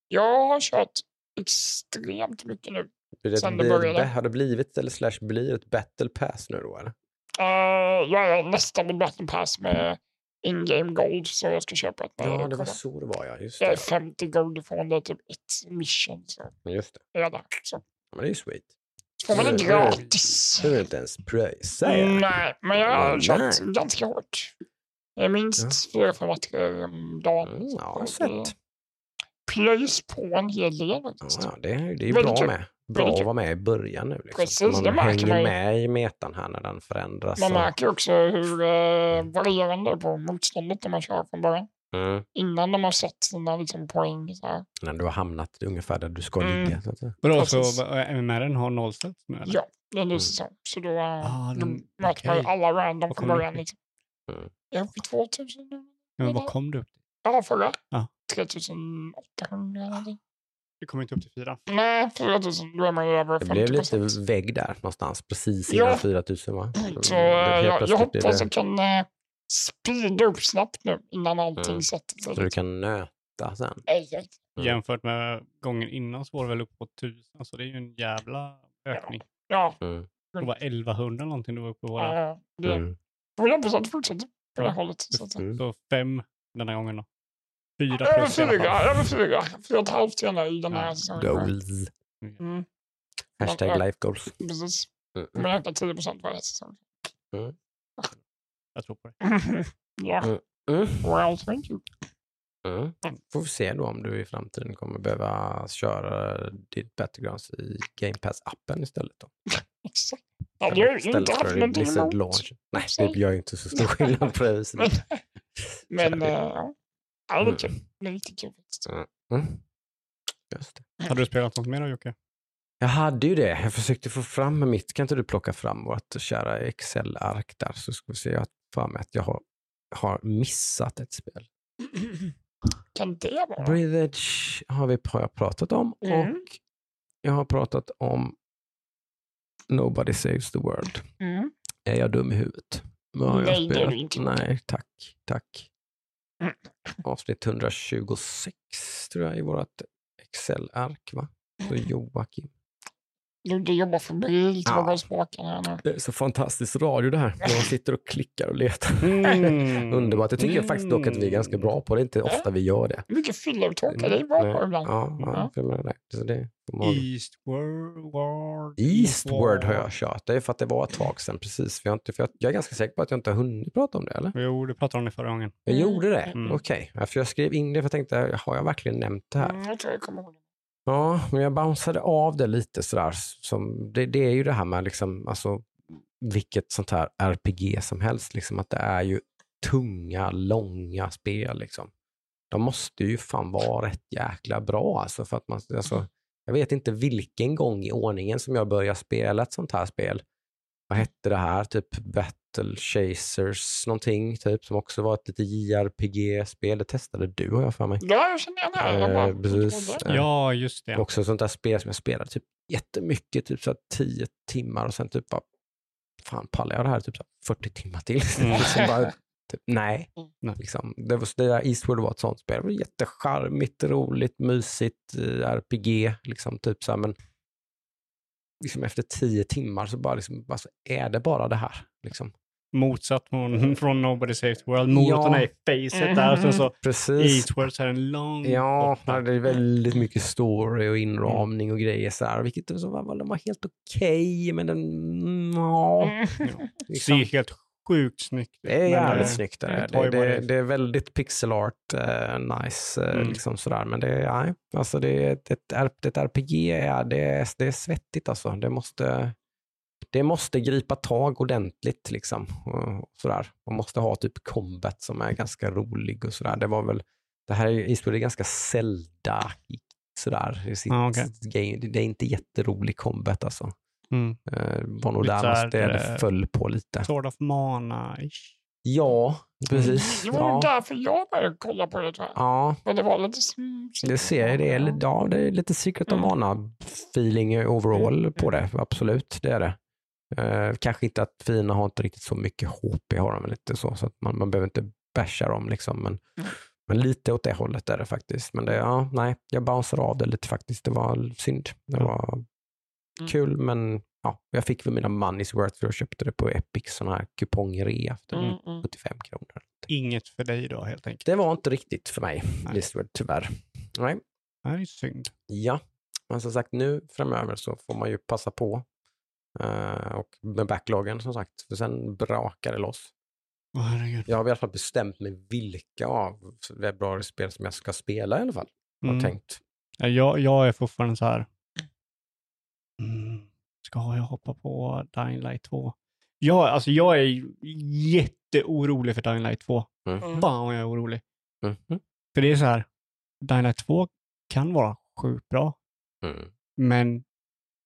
jag har kört extremt mycket nu. Det, Sen det började. har det blivit, eller slash blir ett battle pass nu då? Eller? Uh, jag är nästan i battle pass med in-game gold så jag ska köpa ett Ja, det det var så det var ja. Just Jag är det. 50 gold ifrån det, är typ ett mission. Så Just det. jag där. Så Ja, men det är ju sweet. får man det gratis. Det är inte ens pröjsa ja. Nej, men jag har kört ganska hårt. Det minst fyra, fem matcher om dagen. Mm, ja, sett. det Plöjs på en hel del Ja, ja, det, är, det är ju bra med. Bra att vara med i början nu. Liksom. Precis, Så man det märker hänger man med i metan här när den förändras. Man och- märker också hur eh, varierande på motståndet när man kör från början. mm, Innan de har sett sina liksom, poäng. Så här. när du har hamnat ungefär där du ska Mm. ligga. Så att. Vadå, så Precis. MMR har nollställts nu eller? Ja, det är en ny Mm. säsong. Så då, eh, Ah, då den- möter man ju okej. alla random från början. Liksom. Mm. Jag är uppe i 2000 nu. Ja, men vad kom du upp till? Ja, förra. Ja. 3800 eller någonting. Du kom inte upp till fyra. Nej, 4000. Då är man ju över Det 50 blev lite vägg där någonstans, precis Ja. innan 4000 va? Så Det- eh, helt jag, jag hoppas det- jag kan eh, speeda upp snabbt nu innan allting Mm. sätter sig. Så du kan nöta sen. Exakt. Mm. Jämfört med gången innan så var det väl upp på 1000, så det är ju en jävla ökning. Ja, Mm. Det var 1100 någonting du var uppe på. ja, det Mm. 100% fortsätter på det Ja. hållet. Så att, Mm. Så fem denna gången då. Fyra över plus alla fyra, över fyra. Fyra och ett halvt gärna i den här Ja, säsongen. Goals. Mm, Hashtag Ja. life goals. precis. Mm. Men ökar 10% varje säsong. Jag tror på det. ja, Mm. Mm. well, thank you. Mm. Får vi se då om du i framtiden kommer behöva köra ditt Battlegrounds i Game Pass-appen istället. Då. Exakt. Ja, det jag ju inte haft någonting emot. Launch. Nej, det gör ju inte så stor skillnad på det viset. Men, men äh, ja. Ja, det Mm. kul. Det är riktigt kul faktiskt. Mm. Just det. Har du spelat något mer då Jocke? Jag hade ju det. Jag försökte få fram mitt. Kan inte du plocka fram vårt kära Excel-ark där så ska vi se. Jag har för mig att jag har, har missat ett spel. Kan det vara? Breathe Edge har, vi, har jag pratat om Mm. och jag har pratat om Nobody Saves the World. Mm. Är jag dum i huvudet? Nej, det är du inte. Nej, tack. Tack. Avsnitt 126 tror jag i vårt Excel-ark. va? Så Mm. Joakim. Du, du jobbar Ja. spakarna här nu. Det är så fantastisk radio det här. När man sitter och klickar och letar. Mm. Underbart. Det tycker jag faktiskt dock att vi är ganska bra på. Det är inte ofta vi gör det. Mycket fylleuttåkar, det är bra på ibland. Ja, ja, Ja. för jag det. Så det. Eastward. Eastward har jag kört. Det är för att det var ett tag sedan precis. För jag, har inte, för jag, jag är ganska säker på att jag inte har hunnit prata om det, eller? Jo, du pratade om det förra gången. Jag Mm. gjorde det? Mm. Okej. Ja, För jag skrev in det för jag tänkte, har jag verkligen nämnt det här? Mm, jag tror jag kommer ihåg det. Ja, men jag bounceade av det lite sådär. Som, det, det är ju det här med liksom, alltså, vilket sånt här RPG som helst. Liksom, att det är ju tunga, långa spel. Liksom. De måste ju fan vara rätt jäkla bra. Alltså, för att man, alltså, jag vet inte vilken gång i ordningen som jag börjar spela ett sånt här spel vad hette det här, typ Battle Chasers någonting, typ, som också var ett lite JRPG-spel. Det testade du har jag för mig. Ja, jag känner igen det Eh, precis. det? Ja, just det. Också sånt där spel som jag spelade typ jättemycket, typ så här 10 timmar och sen typ bara, fan pallar jag det här typ så här 40 timmar till? Mm. liksom bara, typ, nej. Nej. Liksom, det, var, det där Eastward var ett sånt spel. Det var jättecharmigt, roligt, mysigt, eh, RPG, liksom typ så här, men liksom efter 10 timmar så bara liksom, alltså, är det bara det här? Liksom. Motsatt från, från Nobody Saves World. Moroten Ja. är i facet där. Och sen så Precis. Eastward så är den långt Ja, borta. det är väldigt mycket story och inramning och grejer så här, vilket så var, den var helt okej, men den, mm, ja. Mm. Liksom. Ser helt sjukt snyggt. Det är men jävligt det- snyggt. Det, det det, det, det. det är väldigt pixel art, eh, nice, eh, Mm. liksom sådär. Men det nej, alltså det är ett, ett, RPG, är, det, är, det är svettigt alltså. Det måste, det måste gripa tag ordentligt liksom. Och sådär. Man måste ha typ combat som är ganska rolig och sådär. Det var väl, det här är är ganska Zelda sådär i sitt Ja, okej. game. Det är inte jätterolig combat alltså. Mm. Eh, var nog Lite där man- det, det eh, föll på lite. Sort of mana-ish. Ja, precis. Det var Ja. därför jag började kolla på det. Ja, Men det var lite... det ser jag. Det är, ja, det är lite Secret of Mm. Mana-feeling overall Mm, på det. Absolut, det är det. Eh, kanske inte att fina har inte riktigt så mycket HP, har de väl lite så, så att man, man behöver inte basha dem liksom. Men, Mm. men lite åt det hållet är det faktiskt. Men det, ja, nej, jag bouncear av det lite faktiskt. Det var synd. Det Ja. var Mm. kul, men ja, jag fick väl mina money's worth för jag köpte det på Epic, sån här kupongrea för Mm, mm. 75 kronor. Inget för dig då helt enkelt. Det var inte riktigt för mig, Nej. Listward, tyvärr. Nej. Är synd. Ja, men som sagt nu framöver så får man ju passa på. Eh, och med backloggen som sagt, för sen brakar det loss. Herregud. Jag har i alla fall bestämt mig vilka av februari-spel som jag ska spela i alla fall. Har Mm. tänkt. Ja, Jag, jag är fortfarande så här. Mm, ska jag hoppa på Dying Light 2? Ja, alltså jag är jätteorolig för Dying Light 2. Mm. Mm. Fan vad jag är orolig. Mhm. För det är så här. Dying Light 2 kan vara sjukt bra. Mm. Men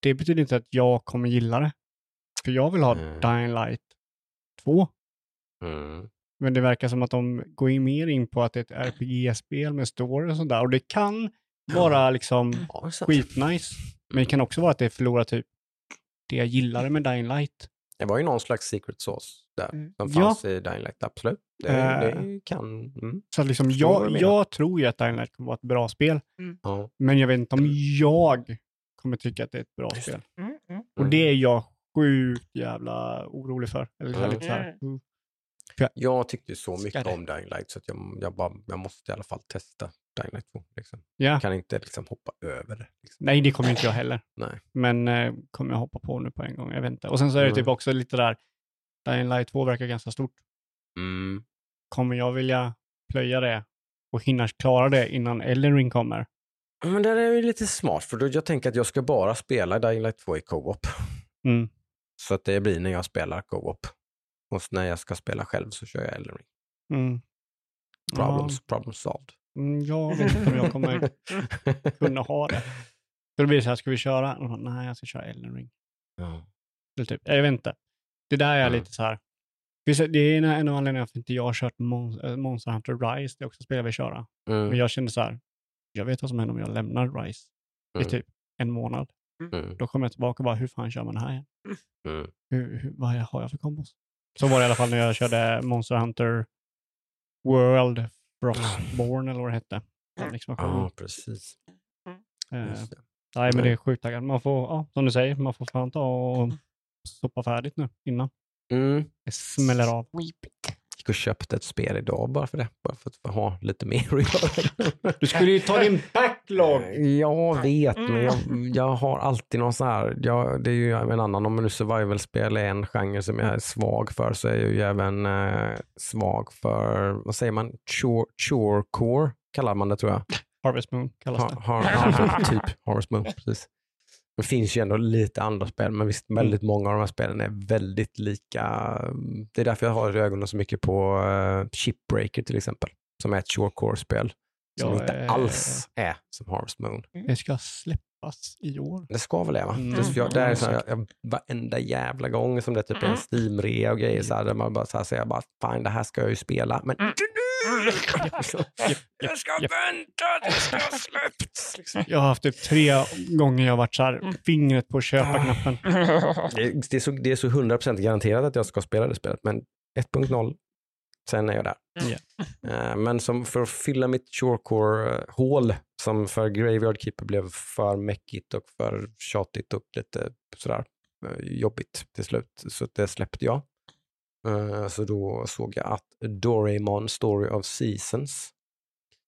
det betyder inte att jag kommer gilla det. För jag vill ha Mm. Dying Light 2. Mm. Men det verkar som att de går in mer in på att det är ett RPG-spel med story och sånt där. Och det kan vara liksom Ja, skitnice. Men det kan också vara att det förlorar typ det jag gillade med Dying Light. Det var ju någon slags secret sauce där Mm. som Ja. fanns i Dying Light, absolut. Det, Eh. det kan... Mm. Så liksom jag, jag tror ju att Dying Light kommer vara ett bra spel. Ja. Men jag vet inte om jag kommer tycka att det är ett bra spel. Mm, mm. Och det är jag sjukt jävla orolig för. Eller så Mm. lite så här. Mm. Jag tyckte så mycket om Dying Light så att jag, jag, bara, jag måste i alla fall testa Dying Light 2. Liksom. Ja. Kan inte liksom hoppa över det. Liksom. Nej, det kommer inte jag heller. Nej. Men eh, kommer jag hoppa på nu på en gång? Jag inte. Och sen så är det Mm. typ också lite där, Dying Light 2 verkar ganska stort. Mm. Kommer jag vilja plöja det och hinna klara det innan Elden Ring kommer? Men det är ju lite smart för då jag tänker att jag ska bara spela Dying Light 2 i co-op. Mm. Så att det blir när jag spelar co-op. Och när jag ska spela själv så kör jag Elden Ring. Mm. Problems, problem solved. Ja, mm, jag vet inte om jag kommer kunna ha det. Så då blir det så här, ska vi köra? Och, Nej, jag ska köra Elden Ring. ja. Eller typ, jag vet inte. Det där är Mm. lite så här. Det är en av anledningarna till att inte jag har kört äh, Monster Hunter Rise. Det är också spel jag vill köra. mm. Men jag kände så här, jag vet vad som händer om jag lämnar Rise i Mm. typ en månad. Mm. Då kommer jag tillbaka och bara, hur fan kör man det här igen? Mm. Hur, hur, vad har jag för kombos? Så var det i alla fall när jag körde Monster Hunter World Frostborn eller vad det hette. Ja, precis. Eh, nej, men det är sjukt taggad. Man får, ja, som du säger, man får fan ta och sopa färdigt nu innan Mm. det smäller av. Weep it. Gick och köpte ett spel idag bara för det. Bara för att ha lite mer att göra. Du skulle ju ta din backlog! Jag vet, men jag, jag har alltid någon sån här, jag, det är ju en annan, om nu survival-spel är en genre som jag är svag för så är jag ju även eh, svag för, vad säger man, chore, chorecore kallar man det tror jag. Harvest Moon kallas Ha, det. har, ja, typ Harvest Moon, precis. Det finns ju ändå lite andra spel, men visst, väldigt många av de här spelen är väldigt lika. Det är därför jag har ögonen så mycket på uh, Shipbreaker till exempel, som är ett chorecore-spel. Som Jag inte är- alls är som Harvest Moon. Det ska släppa släppas i år. Det ska väl det va? Mm. Det, jag, det är Mm, så här, jag, jag, varenda jävla gång som det typ är en Steam-rea och grejer så här, där man bara så här säger bara fan det här ska jag ju spela. Men Mm. Jag ska vänta, det ska ha släppts. Liksom. Jag har haft typ tre gånger jag har varit så Mm. här, fingret på köpa-knappen. Det, det, är så, det är så 100% garanterat att jag ska spela det spelet, men 1.0, sen är jag där. Eh, Men som för att fylla mitt Shorecore-hål, som för Graveyard Keeper blev för mäckigt och för tjatigt och lite sådär eh, jobbigt till slut, så det släppte jag. Eh, Så då såg jag att Doraemon Story of Seasons,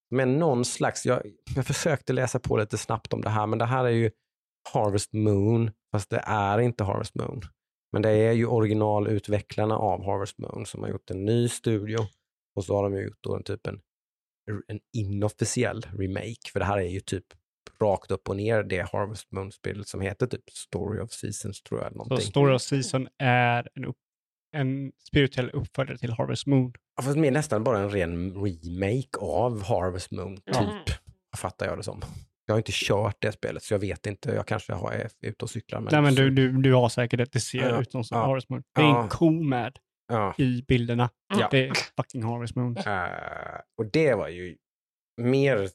med någon slags, jag, jag försökte läsa på lite snabbt om det här, men det här är ju Harvest Moon, fast det är inte Harvest Moon. Men det är ju originalutvecklarna av Harvest Moon som har gjort en ny studio och så har de gjort då en typ en, en inofficiell remake, för det här är ju typ rakt upp och ner det Harvest Moon-spelet som heter typ Story of Seasons tror jag. eller Så Någonting. Story of Season är en, upp, en spirituell uppföljare till Harvest Moon. Ja, fast mer nästan bara en ren remake av Harvest Moon, typ. Ja. Fattar jag det som. Jag har inte kört det spelet, så jag vet inte. Jag kanske har, är ute och cyklar. Men Nej, men så- du, du, du har säkert ett, det ser Ja, ut som ja, Harvest Moon. Det är ja. en ko med Ja. i bilderna. Ja. Det är fucking Harvest Moon. Eh, och det var ju mer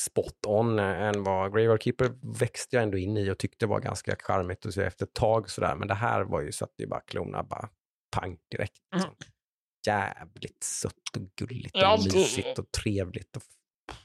spot on än vad Graveyard Keeper växte jag ändå in i och tyckte var ganska charmigt att se efter ett tag sådär. Men det här var ju så att det bara klona bara pang direkt. Liksom. Jävligt sött och gulligt och det- mysigt och trevligt. Och,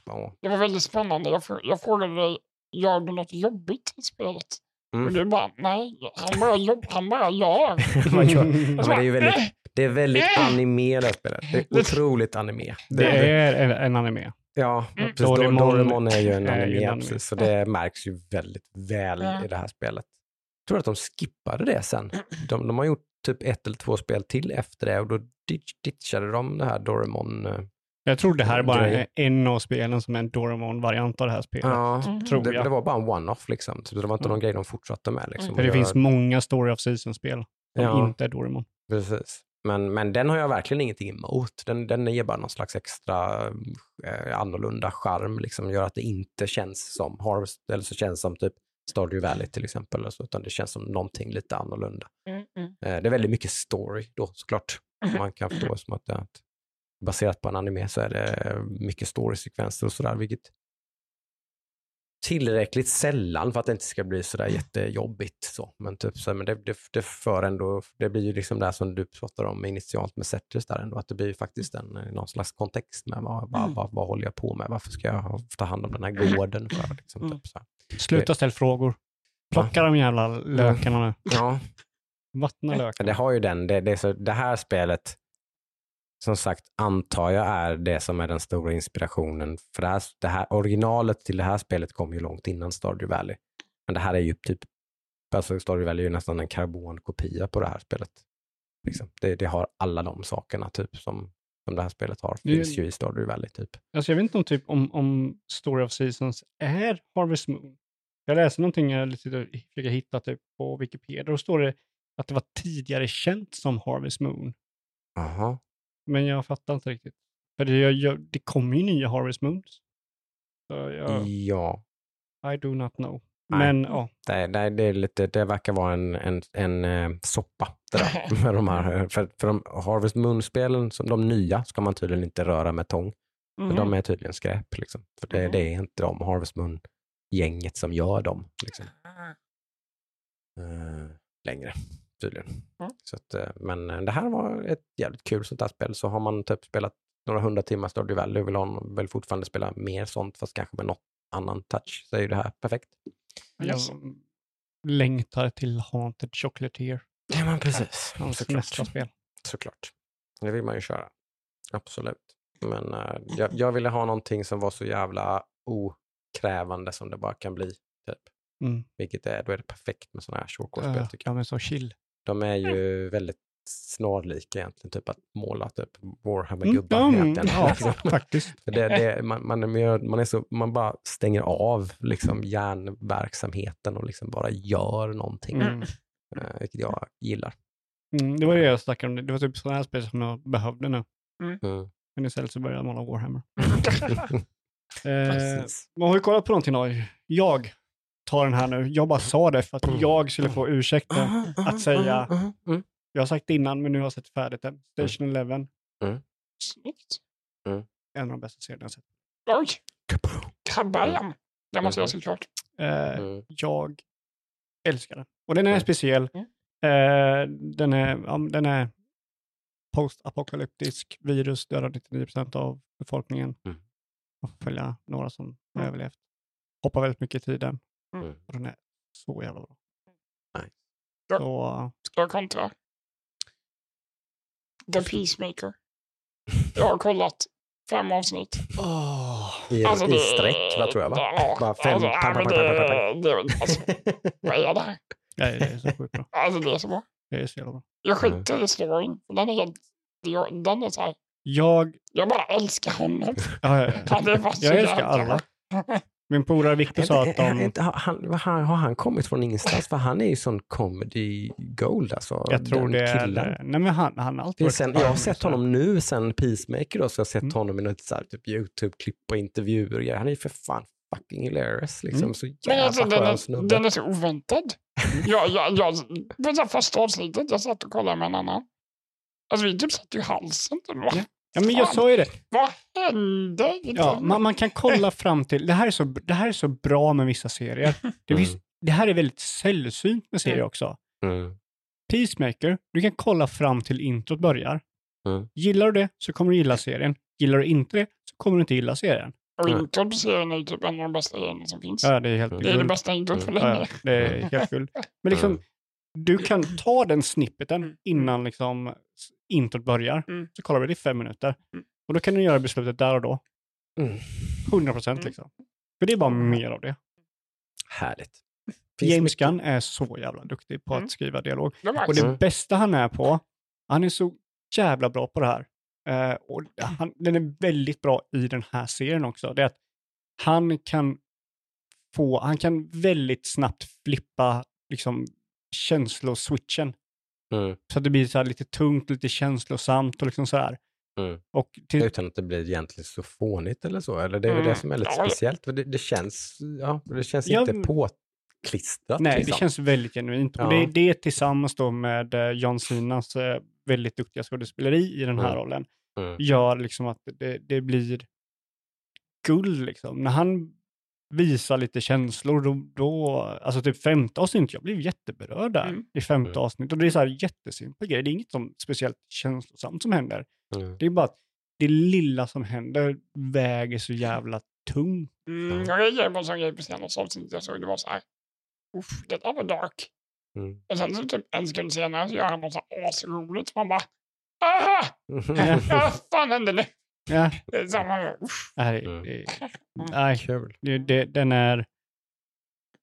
ja. Det var väldigt spännande. Jag, fr- jag frågade dig, gör du något jobbigt i spelet? Mm. Och du bara, nej, han bara, jobb, han bara gör. Mm. Ja, det är ju väldigt, det är väldigt Eh. anime det här spelet. Det är otroligt anime. Det är en- en anime. Ja, Mm. precis. Doraemon, är ju en är ju anime, en anime. precis, så det märks ju väldigt väl Ja. i det här spelet. Jag tror att de skippade det sen. De, de har gjort typ ett eller två spel till efter det och då ditch, ditchade de det här Doraemon. eh, Jag tror det här är bara en av spelen som är en Doraemon-variant av det här spelet. Ja, Mm. Tror det, jag. det var bara en one-off liksom. Så det var inte Mm. någon grej de fortsatte med. Liksom. För det Och finns jag- många Story of Season-spel som Ja. inte är Doraemon. Precis. Men, men den har jag verkligen ingenting emot. Den, den ger bara någon slags extra eh, annorlunda charm, liksom gör att det inte känns som Harvest, eller så känns som typ Stardew Valley till exempel, eller så, utan det känns som någonting lite annorlunda. Mm, mm. Eh, det är väldigt mycket story då såklart. Man kan förstå som att det är baserat på en anime så är det mycket story-sekvenser och sådär, vilket tillräckligt sällan för att det inte ska bli sådär jättejobbigt. Så. Men, typ, så, men det, det, det för ändå, det blir ju liksom det som du pratar om initialt med Settlers där ändå, att det blir ju faktiskt en, eh, någon slags kontext med vad, vad, Mm. vad, vad håller jag på med, varför ska jag ta hand om den här gården för? Liksom, Mm. typ, så. Sluta ställ frågor. Plocka de jävla lökarna nu. Ja, Vattna det lökarna. har ju den, det, det, så, det här spelet som sagt antar jag är det som är den stora inspirationen. För det här, det här originalet till det här spelet kom ju långt innan Stardew Valley. Men det här är ju typ, alltså Stardew Valley är ju nästan en karbonkopia på det här spelet. Liksom. Det, det har alla de sakerna typ som, som det här spelet har. Det Finns ju i Stardew Valley typ. Alltså jag vet inte om, typ, om, om Story of Seasons är Harvest Moon. Jag läste någonting, jag försöker hitta typ på Wikipedia, då står det att det var tidigare känt som Harvest Moon. Jaha. Men jag fattar inte riktigt. För det, jag, jag, det kommer ju nya Harvest Moons. Jag, Ja, I do not know. Nej. Men ja, det, det, det, är lite, det verkar vara en, en, en eh, soppa det där. Med de här, för för de Harvest Moon-spelen, som de nya, ska man tydligen inte röra med tång. För Mhm. de är tydligen skräp. Liksom. För det, Mhm. det är inte de Harvest Moon-gänget som gör dem. Liksom. Eh, längre, tydligen. Mm. Så att, eh, men eh, det här var ett jävligt kul sånt här spel. Så har man typ spelat några hundra timmar Stardew Valley och vill, ha, vill fortfarande spela mer sånt, fast kanske med något annan touch, så är ju det här perfekt. jag Yes. längtar till Haunted Chocolatier. Ja, men precis. Hans Såklart. nästa spel. Såklart. Det vill man ju köra. Absolut. Men eh, jag, jag ville ha någonting som var så jävla okrävande som det bara kan bli. Typ. Mm. Vilket är, då är det perfekt med sådana här shortcore-spel Uh, ja, men så chill. De är Mm. ju väldigt snarlika egentligen, typ att måla typ Mm, Warhammer-gubbar egentligen. ja, Liksom. faktiskt. För det, det, man, man, man, är så, man bara stänger av liksom, hjärnverksamheten och liksom bara gör någonting, Mm. eh, vilket jag gillar. Mm, det var det jag snackade om. Det var typ sådana här spel som jag behövde nu. Mm. Men istället så började jag måla Warhammer. Eh, man har ju kollat på någonting då. Jag ta den här nu. Jag bara sa det för att jag skulle få ursäkten att säga, Mm. jag har sagt det innan men nu har jag sett färdigt den. Station Eleven, Snyggt. en av de bästa serierna jag sett. Oj, kabam. Det måste jag såklart. Eh, Mm. jag älskar den. Och den är Mm. speciell. Mm. Eh, den är, den är post-apokalyptisk. Virus dödar 99% av befolkningen. Mm. Får följa några som har Mm. överlevt. Hoppar väldigt mycket i tiden. Mm. Och den är så jävla bra. Nice. Ja. Så, Ska jag kontra? The Peacemaker. Jag har kollat fem avsnitt. I, Alltså, I det- sträck, vad tror jag va? Ja, Bara fem, Alltså, ja, men pang, pang, pang, det, det, alltså, vad är det här? nej, det är så sjukt bra. Alltså det är så bra. Det är så jävla bra. Jag skiter i storyn. Den är helt... Den är så här, Jag, jag bara älskar honom. ja, ja, Han är jag älskar alla. Min polare Victor sa att är- är de... inte- har han, han, har han kommit från ingenstans? För han är ju sån comedy gold alltså. Jag tror det är... killen. Nej men han, han har alltid är varit sen, jag har sett honom nu sen Peacemaker då, så jag har sett Mm. honom i något så här, typ YouTube-klipp och intervjuer och grejer. Han är ju för fan fucking hilarious liksom. Mm. Så Men jävla alltså, den, är, snubbe. den är så oväntad. jag, jag, jag, på det första avsnittet, jag satt och kollade med en annan. Alltså vi typ satt i halsen. Typ. Ja men jag sa ju det. Vad hände? Ja, den? man, man kan kolla fram till, det här, är så, det här är så bra med vissa serier. Det, Mm. det här är väldigt sällsynt med serier Mm. också. Mm. Peacemaker, du kan kolla fram till introt börjar. Mm. Gillar du det så kommer du gilla serien. Gillar du inte det så kommer du inte gilla serien. Och Mm. introt på serien är typ en av de bästa grejerna som finns. Ja, det är helt Mm. Det är det bästa introt. Ja, länge. ja, det är helt guld. Men liksom, du kan ta den snippeten innan liksom introt börjar. Mm. Så kollar vi det i fem minuter. Mm. Och då kan du göra beslutet där och då. Mm. 100 procent Mm. liksom. För det är bara mer av det. Härligt. Finns James mycket- Gunn är så jävla duktig på Mm. att skriva dialog. Och det Mm. bästa han är på, han är så jävla bra på det här. Eh, och han, den är väldigt bra i den här serien också. Det är att han kan få, han kan väldigt snabbt flippa liksom känsloswitchen. Mm. Så att det blir så här lite tungt, lite känslosamt och liksom så här. Mm. Till, Utan att det blir egentligen så fånigt eller så. Eller det är Mm. det som är lite speciellt. För det, det känns, ja, det känns Ja, inte påklistrat. nej, liksom. det känns väldigt genuint. Ja. Och det det tillsammans då med eh, John Cenas eh, väldigt duktiga skådespeleri i den här Mm. rollen. Mm. gör liksom att det, det blir guld liksom. När han visar lite känslor, då, då alltså typ femte avsnitt, jag blev jätteberörd där Mm. i femte Mm. avsnitt. Och det är så här jättesimpel grej, det är inget som speciellt känslosamt som händer. Mm. Det är bara att det lilla som händer väger så jävla tungt. Mm, jag reagerade på en sån grej på senaste avsnittet jag såg. Det var så här. Uff, det där var dark. Mm. Och sen så typ en sekund senare så gör han något så här asroligt. Man bara, aha! Vad fan hände nu? Ja, nej, Mm. det, nej Kul. det, det, den är...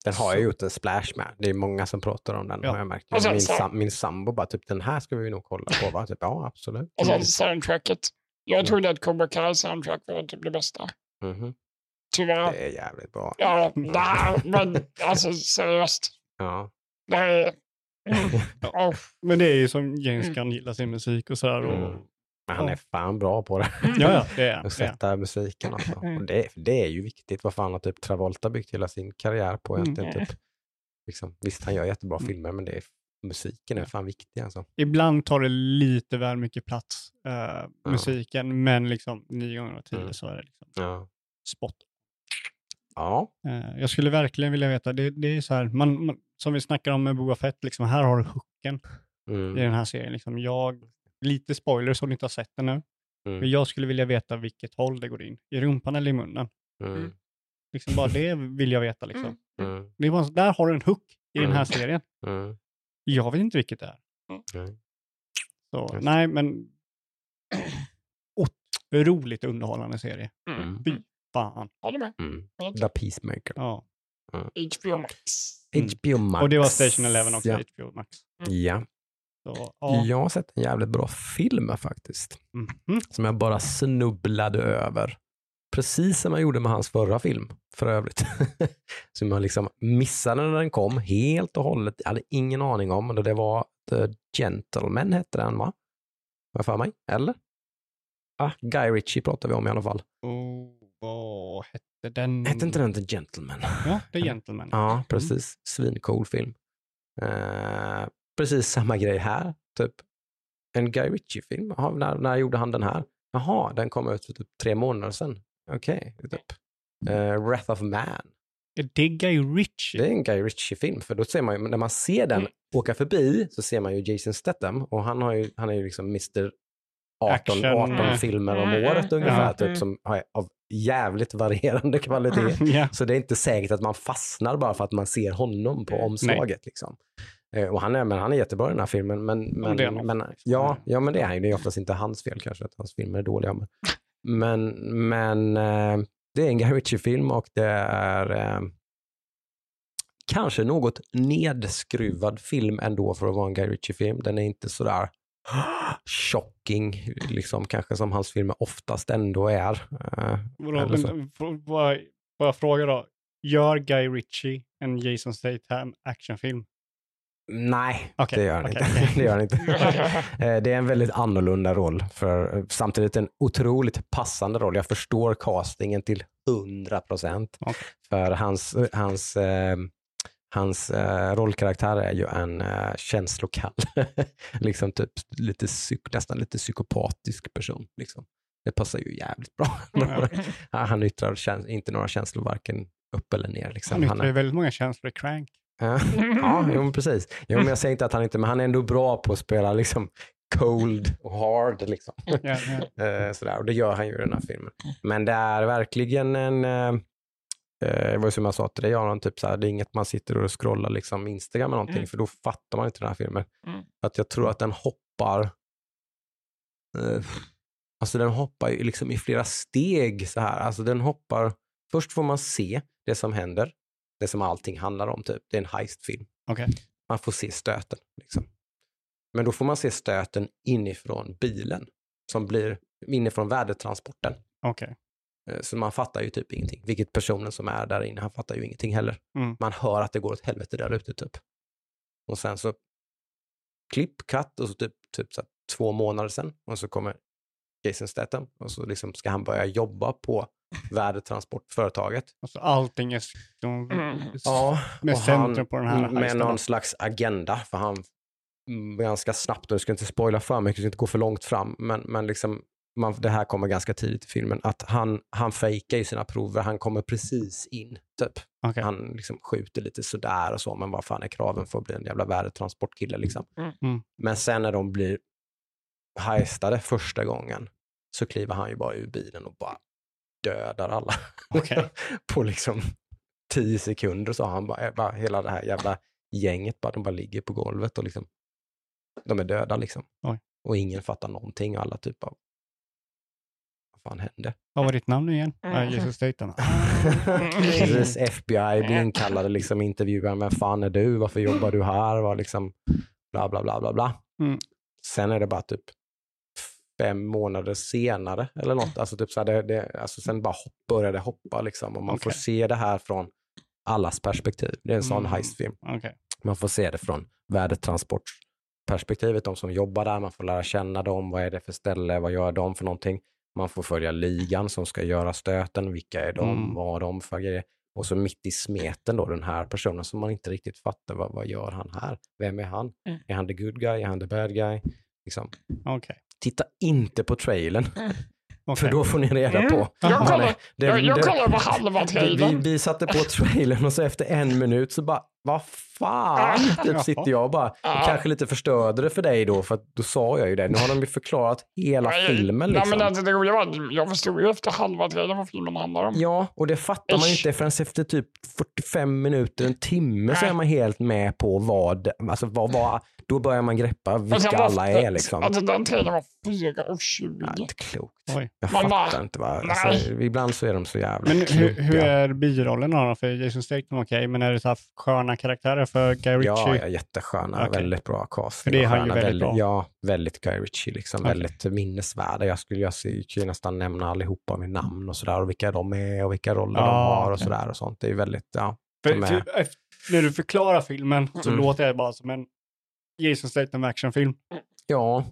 Den har jag gjort en splash med. Det är många som pratar om den Ja. har jag märkt. Sen min, sam, min sambo bara, typ den här ska vi nog kolla på va? Typ, ja, absolut. Och Mm. sen soundtracket. Jag trodde att Cobra Kai soundtrack var typ det bästa. Mhm. Tyvärr. Det är jävligt bra. Ja, här, men alltså seriöst. Ja. Det är... Mm. Oh. Men det är ju som James Mm. Gunn gillar sin musik och sådär. Och, Mm. Men han Ja. är fan bra på det. Ja, ja, det är. Att sätta musiken alltså. Mm. Och det, det är ju viktigt. Vad fan har typ Travolta byggt hela sin karriär på egentligen. Mm. Typ. Liksom, visst, han gör jättebra Mm. filmer, men det är, musiken är fan viktig alltså. ibland tar det lite väl mycket plats, eh, musiken, men liksom nio gånger av tio Mm. så är det liksom Ja. spot. Ja. Eh, jag skulle verkligen vilja veta, det, det är så här, man, man, som vi snackar om med Boba Fett, liksom, här har du hooken Mm. i den här serien. Liksom, jag, lite spoilers om ni inte har sett den nu, men Mm. jag skulle vilja veta vilket håll det går in, i rumpan eller i munnen. Mm. Liksom, bara det vill jag veta. Liksom. Mm. Mm. Det bara, där har du en hook i den här Mm. serien. Mm. Jag vet inte vilket det är. Nej. Så, nej, men otroligt underhållande serie. Mm. Fy fan. Håller med. Mm. The Peacemaker. Ja. HBO Max. Mm. HBO Max. Och det var Station Eleven också, Ja. HBO Max. ja. Så, ja. Jag har sett en jävligt bra film faktiskt. Mhm. Som jag bara snubblade över. Precis som jag gjorde med hans förra film för övrigt. som jag liksom missade när den kom helt och hållet. Jag hade ingen aning om. Och det var The Gentleman hette den va? Har jag för mig? Eller? Ah, Guy Ritchie pratar vi om i alla fall. Oh, vad hette den? Hette inte den The Gentleman? Ja, The Gentleman. Ja, precis. Svincool film. Eh, precis samma grej här, typ. En Guy Ritchie-film. När, när gjorde han den här? Jaha, den kom ut för typ tre månader sedan. Okej, typ. Eh, Wrath of Man. Är det Guy Ritchie? Det är en Guy Ritchie-film, för då ser man ju, när man ser den åka förbi så ser man ju Jason Statham och han, har ju, han är ju liksom Mr 18, Action, 18 eh. filmer om Mm, året mm, ungefär, ja. typ, Mm. som är av jävligt varierande kvalitet. ja. Så det är inte säkert att man fastnar bara för att man ser honom på omslaget. Liksom. Eh, Och han är, men han är jättebra i den här filmen. Men, men, det är men, ja, ja, men det är han ju. Det är oftast inte hans fel kanske att hans filmer är dåliga. Men, men, men eh, det är en Guy Ritchie-film och det är eh, kanske något nedskruvad film ändå för att vara en Guy Ritchie-film. Den är inte sådär shocking, liksom kanske som hans filmer oftast ändå är. Eh, får jag fråga då. Gör Guy Ritchie en Jason Statham actionfilm? Nej, Okej, det gör han inte. okej. det gör han inte. Det är en väldigt annorlunda roll, för samtidigt en otroligt passande roll. Jag förstår castingen till 100 procent. För hans, hans, eh, hans eh, rollkaraktär är ju en eh, känslokall, liksom typ lite psyk, nästan lite psykopatisk person. Liksom. Det passar ju jävligt bra. Han yttrar käns- inte några känslor varken upp eller ner. Liksom. Han Han yttrar ju är, väldigt många känslor i Crank. Ja, jo, precis. Jo, men jag säger inte att han inte, men han är ändå bra på att spela liksom cold och hard. Liksom. Ja. Eh, sådär. Och det gör han ju i den här filmen. Men det är verkligen en, eh, eh, det var ju som jag sa till dig Aron, typ såhär, det är inget man sitter och scrollar liksom Instagram eller någonting, Mm. för då fattar man inte den här filmen. Mm. Att jag tror att den hoppar, eh, alltså den hoppar liksom i flera steg så här. Alltså den hoppar, först får man se det som händer, det som allting handlar om typ. Det är en heistfilm. Okej. Man får se stöten. Liksom. Men då får man se stöten inifrån bilen, som blir inifrån värdetransporten. Okej. Eh, Så man fattar ju typ ingenting. Vilket personen som är där inne, han fattar ju ingenting heller. Mm. Man hör att det går åt helvete där ute typ. Och sen så klipp, cut och så typ, typ så två månader sen och så kommer Jason Statham och så liksom ska han börja jobba på värdetransportföretaget. Alltså allting är de, Mm. Ja, med centrum han- på den här med någon slags agenda för han mm, ganska snabbt, och jag ska inte spoila för mycket, jag ska inte gå för långt fram, men, men liksom, man, det här kommer ganska tidigt i filmen, att han, han fejkar ju sina prover, han kommer precis in, typ. Okej. Han liksom skjuter lite sådär och så, men vad fan är kraven för att bli en jävla värdetransportkille liksom. Mm. Mm. Men sen när de blir heistade första gången så kliver han ju bara ur bilen och bara dödar alla. Okej. på liksom tio sekunder så har han bara, bara hela det här jävla gänget, bara, de bara ligger på golvet och liksom, de är döda liksom. Oj. Och ingen fattar någonting och alla typ av, vad fan hände? Vad var ditt namn nu igen? Mm. Ja, Jesus Statham. Precis, FBI blir inkallade, liksom intervjuar, vem fan är du, varför jobbar du här, var liksom, bla bla bla bla bla. Mm. Sen är det bara typ fem månader senare eller något, alltså typ så här, det, det, alltså sen bara hopp, börjar det hoppa liksom och man får Okej. se det här från allas perspektiv. Det är en sån Mm. heistfilm. Okej. Man får se det från värdetransportperspektivet, de som jobbar där, man får lära känna dem, vad är det för ställe, vad gör de för någonting. Man får följa ligan som ska göra stöten, vilka är de, Mm. vad har de för grejer. Och så mitt i smeten då den här personen som man inte riktigt fattar, vad, vad gör han här? Vem är han? Mm. Är han the good guy? Är han the bad guy? Liksom. Okej. Titta inte på trailern, Okej. för då får ni reda Mm. på. Jag kollar- det- Jag, jag kollar på halva vi, vi, trailern. vi satte på trailern och så efter en minut så bara, vad fan, typ sitter jag och bara, och kanske lite förstörde det för dig då, för då sa jag ju det. Nu har de ju förklarat hela Nej, filmen Nej, liksom. men alltså, det roliga var att jag förstod ju efter halva trailern vad filmen handlar om. Ja, och det fattar man ju Ish. inte förrän efter typ 45 minuter, en timme så Nej. är man helt med på vad, alltså vad, vad då börjar man greppa Och sen vilka var- alla är liksom. Alltså den trailern var 4.20. Ja, inte klokt. Oj. Jag Man bara, fattar inte vad, nej. alltså, ibland så är de så jävla Men hur, hur är birollerna då? För Jason Statham okej, men är det så här sköna karaktärer för Guy Ritchie? Ja, ja, jättesköna, Okej. väldigt bra cast. För det är han ju väldigt bra. Ja, väldigt Guy Ritchie, liksom, Okej. väldigt minnesvärda. Jag skulle jag skulle ju nästan nämna allihopa med namn och sådär och vilka de är och vilka roller de Ja, har och okej. sådär och sånt. Det är väldigt, ja. För, de är- för, när du förklarar filmen så Mm. låter det bara som en Jason Statham actionfilm. Ja,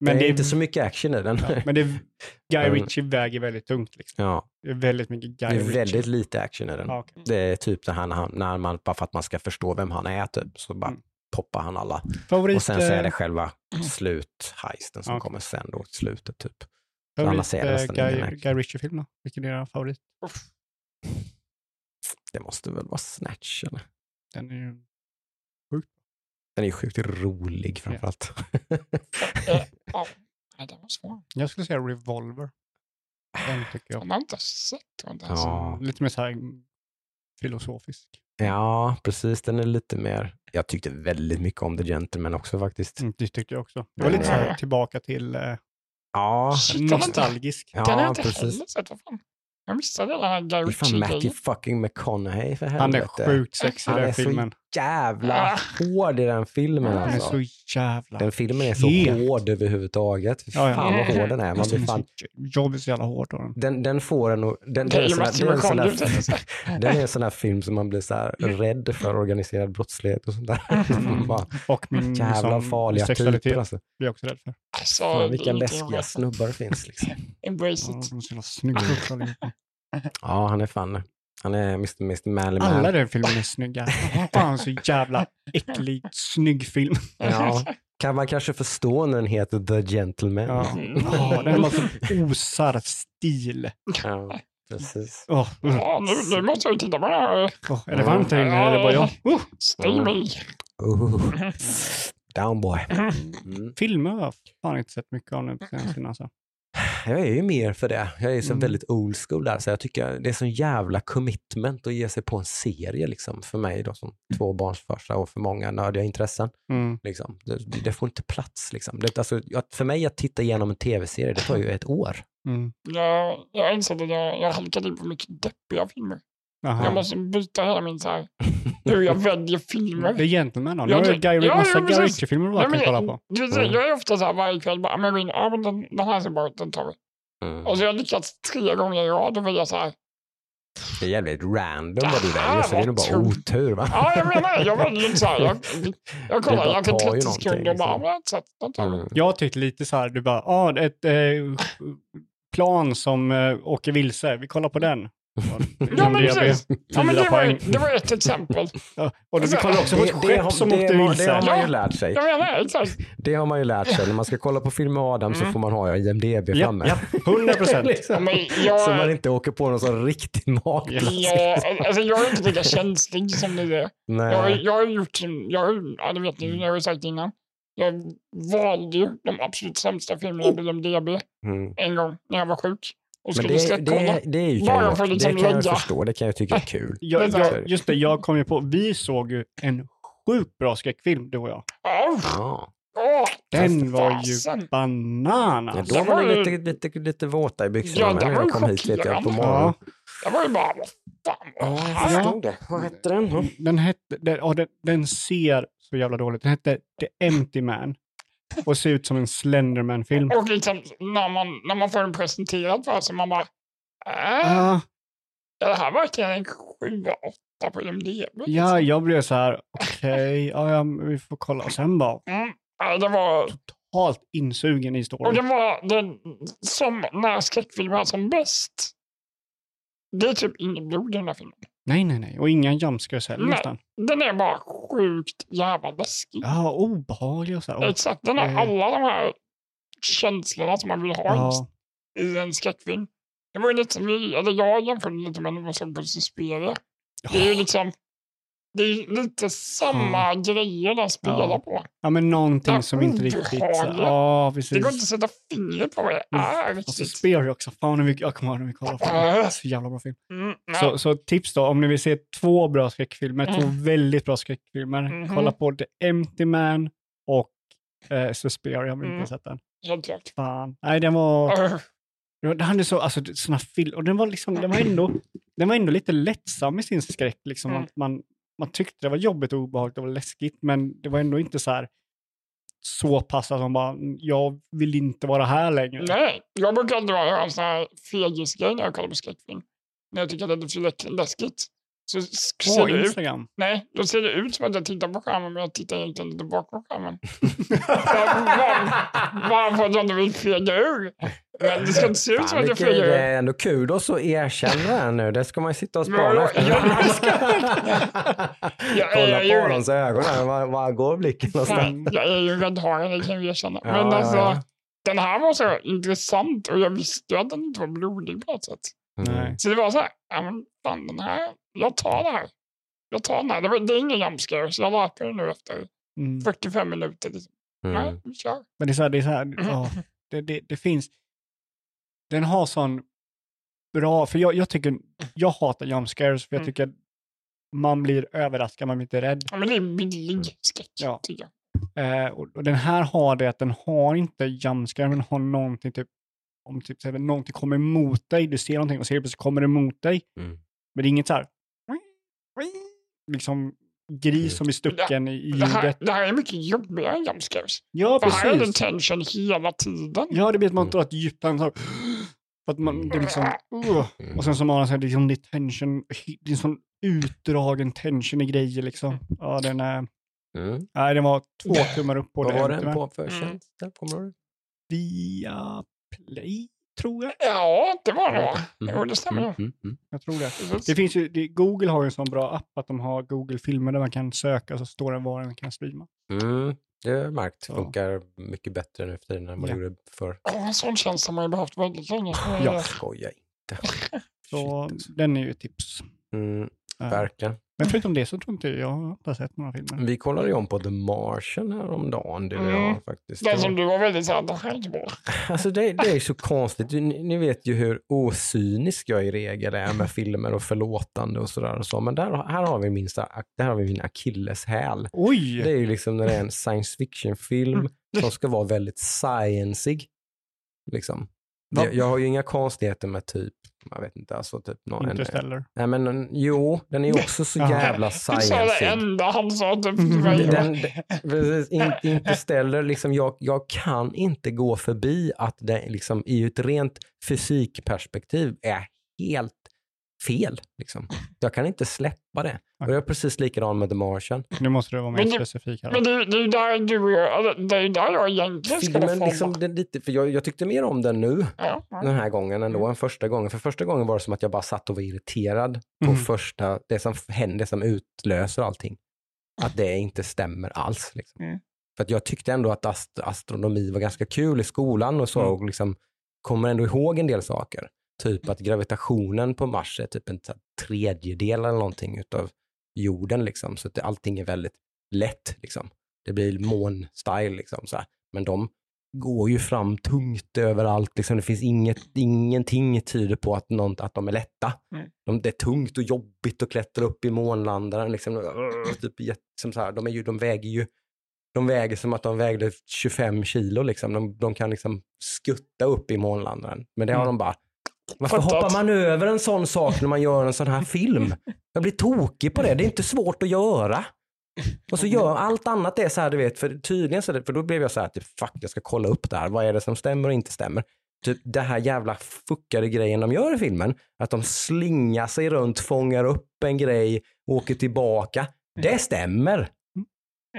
Men det är inte så mycket action i den. Ja, men det, Guy Ritchie väger väldigt tungt. Liksom. Ja, Det är väldigt mycket Guy det är Ritchie. väldigt lite action i den. Ja, okej. Det är typ det här när, han, när man, bara för att man ska förstå vem han är, typ, så bara Mm. poppar han alla. Favorit, Och sen så är det eh, själva slutheisten som Ja. kommer sen då, slutet typ. Så favorit annars det eh, Guy. Guy Ritchie-film då? Vilken är din favorit? Det måste väl vara Snatch eller? Den är ju... Den är ju sjukt rolig framförallt. Eh, ja. Var. Jag skulle säga Revolver. Den tycker jag. Den har inte sett. inte. Ja. Lite mer så här filosofisk. ja, precis. Den är lite mer... Jag tyckte väldigt mycket om The Gentleman också faktiskt. Mm, Det tyckte jag också. Det var lite så här tillbaka till eh, Ja, nostalgisk. Den har jag ja inte heller precis. sett. Vad fan? Jag missade den här Guy Det är fan Matthew fucking McConaughey för Han är helvete. sjukt sexig i Han den är så filmen. jävla Ah. hård i den filmen Han Han är alltså. så jävla... Den filmen är så het. hård överhuvudtaget. Fy Ja, ja. Fan vad hård den är. Man Alltså, blir den fan, så jobbig så jävla hård. av den. den, den får en att- den, den, är sån Matthew där- det är en sån McConaughey. där- den är en sån här film som man blir så här rädd för organiserad brottslighet och sånt där. Mm. Man bara, Och min jävla liksom, farliga sexualitet typer alltså. blir jag också rädd för. Alltså, Fan, vilka läskiga snubbar det finns liksom. Embrace Ja, it. de är så jävla snygga allihopa. Ja, han är fan, han är Mr. Mr. Manly Alla Man. den filmen är snygga. Fan så jävla äcklig, snygg film. Ja, kan man kanske förstå när den heter The Gentleman. Ja. Mm. Ja, den var så osar stil. Ja, precis. Mm. Ja, nu, nu måste jag titta på det här. Åh, är det varmt här inne? Är det bara jag? Oh, Steamy. Uh, downboy. Mm. filmer har jag fan inte sett mycket av nu på senaste tiden. Alltså. Jag är ju mer för det. Jag är så Mm. väldigt old school där, så jag tycker det är sån jävla commitment att ge sig på en serie liksom, för mig då som tvåbarnsfarsa och för många nördiga intressen. Mm. Liksom. Det, det får inte plats. Liksom. Det, alltså, att- för mig att titta igenom en tv-serie, det tar ju ett år. Mm. Jag, jag insett att jag, jag halkade in på mycket deppiga filmer. Jaha. Jag måste byta hela min så här, hur jag väljer filmer. Det är Gentleman då. Nu har ju Guy, ja, massa Guy. Ritchie-filmer men kan kolla på. du Mm. jag är ofta så här varje kväll, bara, men, min, ja, men den, den här ser bra ut, den tar vi. Mm. Och så har jag lyckats tre gånger i rad, då vill jag så här, Det är jävligt random vad du väljer, så det är nog bara otur va? ja jag menar jag väljer inte så här, jag, jag kollar, jag kan tar ju 30 någonting, sekunder och bara, liksom. men den tar vi. Mm. Jag tyckte lite så här, du bara, ja, ett eh, plan som eh, åker vilse, vi kollar på den. Ja, men precis. Ja, men det, var, det var ett exempel. Ja, och vi kollar också på ett skepp som har- åkte har- det vilse. har man ju Ja. lärt sig. Jag menar, exakt. Det har man ju lärt sig. När man ska kolla på film med Adam så Mm. får man ha IMDB Ja, framme. ja, 100 procent. liksom. Jag, Så man inte åker på någon sån riktigt makalös. jag, alltså, jag är inte lika känslig som du är. Jag, har- Nej. jag har gjort, jag, ja, det vet ni, jag har ju sagt innan. Jag valde ju de absolut sämsta filmerna på IMDB Mm. en gång när jag var sjuk. Och Men det, det, det är ju kan jag, för liksom det kan jag förstå. Det kan jag tycka är kul. Jag, jag, just det, jag kom ju på, vi såg ju en sjukt bra skräckfilm, du och jag. Ja. Den var ju bananas. Ja, då var ni lite, lite, lite våta i byxorna Ja, när var jag ju kom hit vet jag på chockerande. morgonen. Ja, Det var ju bara, vad fan Ja, jag förstod det. Vad hette den? Den, hette, den, den ser så jävla dåligt. Den hette The Empty Man och ser ut som en Slenderman-film. Och liksom, när, man, när man får den presenterad för sig, man bara, äh, Ja, är det här verkligen en 7-8 på IMDB? ja, jag blev så här, okej, ja, ja, vi får kolla. Och sen bara Mm. Det var, totalt insugen i och storyn. det var den, som när skräckfilmer är som bäst. Det är typ inget blod i den här filmen. Nej, nej, nej. Och inga jumpscares heller Nej. nästan. Den är bara sjukt jävla läskig. Ja, obehaglig och så här. Exakt, den har Eh. alla de här känslorna som man vill ha ja, i en skräckfilm. Det var ju lite som vi, eller jag jämförde lite med när man såg på Suspiria. Det är ju liksom, det är lite samma grejer den spelar Ja. på. ja, men någonting som inte riktigt... Ja, Det går inte precis. att sätta fingret på vad det är Och så. Spear också. Fan, hur mycket, jag kommer ihåg när vi kollade på den. Så jävla bra film. Mm, Så, så tips då, om ni vill se två bra skräckfilmer, två Mm. väldigt bra skräckfilmer, Mhm. kolla på The Empty Man och eh, Suspiria. Jag har Mm. inte sett den. Helt klart. Fan. Nej, den var... Äh. Det hade så, alltså såna film, och den var liksom, den var ändå, den var ändå lite lättsam i sin skräck liksom. Mm. Att man, man tyckte det var jobbigt och obehagligt och läskigt, men det var ändå inte så här så pass att man bara, "Mm, jag vill inte vara här längre. Nej, jag brukar göra en sån här fegisgrej när jag kollar på skräckfilm. När jag tycker att det är för läskigt. så ser det ut, Instagram. nej, då ser det ut som att jag tittar på skärmen men jag tittar egentligen lite bakom skärmen. Bara för att jag inte vill fega ur. Men det ska inte se ut som att jag fegar det är ändå kudos att erkänna det här nu. Det ska man ju sitta och spana efter. Jag Kolla är ju- på hans ögon här. Var, var går blicken någonstans? Jag är ju räddhårig, det kan vi erkänna. Ja, Men ja, alltså, ja. den här var så intressant och jag visste ju att den inte var blodig på något sätt. Mm. Nej. Så det var så här, ja men fan den här, jag tar det här. Jag tar den här. Det, var, det är ingen jumpscare, så jag lärde mig nu efter Mm. 45 minuter. Liksom. Mm. Nej, vi kör. Men det är så här, det, är så här ja, det, det, det finns... Den har sån bra... För jag, jag tycker... Jag hatar jump scares för jag Mm. tycker man blir överraskad, man blir inte rädd. Ja, men det är billig skräck, Ja. tycker jag. Eh, och, och den här har det att den har inte jump scare, men har någonting typ... Om typ så här, någonting kommer emot dig, du ser någonting och så helt plötsligt kommer det emot dig. Mm. Men det är inget så här... Liksom gris som är stucken i Det här, ljudet. det här är mycket jobbigare än jumpscares. Ja, För här är det precis. tension hela tiden. Ja, det blir att man Mm. drar ett djupt andetag. För att man, det är liksom... Uh. Mm. Och sen så här, liksom, det är tension, det är en sån utdragen tension i grejer liksom. Ja, den är... Mm. Nej, den var två tummar upp på Vad var den. på för Mm. tjänst? Kommer du? Via Play, tror jag. Ja, det var det va? Mm. Jo, det stämmer. Mm, mm, mm. Jag tror det. Det finns ju, det, Google har ju en sån bra app att de har Google-filmer där man kan söka och så står det var den kan streama. Mm. Det har jag märkt. Ja. Funkar mycket bättre nu för tiden än vad det Ja. gjorde förr. En sån tjänst har man ju behövt väldigt länge. Ja. Skoja inte. Så Shit, alltså. den är ju ett tips. Mm. Verkligen. Men förutom det så tror inte jag jag har sett några filmer. Vi kollade ju om på The Martian häromdagen. Det Mm. jag faktiskt. Den som du var väldigt engagerad på. Alltså det, det är så konstigt. Ni, ni vet ju hur osynisk jag i regel är med filmer och förlåtande och sådär. Och så. Men där, här, har vi min, sta- där har vi min akilleshäl. Oj! Det är ju liksom när det är en science fiction-film som ska vara väldigt sciencig. Liksom. Jag, jag har ju inga konstigheter med typ, jag vet inte, alltså typ någon, en, Interstellar. Nej men en- jo, den är ju också så jävla Du sa det enda han sa typ till mig. Den, precis, in, Interstellar, liksom, jag, jag kan inte gå förbi att det liksom, i ett rent fysikperspektiv är helt fel. Liksom. Jag kan inte släppa det. Och jag är precis likadan med The Martian. Nu måste du vara mer Men det- specifik här. Men det, det är där du det är där jag egentligen ska vara Filmen, liksom, det lite, för jag, jag tyckte mer om den nu, ja, ja. den här gången ändå, än första gången. För första gången var det som att jag bara satt och var irriterad på Mm. första, det som händer, det som utlöser allting. Att det inte stämmer alls. Liksom. Mm. För att jag tyckte ändå att ast astronomi var ganska kul i skolan och så, Mm. och liksom kommer ändå ihåg en del saker. Typ att gravitationen på Mars är typ en tredjedel eller någonting utav jorden liksom. Så att allting är väldigt lätt liksom. Det blir mån-style liksom. Så här. Men de går ju fram tungt överallt. Liksom. Det finns inget, ingenting tyder på att, någon, att de är lätta. Mm. De, det är tungt och jobbigt att klättra upp i månlandaren. Liksom. Typ, jätte- som så här. De, är ju, de väger ju de väger som att de vägde 25 kilo. Liksom. De, de kan liksom skutta upp i månlandaren. Men det har Mm. de bara... Varför Fattat. hoppar man över en sån sak när man gör en sån här film? Jag blir tokig på det. Det är inte svårt att göra. Och så gör allt annat det så här, du vet, för tydligen så, för då blev jag så här, typ, fuck, jag ska kolla upp det här. Vad är det som stämmer och inte stämmer? Typ det här jävla fuckade grejen de gör i filmen, att de slingar sig runt, fångar upp en grej, åker tillbaka. Det stämmer.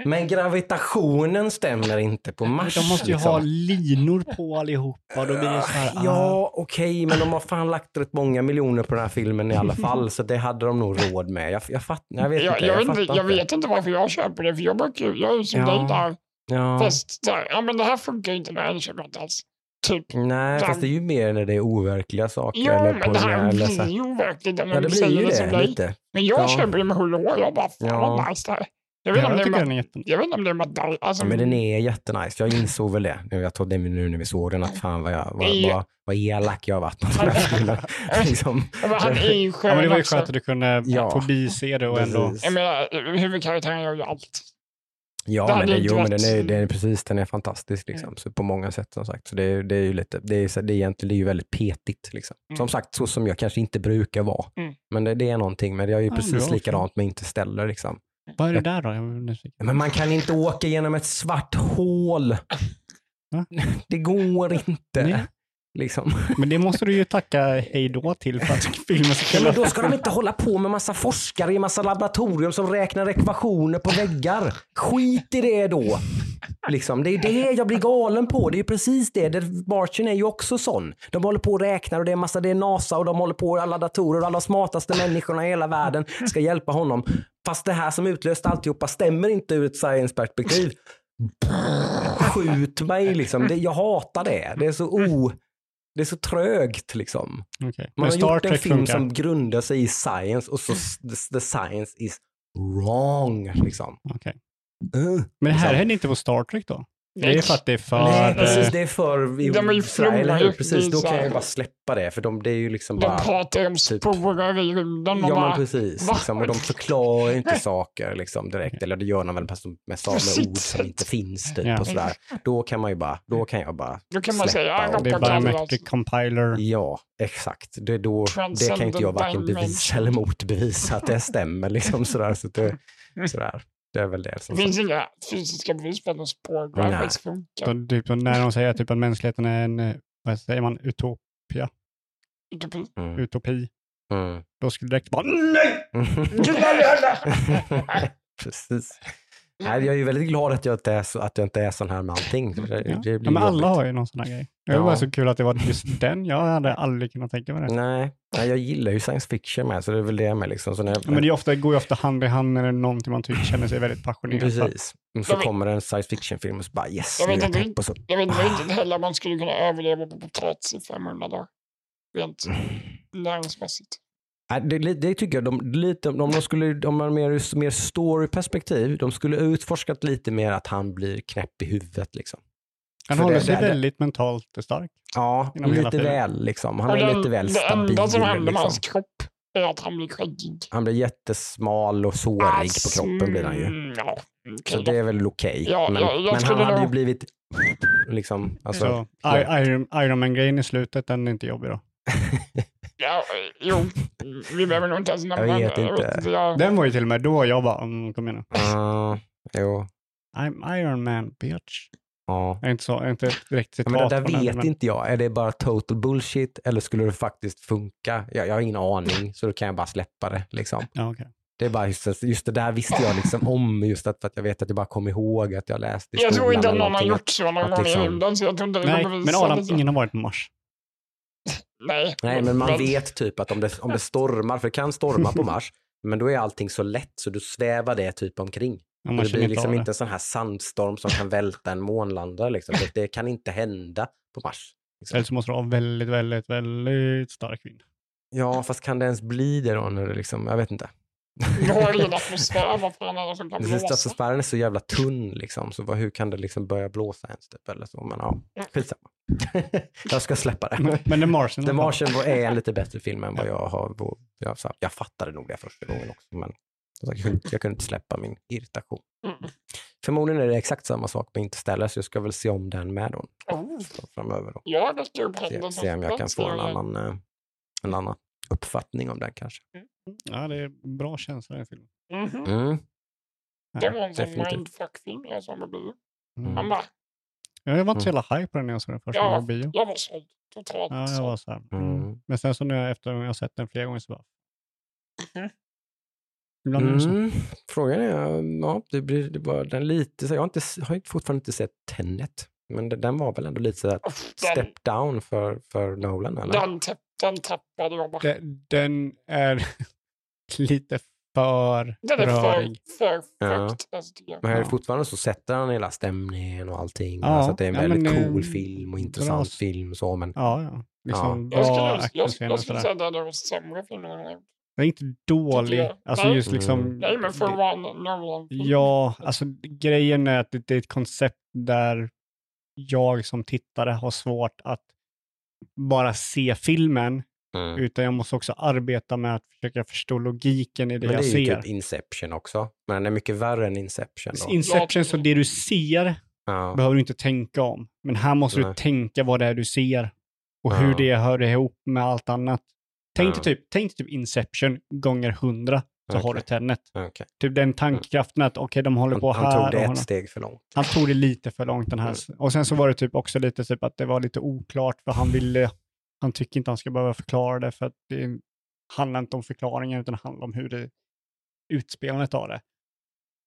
Men gravitationen stämmer inte på Mars. De måste ju liksom. ha linor på allihopa. Då blir det så här, ah. Ja, okej, men de har fan lagt rätt många miljoner på den här filmen i alla fall, så det hade de nog råd med. Jag, jag, fatt, jag vet Jag, inte. jag, Jag, vet inte, fattar jag vet inte varför jag köper det, för jag, brukar, ju- jag är ju som Ja. dig där. Ja. Fast där, ja men det här funkar inte med en köper jag inte alls. Typ. Nej, Ja. fast det är ju mer när det är overkliga saker. Jo, eller men det här blir ju overkligt Ja, jag det blir säger ju det lite. Men jag Ja. köper det med hull och hår. Jag bara, fan Ja. vad nice det här är. Jag vet inte Jag det tycker den med, är jätte... jag vet inte om det är med dig. Alltså, Men den är jättenice. Jag insåg väl det. Jag tog det nu när vi såg den, att fan vad, jag, vad, Ja. vad, vad elak jag har varit mot den här filmen. liksom. men han är ju skön Ja, men det var ju skönt att du kunde Ja. förbise det och ändå... Jag menar, huvudkaraktären gör ju allt. Det Ja, hade men, det, inte jo, men den är, den är precis, den är fantastisk liksom, så på många sätt som sagt. Så det, det är ju lite, det är, det är egentligen det är ju väldigt petigt liksom. Mm. Som sagt, så som jag kanske inte brukar vara. Mm. Men det, det är någonting, men jag är ju Ja, precis likadant med Interstellar liksom. Vad är det där då? Men man kan inte åka genom ett svart hål. Va? Det går inte. Nej. Liksom. Men det måste du ju tacka hej då till för att filmen ska Ja, kunna... men då ska de inte hålla på med massa forskare i massa laboratorium som räknar ekvationer på väggar. Skit i det då. Liksom, det är det jag blir galen på. Det är ju precis det. det Martian är ju också sån. De håller på och räknar och det är massa, det är NASA och de håller på alla datorer och alla smartaste människorna i hela världen ska hjälpa honom. Fast det här som utlöst alltihopa stämmer inte ur ett science-perspektiv. Skjut mig liksom. Det, jag hatar det. Det är så o... Det är så trögt liksom. Okej. Man har gjort en film funkar. som grundar sig i science och så the, science is wrong. Liksom. Okej. Uh. Men det här Liksom. hände inte på Star Trek då? Det är för att det är för... Nej, eh, precis. Det är för i De är ju Sverige, eller flumma hur? Precis, då kan jag bara släppa det. För de, det är ju liksom De bara... pratar om typ- sporer i rymden. Man Ja, men precis. Liksom, och de förklarar ju inte saker liksom, direkt. Eller det gör de väl fast de- med, ord som inte finns. Typ, Ja. och sådär. Då kan man ju bara, då kan jag bara Då kan man säga, släppa ja, och- det är biometric compiler. Ja, exakt. Det, då, det kan inte jag varken bevisa eller motbevisa att det stämmer. Liksom, sådär. Så det, sådär. Det är väl det. Det Som finns inga fysiska bevis på att Nej. faktiskt funkar. Typ, när de säger typ att mänskligheten är en, eh, vad säger man, utopia, Utopi. mm. utopi, Mm. då skulle det direkt bara nej! Precis. Nej, jag är ju väldigt glad att jag inte är, så, att jag inte är sån här med allting. Det, det Ja. blir Ja, men alla jobbigt. har ju någon sån här grej. Det var Ja. så kul att det var just den. Jag hade aldrig kunnat tänka mig det. Nej, nej, jag gillar ju science fiction med, så det är väl det med. Liksom. Så när, Ja, men det är ofta, det går ju ofta hand i hand när det är någonting man tycker känner sig väldigt passionerad. Precis. Och så Jag kommer det en science fiction-film och så bara yes, Jag vet jag inte. Och så, Jag vet inte riktigt heller om man skulle kunna överleva på potatis i 500 dagar. Rent näringsmässigt. Nej, det, det, det tycker jag, de, lite, om de skulle, om man mer, mer story-perspektiv, de skulle utforskat lite mer att han blir knäpp i huvudet. Liksom. Han För håller det- sig det- det- väldigt mentalt stark. Ja, lite väl. Liksom. Han är den- lite väl det stabil. enda som händer med liksom. hans kropp är att han blir skäggig. Han blir jättesmal och sårig på kroppen blir han ju. Ja, Så okej. det är väl okej. Ja, men jag- jag men han hade ju blivit liksom, alltså, Så I- Iron, Iron Man-grejen i slutet, den är inte jobbig då. Ja, jo, vi behöver nog inte ens nämna Jag vet den. inte. Jag, Den var ju till och med då jag bara, mm, kom igen nu. uh, jo, I'm Iron Man, bitch. ja. Är inte, så, är inte ett direkt Ja, citat men det där från den, vet men- inte jag. Är det bara total bullshit eller skulle det faktiskt funka? Jag, jag har ingen aning, så då kan jag bara släppa det. Liksom. Ja, okej. Det är bara just, just det där visste jag liksom om, just att, för att jag vet att jag bara kom ihåg att jag läste i jag tror skolan inte att någon har gjort så någon gång i liksom- rymden, så jag tror inte det Nej, men. Adam, liksom. ingen har varit på Mars. Nej, Nej, men man vet typ att om det, om det stormar, för det kan storma på Mars, men då är allting så lätt så du svävar det typ omkring. Om man det blir inte liksom det. inte en sån här sandstorm som kan välta en månlandare. Liksom. Det, det kan inte hända på Mars. Liksom. Eller så måste du ha väldigt, väldigt, väldigt stark vind. Ja, fast kan det ens bli det då? När det liksom, jag vet inte. Du har ingen atmosfär, vad fan är det som kan Precis, blåsa? atmosfären är så jävla tunn liksom, så vad, hur kan det liksom börja blåsa ens? Typ, eller så? Men ja, skitsamma. jag ska släppa det. Men, The Martian. The Martian var- är en lite bättre film än vad jag har. Jag, så- jag fattade nog det första gången också, men jag, kunde, jag kunde inte släppa min irritation. Mm. Förmodligen är det exakt samma sak med Interstellar, så jag ska väl se om den med då, Oh, framöver. Då. jag räcker upp Se, se om jag kan få en annan, eh, en annan uppfattning om den kanske. Ja, det är bra känsla i den filmen. Mhm. Mm. Det var en sån mindfuck-film jag såg på bio. Mm. Han bara, Jag var inte så jävla hype på den när jag såg den första Ja. gången på bio. jag var såld totalt. Ja, jag var så här. Mm. Mm. Men sen så nu efter jag har sett den flera gånger så bara... Mhm. Ibland är det så. Mm. Frågan är, ja, det blir det var den lite, så jag har, inte, har fortfarande inte sett Tenet, men den- var väl ändå lite så här Den, step down för, för Nolan eller? den, den tappade jag bara. Den, den är lite för Den är för, rörig. för Ja. fucked. Alltså, jag. Men här Ja. fortfarande så sätter han hela stämningen och allting. Ja, alltså att det är en ja, väldigt men, cool film och intressant bra. film. Så, men Ja, ja. Liksom Jag skulle, bra jag, jag, actionscener jag och skulle säga att det är den sämre gjort. Den är inte dålig. jag. Alltså just liksom... Mm. Nej, men för Nolan-film. Ja, alltså grejen är att det, det är ett koncept där jag som tittare har svårt att bara se filmen, mm. utan jag måste också arbeta med att försöka förstå logiken i det men det jag är ju ser. typ Inception också. Men den är mycket värre än Inception. Då. Inception, så det du ser Ja. behöver du inte tänka om. Men här måste Nej. du tänka vad det är du ser och Ja. hur det hör ihop med allt annat. Tänk dig Ja. typ, tänk typ Inception gånger hundra. så har Okej. du Tenet. Okej. Typ den tankekraften att okej, de håller på Han, här. han tog och det ett håller- steg för långt. han tog det lite för långt den här. Och sen så var det typ också lite typ att det var lite oklart för han ville, han tycker inte han ska behöva förklara det för att det handlar inte om förklaringen utan det handlar om hur det utspelandet av det.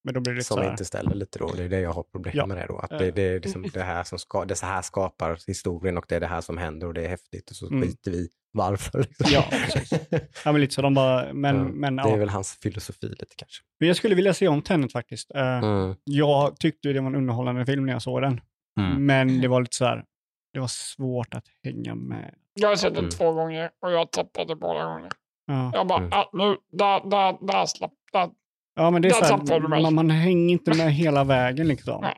Men då blir det Som här, inte ställer lite då. Det är det jag har problem Ja. med det då. Att Eh. det, det är liksom det här som ska, det så här skapar historien och det är det här som händer och det är häftigt och så Mm. skiter vi varför. Liksom. Ja, precis. ja men lite så de bara, men, Ja, men, Det är ja. väl hans filosofi lite kanske. men jag skulle vilja se om Tenet faktiskt. Eh, Mm. Jag tyckte det var en underhållande film när jag såg den, Mm. men det var lite så här, det var svårt att hänga med. Jag har sett den Mm. två gånger och jag tappade båda gånger. Ja, Jag bara, Mm. ah, nu, där, där, där slapp, där. ja men det är Där så här, man, man hänger inte med hela vägen liksom. Nej.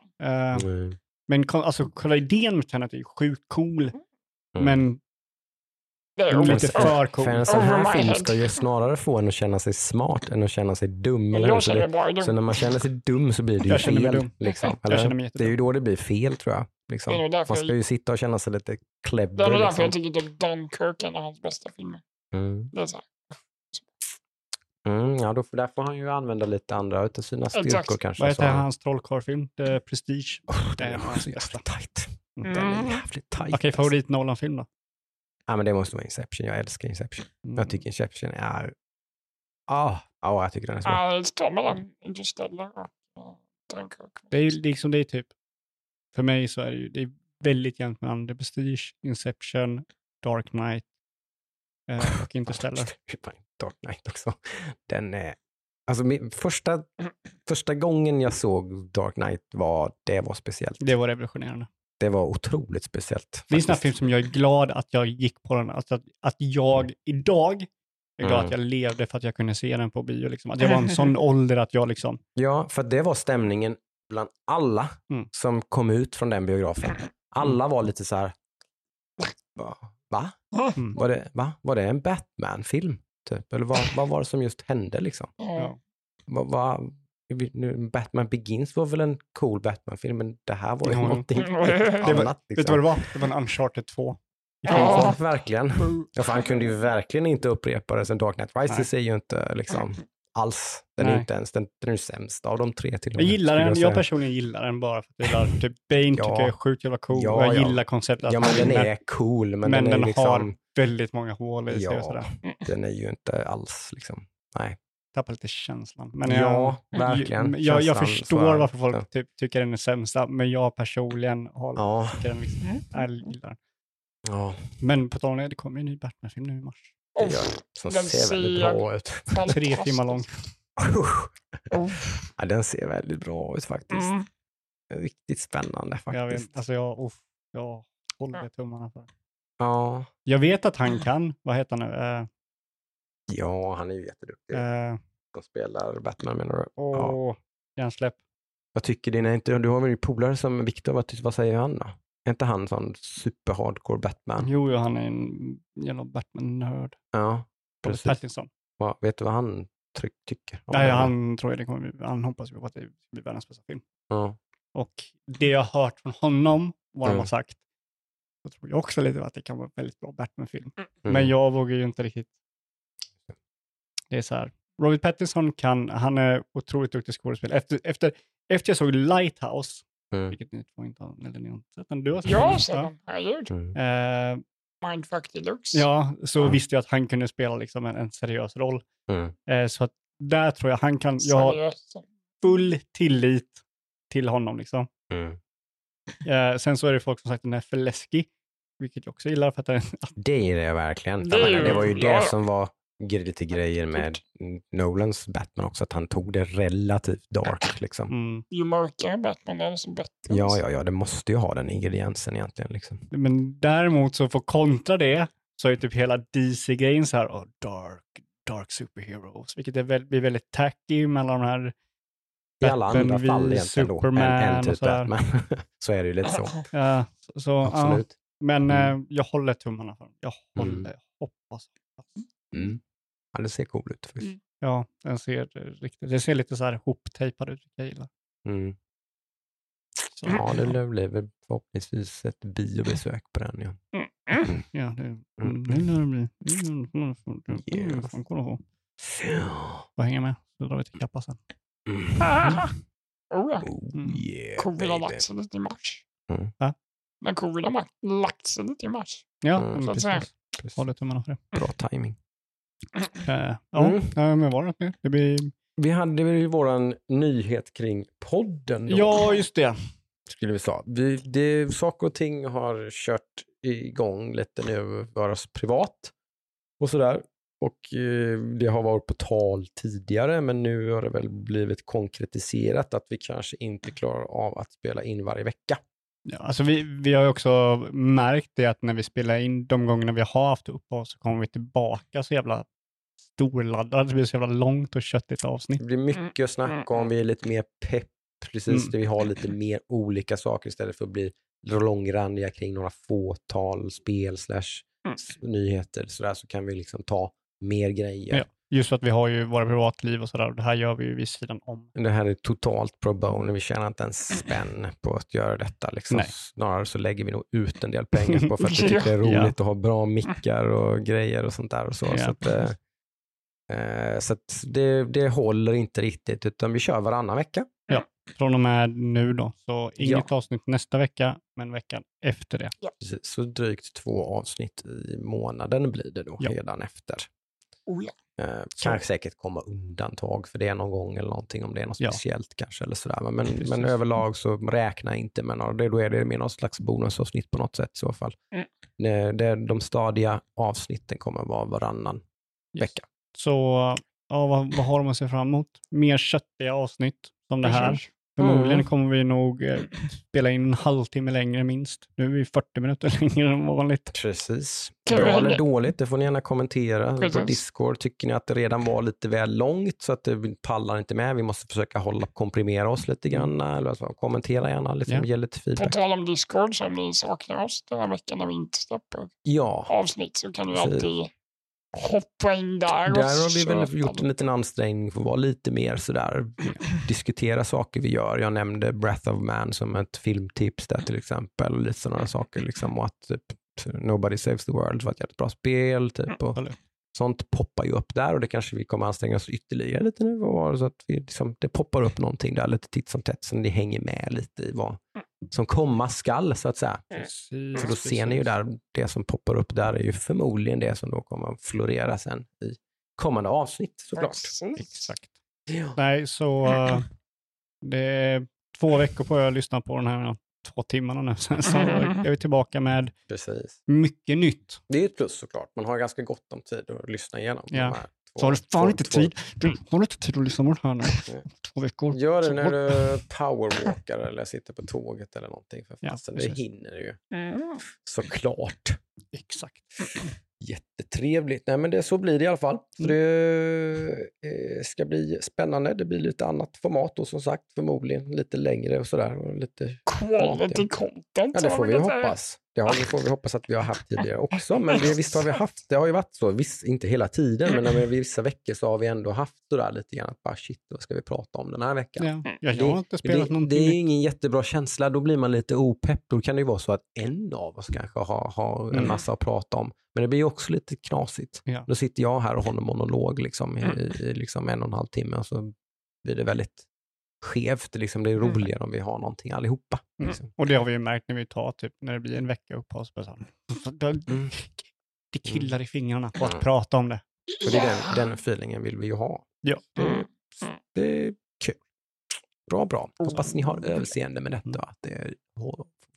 Mm. Men alltså, själva idén med Tenet är ju sjukt cool, Mm. men Det är lite för cool. För en sån här my film ska ju snarare få en att känna sig smart än att känna sig dum. Eller Så, känner det, bara så när man känner sig dum så blir det ju Jag känner mig fel. dum. Liksom, Jag känner mig det jättedum. är ju då det blir fel tror jag. Liksom. Man ska jag- ju sitta och känna sig lite Det är clever. nog därför jag Liksom. tycker typ Dunkirk är en av hans bästa filmer. Mm. Det är så. Mm, ja, då, får- där får han ju använda lite andra utav sina Exakt. styrkor kanske. Vad heter han- hans trollkarlfilm? The Prestige? Oh, Det den är så bästa. jävligt tajt. Mm. Den är jävligt tajt. Okej, alltså. favorit Nolan-film då? Ja, men det måste vara Inception. Jag älskar Inception. Mm. Jag tycker Inception är... Ah, ja, jag tycker den är så bra. Ja, det står mellan Interstellar och Dunkirk. Det är ju liksom, det är typ, för mig så är det ju, det är väldigt jämnt mellan The Prestige, Inception, Dark Knight eh, och Interstellar. Dark Knight också. Den är... Alltså min, första, första gången jag såg Dark Knight var, det var speciellt. Det var revolutionerande. Det var otroligt speciellt. Det är en sån här film som jag är glad att jag gick på den. Alltså att, att jag idag är glad Mm. att jag levde för att jag kunde se den på bio. Liksom. Att jag var en sån ålder att jag liksom, Ja, för det var stämningen bland alla Mm. som kom ut från den biografen. Alla var lite så här... Va? Va? mm. Var det, va? Var det en Batman-film? Typ? Eller vad, vad var det som just hände liksom? Ja. Vad, vad, vi- nu, Batman Begins var väl en cool Batman-film, men det här var ju Ja. någonting Det var- annat. vet du vad det var? Det var en Uncharted 2. I Ja. Ja, verkligen. Ja, för han kunde ju verkligen inte upprepa det sen Dark Knight Rises är ju inte liksom alls, den är Nej. ju inte ens, den, den är ju sämst av de tre till och Jag med, gillar skulle den, jag säga. personligen gillar den bara för att jag gillar typ Bane Ja. tycker jag är sjukt jävla cool Ja, och jag ja. gillar konceptet Ja, men den är cool, men, men den, den är liksom, har väldigt många hål i sig och ja, sådär. den är ju inte alls liksom, nej. Tappar lite känslan. Men ja, jag, verkligen. Jag, jag Känslan förstår för- varför folk typ, tycker den är sämsta, men jag personligen har, Ja, tycker den liksom, jag gillar den. ja, Men på tal om det, det kommer ju en ny Batman-film nu i mars. Gör den. Den ser väldigt bra ut. Tre timmar lång. Uff. ja, den ser väldigt bra ut faktiskt. Mm. Riktigt spännande Jag, faktiskt. vet, alltså jag, uff, jag håller tummarna för. Ja, Jag vet att han kan, vad heter han nu? Eh, ja, han är ju jätteduktig. eh, som spelar Batman menar du? Ja. åh, hjärnsläpp. Vad tycker dina, inte, du har väl en polare som Viktor, vad, vad säger han då? Är inte han sån super hardcore Batman? Jo, jo, han är en jävla Batman-nörd. Ja, precis. Pattinson. Vad, vet du vad han tryck, tycker? om Nej, han tror jag det kommer bli, han hoppas ju på att det blir världens bästa film. Ja. Och det jag har hört från honom, vad de Mm. har sagt, så tror jag också lite att det kan vara en väldigt bra Batman-film. Mm. Men jag vågar ju inte riktigt. Det är så här. Robert Pattinson kan, han är otroligt duktig skådespelare. Efter, efter, efter jag såg Lighthouse, Mm. vilket ni två inte har, eller ni har inte sett den, du har sett Jag har den? sett den, herregud. Mm. Ja. Eh, Mindfuck deluxe. ja, så Ja. visste jag att han kunde spela liksom en, en seriös roll. Mm. Eh, så att där tror jag han kan, jag har full tillit till honom liksom. Mm. Eh, sen så är det folk som sagt att den är för läskig, vilket jag också gillar för att den, Det är det verkligen. Det Jag det var ju det som var lite grejer med Nolans Batman också, att han tog det relativt dark liksom. mm, Ju mörkare Batman är, desto bättre. Ja, ja, ja, det måste ju ha den ingrediensen egentligen liksom. Men däremot så för kontra det så är typ hela DC-grejen så här, oh, dark, dark superheroes, vilket är väl, blir väldigt tacky mellan de här I alla andra Batman fall egentligen då, än, än typ sådär. Batman. så är det ju lite så. Ja, så, så, ja, Absolut. men Mm. eh, jag håller tummarna för den. Jag håller, Mm. hoppas. Mm. Ja, det ser cool ut faktiskt. Mm. Ja, den ser eh, riktigt, det ser lite så här hoptejpad ut, jag gillar. Mm. Så, Ja, det blir väl förhoppningsvis ett biobesök på den. Ja. Mm. ja, det, Mm. mm. det lär det bli. Mm, mm, mm, mm, Yeah. fan, kolla på. Får hänga med, så drar vi till Kappa sen. Mm. oh, Mm. yeah, Covid har lagt sig lite i mars. Mm. Va? Men covid har lagt sig lite i mars. Ja, Mm. Precis. Håller tummarna för det. Bra timing. Eh, ja, Mm. ja, men var det något mer? Det blir... Vi hade ju våran nyhet kring podden då. Ja, just det. skulle vi säga. Vi, det, saker och ting har kört igång lite nu oss privat och sådär. Och eh, det har varit på tal tidigare, men nu har det väl blivit konkretiserat att vi kanske inte klarar av att spela in varje vecka. Ja, alltså vi, vi har också märkt det att när vi spelar in de gångerna vi har haft uppehåll så kommer vi tillbaka så jävla storladdade. Det blir så jävla långt och köttigt avsnitt. Det blir mycket att snacka om, vi är lite mer pepp, precis, Mm. där vi har lite mer olika saker istället för att bli långrandiga kring några fåtal spel slash Mm. nyheter sådär, så kan vi liksom ta mer grejer. Ja. Just för att vi har ju våra privatliv och sådär. och Det här gör vi ju vid sidan om. Det här är totalt pro bono. Vi tjänar inte en spänn på att göra detta. Liksom. Nej. Snarare så lägger vi nog ut en del pengar på för att vi tycker det är roligt Ja. att ha bra mickar och grejer och sånt där. Och så Ja, så att, eh, så att det, det håller inte riktigt, utan vi kör varannan vecka. Från och med nu då. Så inget avsnitt nästa vecka, men veckan efter det. Precis. Så drygt två avsnitt i månaden blir det då Ja. redan efter. Oh, ja. Eh, kan säkert komma undantag för det någon gång eller någonting om det är något Ja. speciellt kanske. Eller sådär. Men, men, Precis. men överlag så räkna inte med några, det- då är det mer någon slags bonusavsnitt på något sätt i så fall. Mm. Det, det, de stadiga avsnitten kommer vara varannan Yes. vecka. Så ja, vad, vad har de att se fram emot? Mer köttiga avsnitt som det här. Förmodligen Mm. kommer vi nog eh, spela in en halvtimme längre minst. Nu är vi 40 minuter längre än vanligt. Precis. Bra eller dåligt, det får ni gärna kommentera på Precis. Discord. Tycker ni att det redan var lite väl långt så att det vi pallar inte med? Vi måste försöka hålla, komprimera oss lite grann. Eller så, kommentera gärna, liksom, Ja. ge lite På feedback. tal om Discord, så om ni saknar oss den här veckan när vi inte släpper Ja, avsnitt så kan ni Precis. alltid hoppa in där. och Där har vi väl gjort en liten ansträngning för att vara lite mer sådär, diskutera saker vi gör. Jag nämnde Breath of Man som ett filmtips där till exempel, och lite sådana saker liksom, och att typ, Nobody Saves the World var ett jävligt bra spel, typ, och? Sånt poppar ju upp där och det kanske vi kommer anstränga oss ytterligare lite nu, och så att vi liksom, det poppar upp någonting där lite titt som tätt, så ni hänger med lite i vad som komma skall, så att säga. Precis, För då ser ni ju där, det som poppar upp där är ju förmodligen det som då kommer att florera sen i kommande avsnitt såklart. Precis. Exakt. Ja. Nej, så eh, det är två veckor på att lyssna på den här två timmarna nu. Sen så är vi tillbaka med Precis. mycket nytt. Det är ett plus såklart. Man har ganska gott om tid att lyssna igenom. de Ja. här två- Så har du fan två- inte två- tid. Du har inte tid att lyssna på den här nu. Två veckor. Gör det när du powerwalkar eller sitter på tåget eller någonting. För Ja, det hinner du ju Mm. såklart. Exakt. Jättetrevligt. Nej, men det, så blir det i alla fall. Så Mm. det eh, ska bli spännande. Det blir lite annat format och som sagt förmodligen lite längre och sådär. Och lite, Quality content. ja, det får vi hoppas. Det har, vi får vi hoppas att vi har haft tidigare också. Men det, visst har vi haft, det har ju varit så, viss, inte hela tiden, men när vi, vissa veckor så har vi ändå haft sådär lite grann att bara shit, vad ska vi prata om den här veckan? Ja. Ja, jag har inte spelat det, någonting det är ingen jättebra känsla, då blir man lite opepp. Då kan det ju vara så att en av oss kanske har, har en Mm. massa att prata om. Men det blir ju också lite knasigt. Ja. Då sitter jag här och håller monolog liksom, i, Mm. i, i liksom en och en halv timme och så blir det väldigt skevt. Liksom. Det är Mm. roligare om vi har någonting allihopa. Mm. Liksom. Och det har vi ju märkt när vi tar, typ, när det blir en vecka uppehåll. här, Det, Mm. det killar i fingrarna på att Mm. prata om det. För det är den, den feelingen vill vi ju ha. Ja. Mm. Det är kul. Bra, bra. Hoppas ni har Mm. överseende med detta. Att det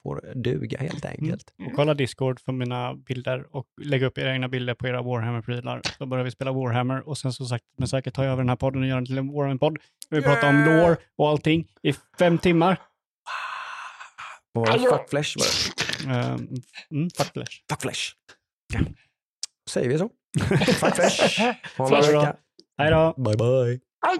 får duga helt enkelt. Och kolla Discord för mina bilder och lägga upp era egna bilder på era Warhammer-prylar. Så börjar vi spela Warhammer och sen så sagt men säkert tar jag över den här podden och gör den till en Warhammer-podd. Vi pratar om Yeah! lore och allting i fem timmar. Vad var det? Fuck flesh var det. Um, mm, fuck flesh. Fuck flesh. Ja. Säger vi så. Fuck flesh. Ha en bra då. vecka. Hej då! Bye bye. Aj!